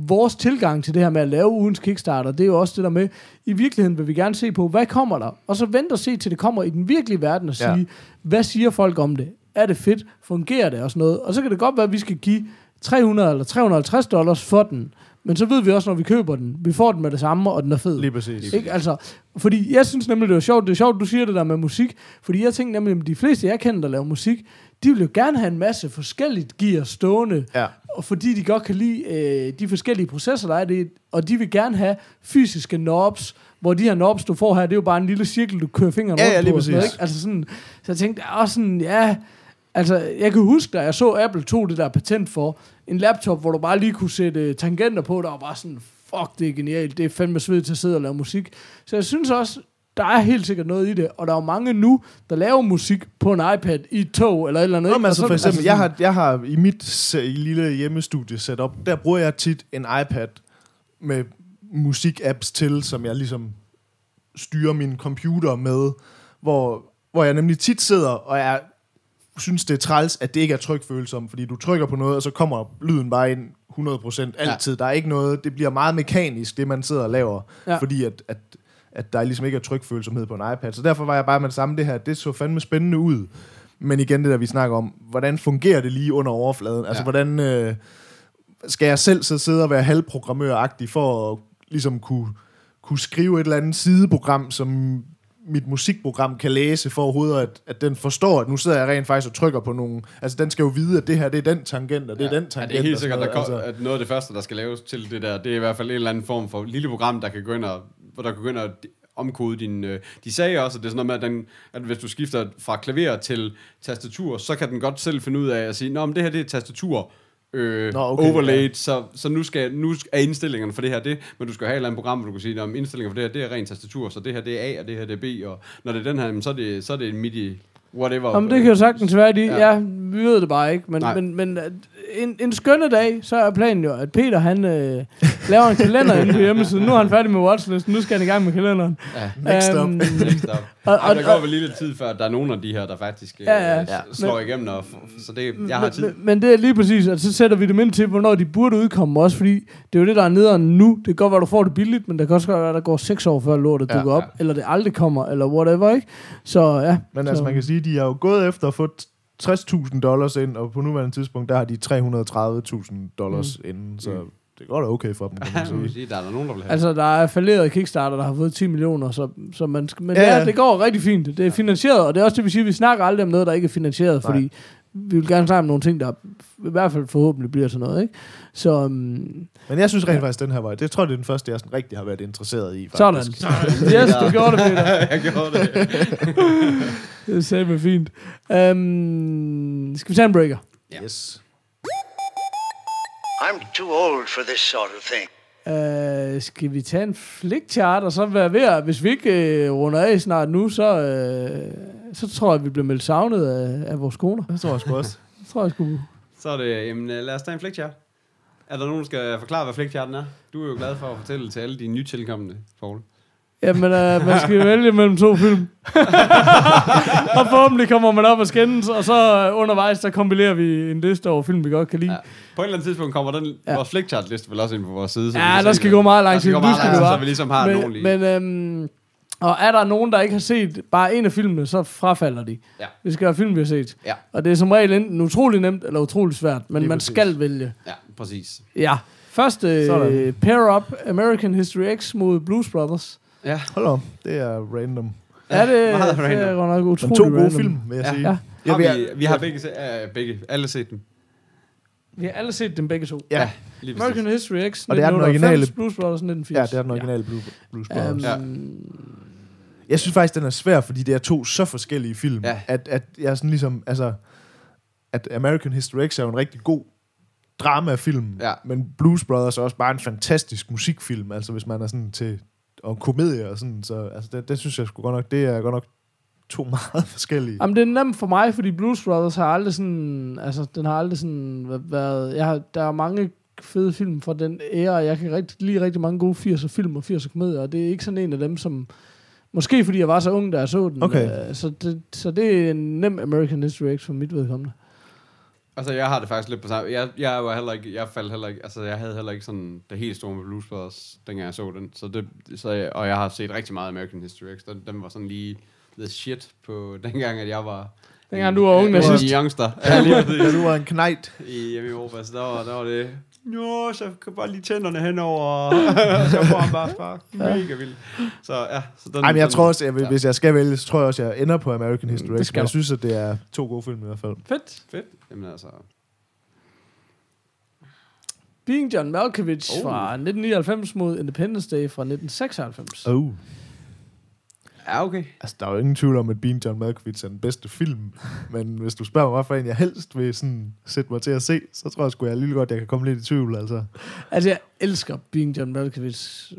vores tilgang til det her med at lave ugens Kickstarter, det er jo også det der med, i virkeligheden vil vi gerne se på, hvad kommer der? Og så vente og se til det kommer i den virkelige verden og sige, Ja. hvad siger folk om det? Er det fedt? Fungerer det og sådan noget? Og så kan det godt være, at vi skal give 300 eller 350 dollars for den, men så ved vi også, når vi køber den, vi får den med det samme, og den er fed. lige præcis. Ikke? Altså, fordi jeg synes nemlig, det er sjovt, det er sjovt, du siger det der med musik, fordi jeg tænker nemlig, at de fleste, jeg kender, der laver musik, de vil jo gerne have en masse forskelligt gear stående, Ja. og fordi de godt kan lide øh, de forskellige processer, der er det, og de vil gerne have fysiske knobs, hvor de her knobs, du får her, det er jo bare en lille cirkel, du kører fingeren Ja, rundt ja, lige på. sådan noget, præcis. ikke? Altså sådan, så jeg tænkte også sådan, ja, altså jeg kan huske, da jeg så Apple tog det der patent for en laptop, hvor du bare lige kunne sætte øh, tangenter på, der var bare sådan, fuck, det er genialt, det er fandme svedigt til at sidde og lave musik. Så jeg synes også, der er helt sikkert noget i det, og der er jo mange nu, der laver musik på en iPad i et tog, eller et eller andet. Nå, men altså så- for eksempel, sådan- jeg har, jeg har i mit lille hjemmestudie setup, der bruger jeg tit en iPad med musik-apps til, som jeg ligesom styrer min computer med, hvor, hvor jeg nemlig tit sidder, og jeg synes, det er træls, at det ikke er trykfølsomt, fordi du trykker på noget, og så kommer lyden bare ind 100% altid. Ja. Der er ikke noget, det bliver meget mekanisk, det man sidder og laver, Ja. fordi at, at, at der ligesom ikke er trykfølsomhed på en iPad. Så derfor var jeg bare med det samme, det her, det så fandme spændende ud. Men igen det der, vi snakker om, hvordan fungerer det lige under overfladen? Altså, ja. hvordan øh, skal jeg selv så sidde og være halvprogrammøragtig for at ligesom kunne, kunne skrive et eller andet sideprogram, som mit musikprogram kan læse for overhovedet, at, at den forstår, at nu sidder jeg rent faktisk og trykker på nogle... Altså, den skal jo vide, at det her, det er den tangent, og det er den Ja, tangent. det er helt sikkert, der noget. kom, altså, at noget af det første, der skal laves til det der, det er i hvert fald en eller anden form for lille program, der kan gå ind og, hvor der kan gå ind og omkode din... Øh, de sagde også, at det er sådan noget med, at, den, at hvis du skifter fra klaver til tastatur, så kan den godt selv finde ud af at sige, Nå, men det her det er tastatur, øh, Nå, okay, overlaid, ja. så, så nu, skal, nu er indstillingerne for det her det, men du skal have et eller andet program, hvor du kan sige, at indstillinger for det her, det er ren tastatur, så det her det er A, og det her det er B, og når det er den her, så er det, så er det en MIDI, whatever. Jamen, det kan jo sagtens være, de, Ja. ja. vi ved det bare ikke, men, Nej. men, men at en, en skønne dag, så er planen jo, at Peter, han øh, laver en kalender inde på hjemmesiden. Nu er han færdig med watchlisten, nu skal han i gang med kalenderen. Ja. Next up. Øhm, Next up. Og- Og, og- der går vel lige lidt tid før, at der er nogen af de her, der faktisk øh, Ja, ja. slår Men- igennem. Og, så det, jeg har tid. Men, men det er lige præcis, at så sætter vi dem ind til, hvornår de burde udkomme også, fordi det er jo det, der er nederen nu. Det kan godt være, du får det billigt, men det kan også godt være, at der går seks år før lortet Ja, dukker op, ja. eller det aldrig kommer, eller whatever, ikke? Så ja. Men så, altså, man kan sige, de er jo gået efter at få 60.000 dollars ind, og på nuværende tidspunkt, der har de 330.000 dollars mm. inden, så Mm. det går da okay for dem, kan man sige. sige, der er der nogen, der vil have. Altså, der er falderet Kickstarter, der har fået 10 millioner, så, så man skal, men Ja, det, det går rigtig fint. Det er finansieret, og det er også det, vi siger, vi snakker aldrig om noget, der ikke er finansieret, Nej. fordi vi vil gerne snakke om nogle ting, der i hvert fald forhåbentlig bliver sådan noget, ikke? Så um, Men jeg synes rent faktisk, den her var, det tror jeg, det er den første, jeg sådan rigtig har været interesseret i. sådan. Faktisk. Yes, du gjorde det, Peter. jeg gjorde det. Det sagde mig fint. Um, skal vi tage en breaker? Yes. I'm too old for this sort of thing. Uh, skal vi tage en flickchart, og så være ved at, hvis vi ikke uh, runder af snart nu, så, uh, så tror jeg, vi bliver meldt savnet af, af vores koner. Det tror jeg sgu også. Det tror jeg sgu. Så er det, jamen, øh, lad os tage en flickchart. Er der nogen, der skal forklare, hvad flickcharten er? Du er jo glad for at fortælle til alle de nytilkommende, Poul. Jamen, uh, man skal vælge mellem to film. og forhåbentlig kommer man op og skændes, og så uh, undervejs, så kompilerer vi en liste over film, vi godt kan lide. Ja. På et eller andet tidspunkt kommer den, Ja. vores flickchart-liste vel også ind på vores side. så Ja, der skal det. gå meget lang Der skal tid. gå meget lang tid, så vi ligesom har en men, men øhm, og er der nogen, der ikke har set bare en af filmene, så frafalder de. Ja. Det skal være film, vi har set. Ja. Og det er som regel enten utrolig nemt eller utrolig svært, men Lige man præcis. skal vælge. Ja, præcis. Ja. Først øh, Sådan. Pair Up American History X mod Blues Brothers. Ja, Hold on, det er random. Ja, det, meget det er random. godt nok Men utrolig to gode random. film, vil jeg Ja. sige. Ja. Jeg har vi, vi har begge, se, uh, begge, alle set dem. Vi har alle set dem begge to. Ja, Lige præcis. American History X Og det er den 1998, originale- Blues Brothers 1980. ja, det er den originale Blue, Blues Brothers. Ja. Um, Jeg synes faktisk, den er svær, fordi det er to så forskellige film, Ja. at, at jeg er sådan ligesom, altså, at American History X er jo en rigtig god dramafilm, Ja. men Blues Brothers er også bare en fantastisk musikfilm, altså hvis man er sådan til, og komedie og sådan, så altså, det, det synes jeg sgu godt nok, det er godt nok to meget forskellige. Jamen, det er nemt for mig, fordi Blues Brothers har aldrig sådan... Altså, den har aldrig sådan væ- været... Jeg har, der er mange fede film fra den æra. Jeg kan rigtig, lide rigtig mange gode 80'er film og 80'er komedier, og det er ikke sådan en af dem, som... Måske fordi jeg var så ung, da jeg så den. Okay. øh, så, det, så det er en nem American History X for mit vedkommende. Altså, jeg har det faktisk lidt på samme. Jeg, jeg var heller ikke, jeg faldt heller ikke, altså, jeg havde heller ikke sådan det helt store med Blues Brothers, dengang jeg så den. Så det, så jeg, og jeg har set rigtig meget American History X. Den, den var sådan lige the shit på dengang, at jeg var... Dengang du var ung en nazist. youngster. Ja, lige. Ja, du var en knejt. I hjemme i Europa, så der var, der var det... Jo, så kan bare lige tænderne henover, og så får han bare spark. Mega vildt. Så ja, så den... Ej, men jeg den, tror også, jeg, vil- ja. hvis jeg skal vælge, så tror jeg også, jeg ender på American History det X, skal men jeg synes, at det er to gode film i hvert fald. Fedt. Fedt. Jamen altså... Being John Malkovich Oh. fra 1999 mod Independence Day fra 1996. Oh. Ja, okay. Altså, der er jo ingen tvivl om, at Being John Malkovich er den bedste film. Men hvis du spørger mig, hvorfor en jeg helst vil sådan sætte mig til at se, så tror jeg sgu, jeg lige godt, jeg kan komme lidt i tvivl. Altså. Altså, jeg elsker Being John Malkovich.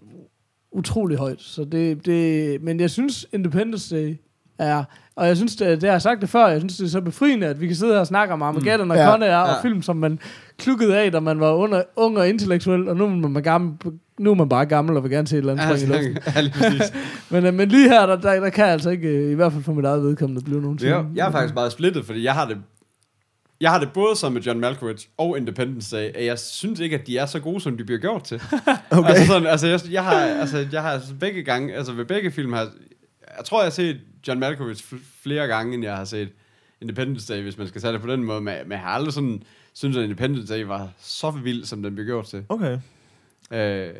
utrolig højt. Så det, det, men jeg synes, Independence Day er... Og jeg synes, det, det har jeg sagt det før, jeg synes, det er så befriende, at vi kan sidde her og snakke om Armageddon mm. og Ja. Con Air og Ja. film, som man klukkede af, da man var under, ung og intellektuel, og nu er man, gammel, nu er man bare gammel og vil gerne se et eller andet spring i luften. ja, lige præcis. Men, øh, men lige her, der, der, der kan jeg altså ikke, øh, i hvert fald for mit eget vedkommende, blive nogen Ja, jeg er faktisk meget splittet, fordi jeg har det jeg har det både som med John Malkovich og Independence Day, at jeg synes ikke, at de er så gode, som de bliver gjort til. Okay. Altså, sådan, altså, jeg, jeg, har, altså, jeg har altså begge gange, altså ved begge film har, jeg tror, jeg har set John Malkovich fl- flere gange, end jeg har set Independence Day, hvis man skal tage det på den måde, men, men jeg har aldrig sådan, synes, at Independence Day var så vild, som den blev gjort til. Okay. Øh,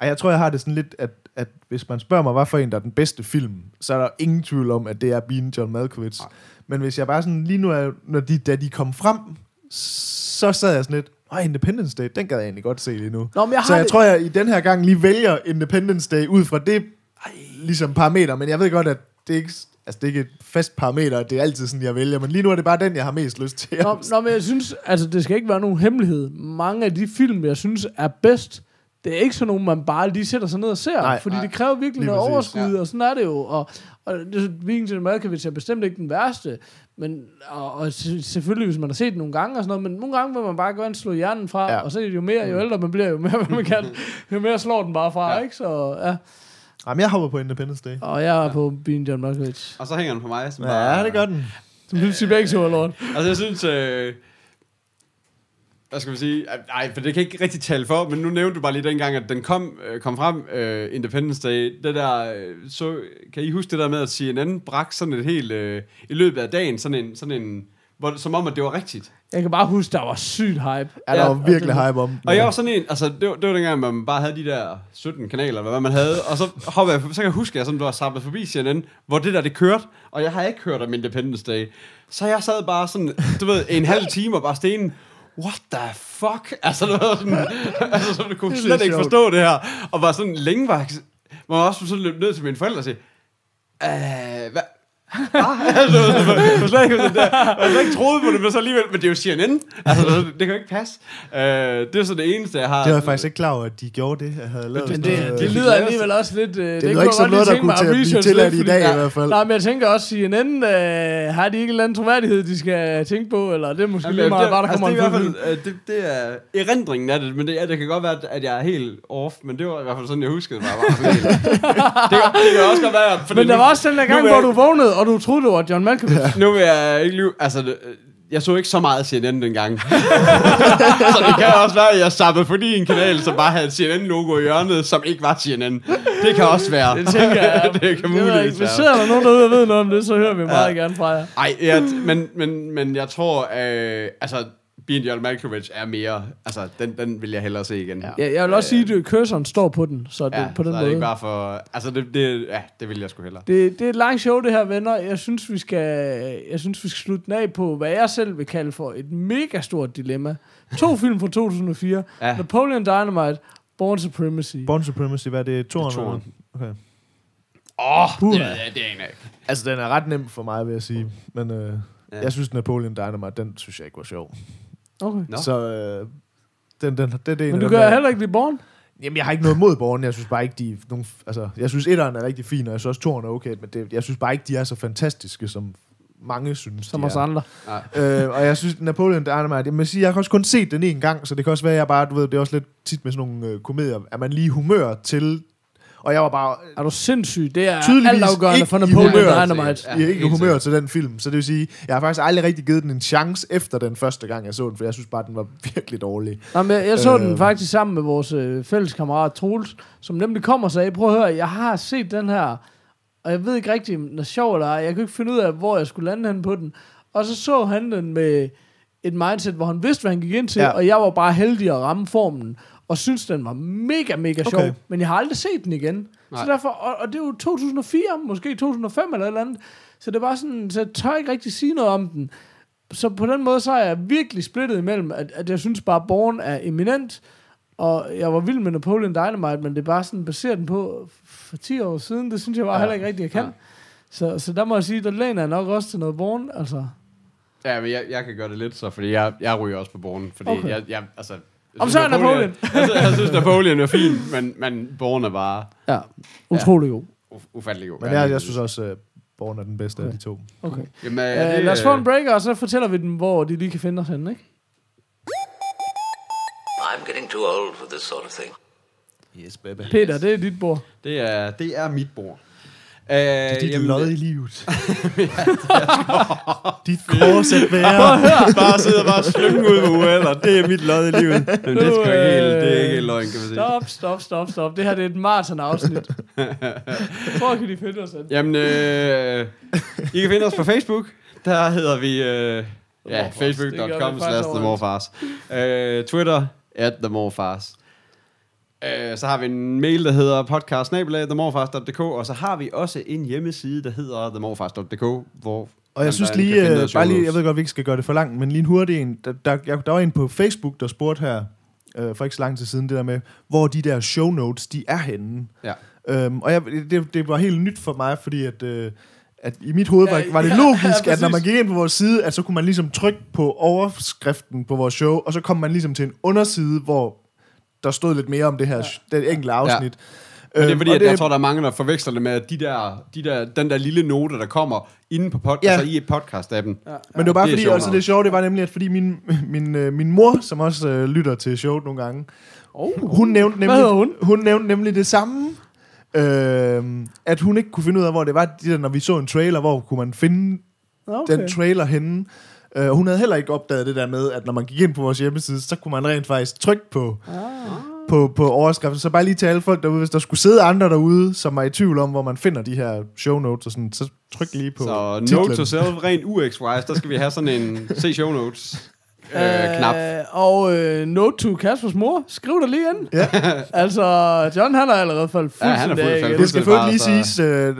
Ej, jeg tror, jeg har det sådan lidt, at, at hvis man spørger mig, hvad for en, der er den bedste film, så er der ingen tvivl om, at det er Bean John Malkovich. Nej. Men hvis jeg bare sådan, lige nu, er, når de, da de kom frem, så sad jeg sådan lidt, Ej, Independence Day, den gad jeg egentlig godt se lige nu. Nå, men jeg så har jeg det- tror, jeg i den her gang lige vælger Independence Day ud fra det ligesom parameter, men jeg ved godt, at det ikke, altså det er ikke et fast parameter, det er altid sådan, jeg vælger, men lige nu er det bare den, jeg har mest lyst til. Nå, nå, men jeg synes, altså det skal ikke være nogen hemmelighed. Mange af de film, jeg synes er bedst, det er ikke sådan nogen, man bare lige sætter sig ned og ser. Nej, fordi nej. det kræver virkelig noget præcis, overskud, ja. og sådan er det jo. Og, og det, Viking Malkovich er bestemt ikke den værste. Men, og, og se- selvfølgelig, hvis man har set det nogle gange og sådan noget, men nogle gange vil man bare gå og slå hjernen fra, Ja. og så er det jo mere, jo ældre man bliver, jo mere man kan, jo mere slår den bare fra, ja. ikke? Så, ja. Jamen, jeg hopper på Independence Day. Og jeg er ja. på Bean John Malkovich. og så hænger den på mig. Som Ja, bare, det gør den. Som vil sige begge to, Lord. Altså, jeg synes... Øh, hvad skal vi sige? Nej, for det kan ikke rigtig tale for, men nu nævnte du bare lige dengang, at den kom, øh, kom frem, øh, Independence Day. Det der, øh, så, kan I huske det der med, at CNN brak sådan et helt, øh, i løbet af dagen, sådan en, sådan en hvor, som om, at det var rigtigt. Jeg kan bare huske, der var sygt hype. Ja, der var virkelig hype om den. Og jeg var sådan en, altså det var, det var dengang, man bare havde de der 17 kanaler, hvad man havde, og så hoppede jeg, så kan jeg huske, at jeg sådan, du har samlet forbi CNN, hvor det der, det kørte, og jeg har ikke hørt om Independence Day. Så jeg sad bare sådan, du ved, en halv time og bare stenen, what the fuck? Altså, det var sådan, altså, så du kunne slet lidt ikke sjovt. forstå det her, og var sådan længe var, jeg- man var også sådan lidt nødt til mine forældre og sige, øh, hvad? Ah, altså, jeg var slet ikke, det der, jeg havde slet ikke troet på det, men så alligevel, men det er jo CNN. Altså, det kan jo ikke passe. Øh, det er så det eneste, jeg har. Det var jeg faktisk ikke klar over, at de gjorde det. Jeg havde lavet Men det, noget- det lyder alligevel også lidt... Øh, det, lyder kunne ikke som godt noget, der kunne mig til at blive tilladt i dag fordi- i hvert fald. Nej, men jeg tænker også, CNN, øh, har de ikke en eller anden troværdighed, de skal tænke på, eller det er måske Jamen, lige meget, det, bare der altså, kommer det, er i en hvert fald, øh, det, det er erindringen af det, men det, ja, det kan godt være, at jeg er helt off, men det var i hvert fald sådan, jeg huskede det. Bare, bare sådan helt. det, kan- det kan også godt være, for Men der var også den der gang, hvor du vågnede, og du troede, det var John Malkovich. Nu vil jeg ikke lyve, altså, jeg så ikke så meget CNN dengang. så det kan også være, at jeg sappede forbi en kanal, som bare havde et CNN-logo i hjørnet, som ikke var CNN. Det kan også være. Det tænker jeg. det kan ikke, muligvis Hvis være. sidder der nogen derude og ved noget om det, så hører vi meget gerne fra jer. Ej, ja, men, men, men jeg tror, øh, altså, Bean John Malkovich er mere, altså, den, den vil jeg hellere se igen. Ja. Ja, jeg vil også sige, at cursoren står på den, så det, Ja, på den så er det ikke måde. bare for... Altså, det, det, ja, det vil jeg sgu hellere. Det, det er et langt show, det her, venner. Jeg synes, vi skal, jeg synes, vi skal slutte den af på, hvad jeg selv vil kalde for et mega stort dilemma. To film fra 2004. Ja. Napoleon Dynamite, Born Supremacy. Born Supremacy, hvad er det? Toren? toeren. Okay. Åh, oh, Puh. det, det, det er en af. Altså, den er ret nem for mig, vil jeg sige. Men øh, ja. jeg synes, Napoleon Dynamite, den synes jeg ikke var sjov. Okay. Nå. Så øh, den, den, det, det er en Men du der- heller ikke lige Born? Jamen, jeg har ikke noget mod Born. Jeg synes bare ikke, de er nogle... Altså, jeg synes, etteren er rigtig fin, og jeg synes også, toeren er okay, men det, jeg synes bare ikke, de er så fantastiske, som mange synes, Som de os er. andre. øh, og jeg synes, Napoleon Dynamite, jeg, må sige, jeg har også kun set den en gang, så det kan også være, at jeg bare, du ved, det er også lidt tit med sådan nogle øh, komedier, at man lige humør til, og jeg var bare Er du sindssyg? Det er Tydeligvis altafgørende ikke for Napoleon. Dynamite. Ja, ja, ikke i humør til den film, så det vil sige, jeg har faktisk aldrig rigtig givet den en chance efter den første gang, jeg så den, for jeg synes bare, den var virkelig dårlig. Nå, men jeg så Øh. den faktisk sammen med vores øh, fælles kammerat Troels, som nemlig kom og sagde, prøv at høre, jeg har set den her, og jeg ved ikke rigtig, om den er sjov eller ej. Jeg kunne ikke finde ud af, hvor jeg skulle lande hen på den. Og så så han den med et mindset, hvor han vidste, hvad han gik ind til, ja. og jeg var bare heldig at ramme formen, og synes den var mega, mega sjov. Okay. Men jeg har aldrig set den igen. Nej. Så derfor, og, og det er jo 2004, måske 2005 eller et eller andet. Så det er bare sådan, så jeg tør ikke rigtig sige noget om den. Så på den måde, så er jeg virkelig splittet imellem, at, at jeg synes bare, at Born er eminent, og jeg var vild med Napoleon Dynamite, men det er bare sådan, baserer den på for 10 år siden, det synes jeg bare Ja. heller ikke rigtig, jeg kan. Ja. Så, så der må jeg sige, der læner jeg nok også til noget Born, altså. Ja, men jeg, jeg kan gøre det lidt så, fordi jeg, jeg ryger også på borgen, fordi okay. jeg, jeg, altså, Om så er Napoleon. jeg, synes, jeg synes, Napoleon er fin, men, men Born er bare Ja, utrolig god. uf- ufattelig god. Men jeg, jeg synes også, at Born er den bedste af de to. Okay. Jamen, Uh, er det, lad os få en øh, breaker, og så fortæller vi dem, hvor de lige kan finde os henne, ikke? I'm getting too old for this sort of thing. Yes, baby. Peter, det er dit bord. Det er, det er mit bord. Det er dit lod i livet. dit kors at være. bare sidde og bare slynge ud med uælder. Det er mit lod i livet. Men det er sgu ikke helt, det er ikke helt løgn, kan man sige. Stop, stop, stop, stop. Det her det er et maraton-afsnit. Hvor kan de finde os? Jamen, øh, I kan finde os på Facebook. Der hedder vi... Øh, ja, Morfars. Facebook.com slash overalt. themorfars. Øh, Twitter, at themorfars. Øh, så har vi en mail, der hedder podcast og så har vi også en hjemmeside, der hedder themorfars.dk, hvor Og jeg synes lige, øh, bare lige, jeg ved godt, vi ikke skal gøre det for langt, men lige en hurtig en. Der, der, jeg, der var en på Facebook, der spurgte her, øh, for ikke så lang tid siden, det der med, hvor de der show notes, de er henne. Ja. Øhm, og jeg, det, det var helt nyt for mig, fordi at, øh, at i mit hoved var, Ja, var det ja, logisk, ja, at når man gik ind på vores side, at så kunne man ligesom trykke på overskriften på vores show, og så kom man ligesom til en underside, hvor der stod lidt mere om det her, ja. det enkelte afsnit. Men det er Øhm, fordi, at jeg tror, der er mange, der forveksler det med, at de der, de der, den der lille note, der kommer inde på pod, Ja. ja. altså i et podcast-appen. Ja. Men det var bare Det fordi, sjovt nok. det sjove, det var nemlig, at fordi min, min, øh, min mor, som også øh, lytter til showet nogle gange, Oh. hun nævnte nemlig, hun? hun nævnte nemlig det samme. Øh, at hun ikke kunne finde ud af, hvor det var, de der, når vi så en trailer, hvor kunne man finde Okay. den trailer henne. Uh, hun havde heller ikke opdaget det der med, at når man gik ind på vores hjemmeside, så kunne man rent faktisk trykke på, Ah. på, på overskriften. Så bare lige til alle folk derude, hvis der skulle sidde andre derude, som er i tvivl om, hvor man finder de her show notes og sådan, så tryk lige på Så titlen. note to self, rent UX-wise, der skal vi have sådan en se show notes øh, knap. Øh, og øh, note to Kaspers mor. Skriv dig lige ind. Ja. altså, John han har allerede faldet Ja, er fuldstændig fuldt af. Det skal øvrigt lige siges, øh,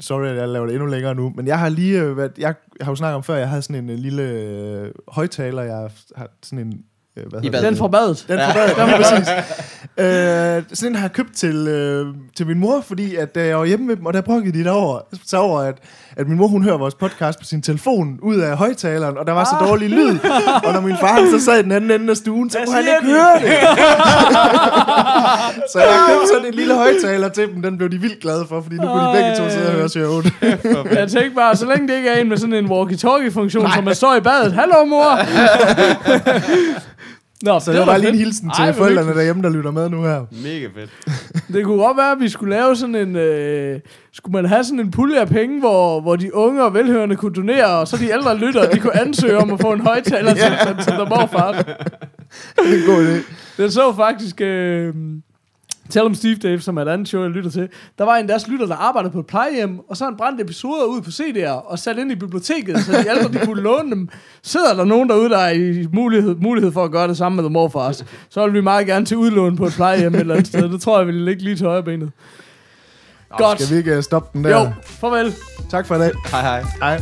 sorry, at jeg laver det endnu længere nu, men jeg har lige, øh, været, jeg, jeg har jo snakket om før, jeg havde sådan en øh, lille øh, højtaler, jeg har sådan en, øh, hvad hedder Den det? fra badet. Den fra badet, den præcis. Øh, sådan en har jeg købt til, øh, til min mor, fordi at, da jeg var hjemme med dem, og der brokkede de derovre, så over, at, at min mor hun hører vores podcast på sin telefon ud af højtaleren, og der var så Ah. dårlig lyd. og når min far han så sad i den anden ende af stuen, så kunne han ikke høre det. så jeg købte sådan en lille højtaler til dem, den blev de vildt glade for, fordi nu kunne de begge to sidde og høre showet. Jeg tænkte bare, så længe det ikke er en med sådan en walkie-talkie-funktion, som man står i badet. Hallo, mor! Nå, Så det var bare lige en hilsen til Ej, forældrene hyggeligt. derhjemme, der lytter med nu her. Mega fedt. Det kunne godt være, at vi skulle lave sådan en... Øh, skulle man have sådan en pulje af penge, hvor, hvor de unge og velhørende kunne donere, og så de ældre lyttere, de kunne ansøge om at få en højtaler til, til, til der morfar. Det er en god idé. Jeg så faktisk... Øh, Tell om Steve Dave, som er et andet show, jeg lytter til. Der var en deres lytter, der arbejdede på et plejehjem, og så har han brændt episoder ud på CD'er og sat ind i biblioteket, så de ældre de kunne låne dem. Sidder der nogen derude, der er i mulighed, mulighed for at gøre det samme med The Morfars, så vil vi meget gerne til udlån på et plejehjem et eller andet sted. Det tror jeg, vi ligge lige til højre benet. Godt. Skal vi ikke øh, stoppe den der? Jo, farvel. Tak for i dag. Hej hej. Hej.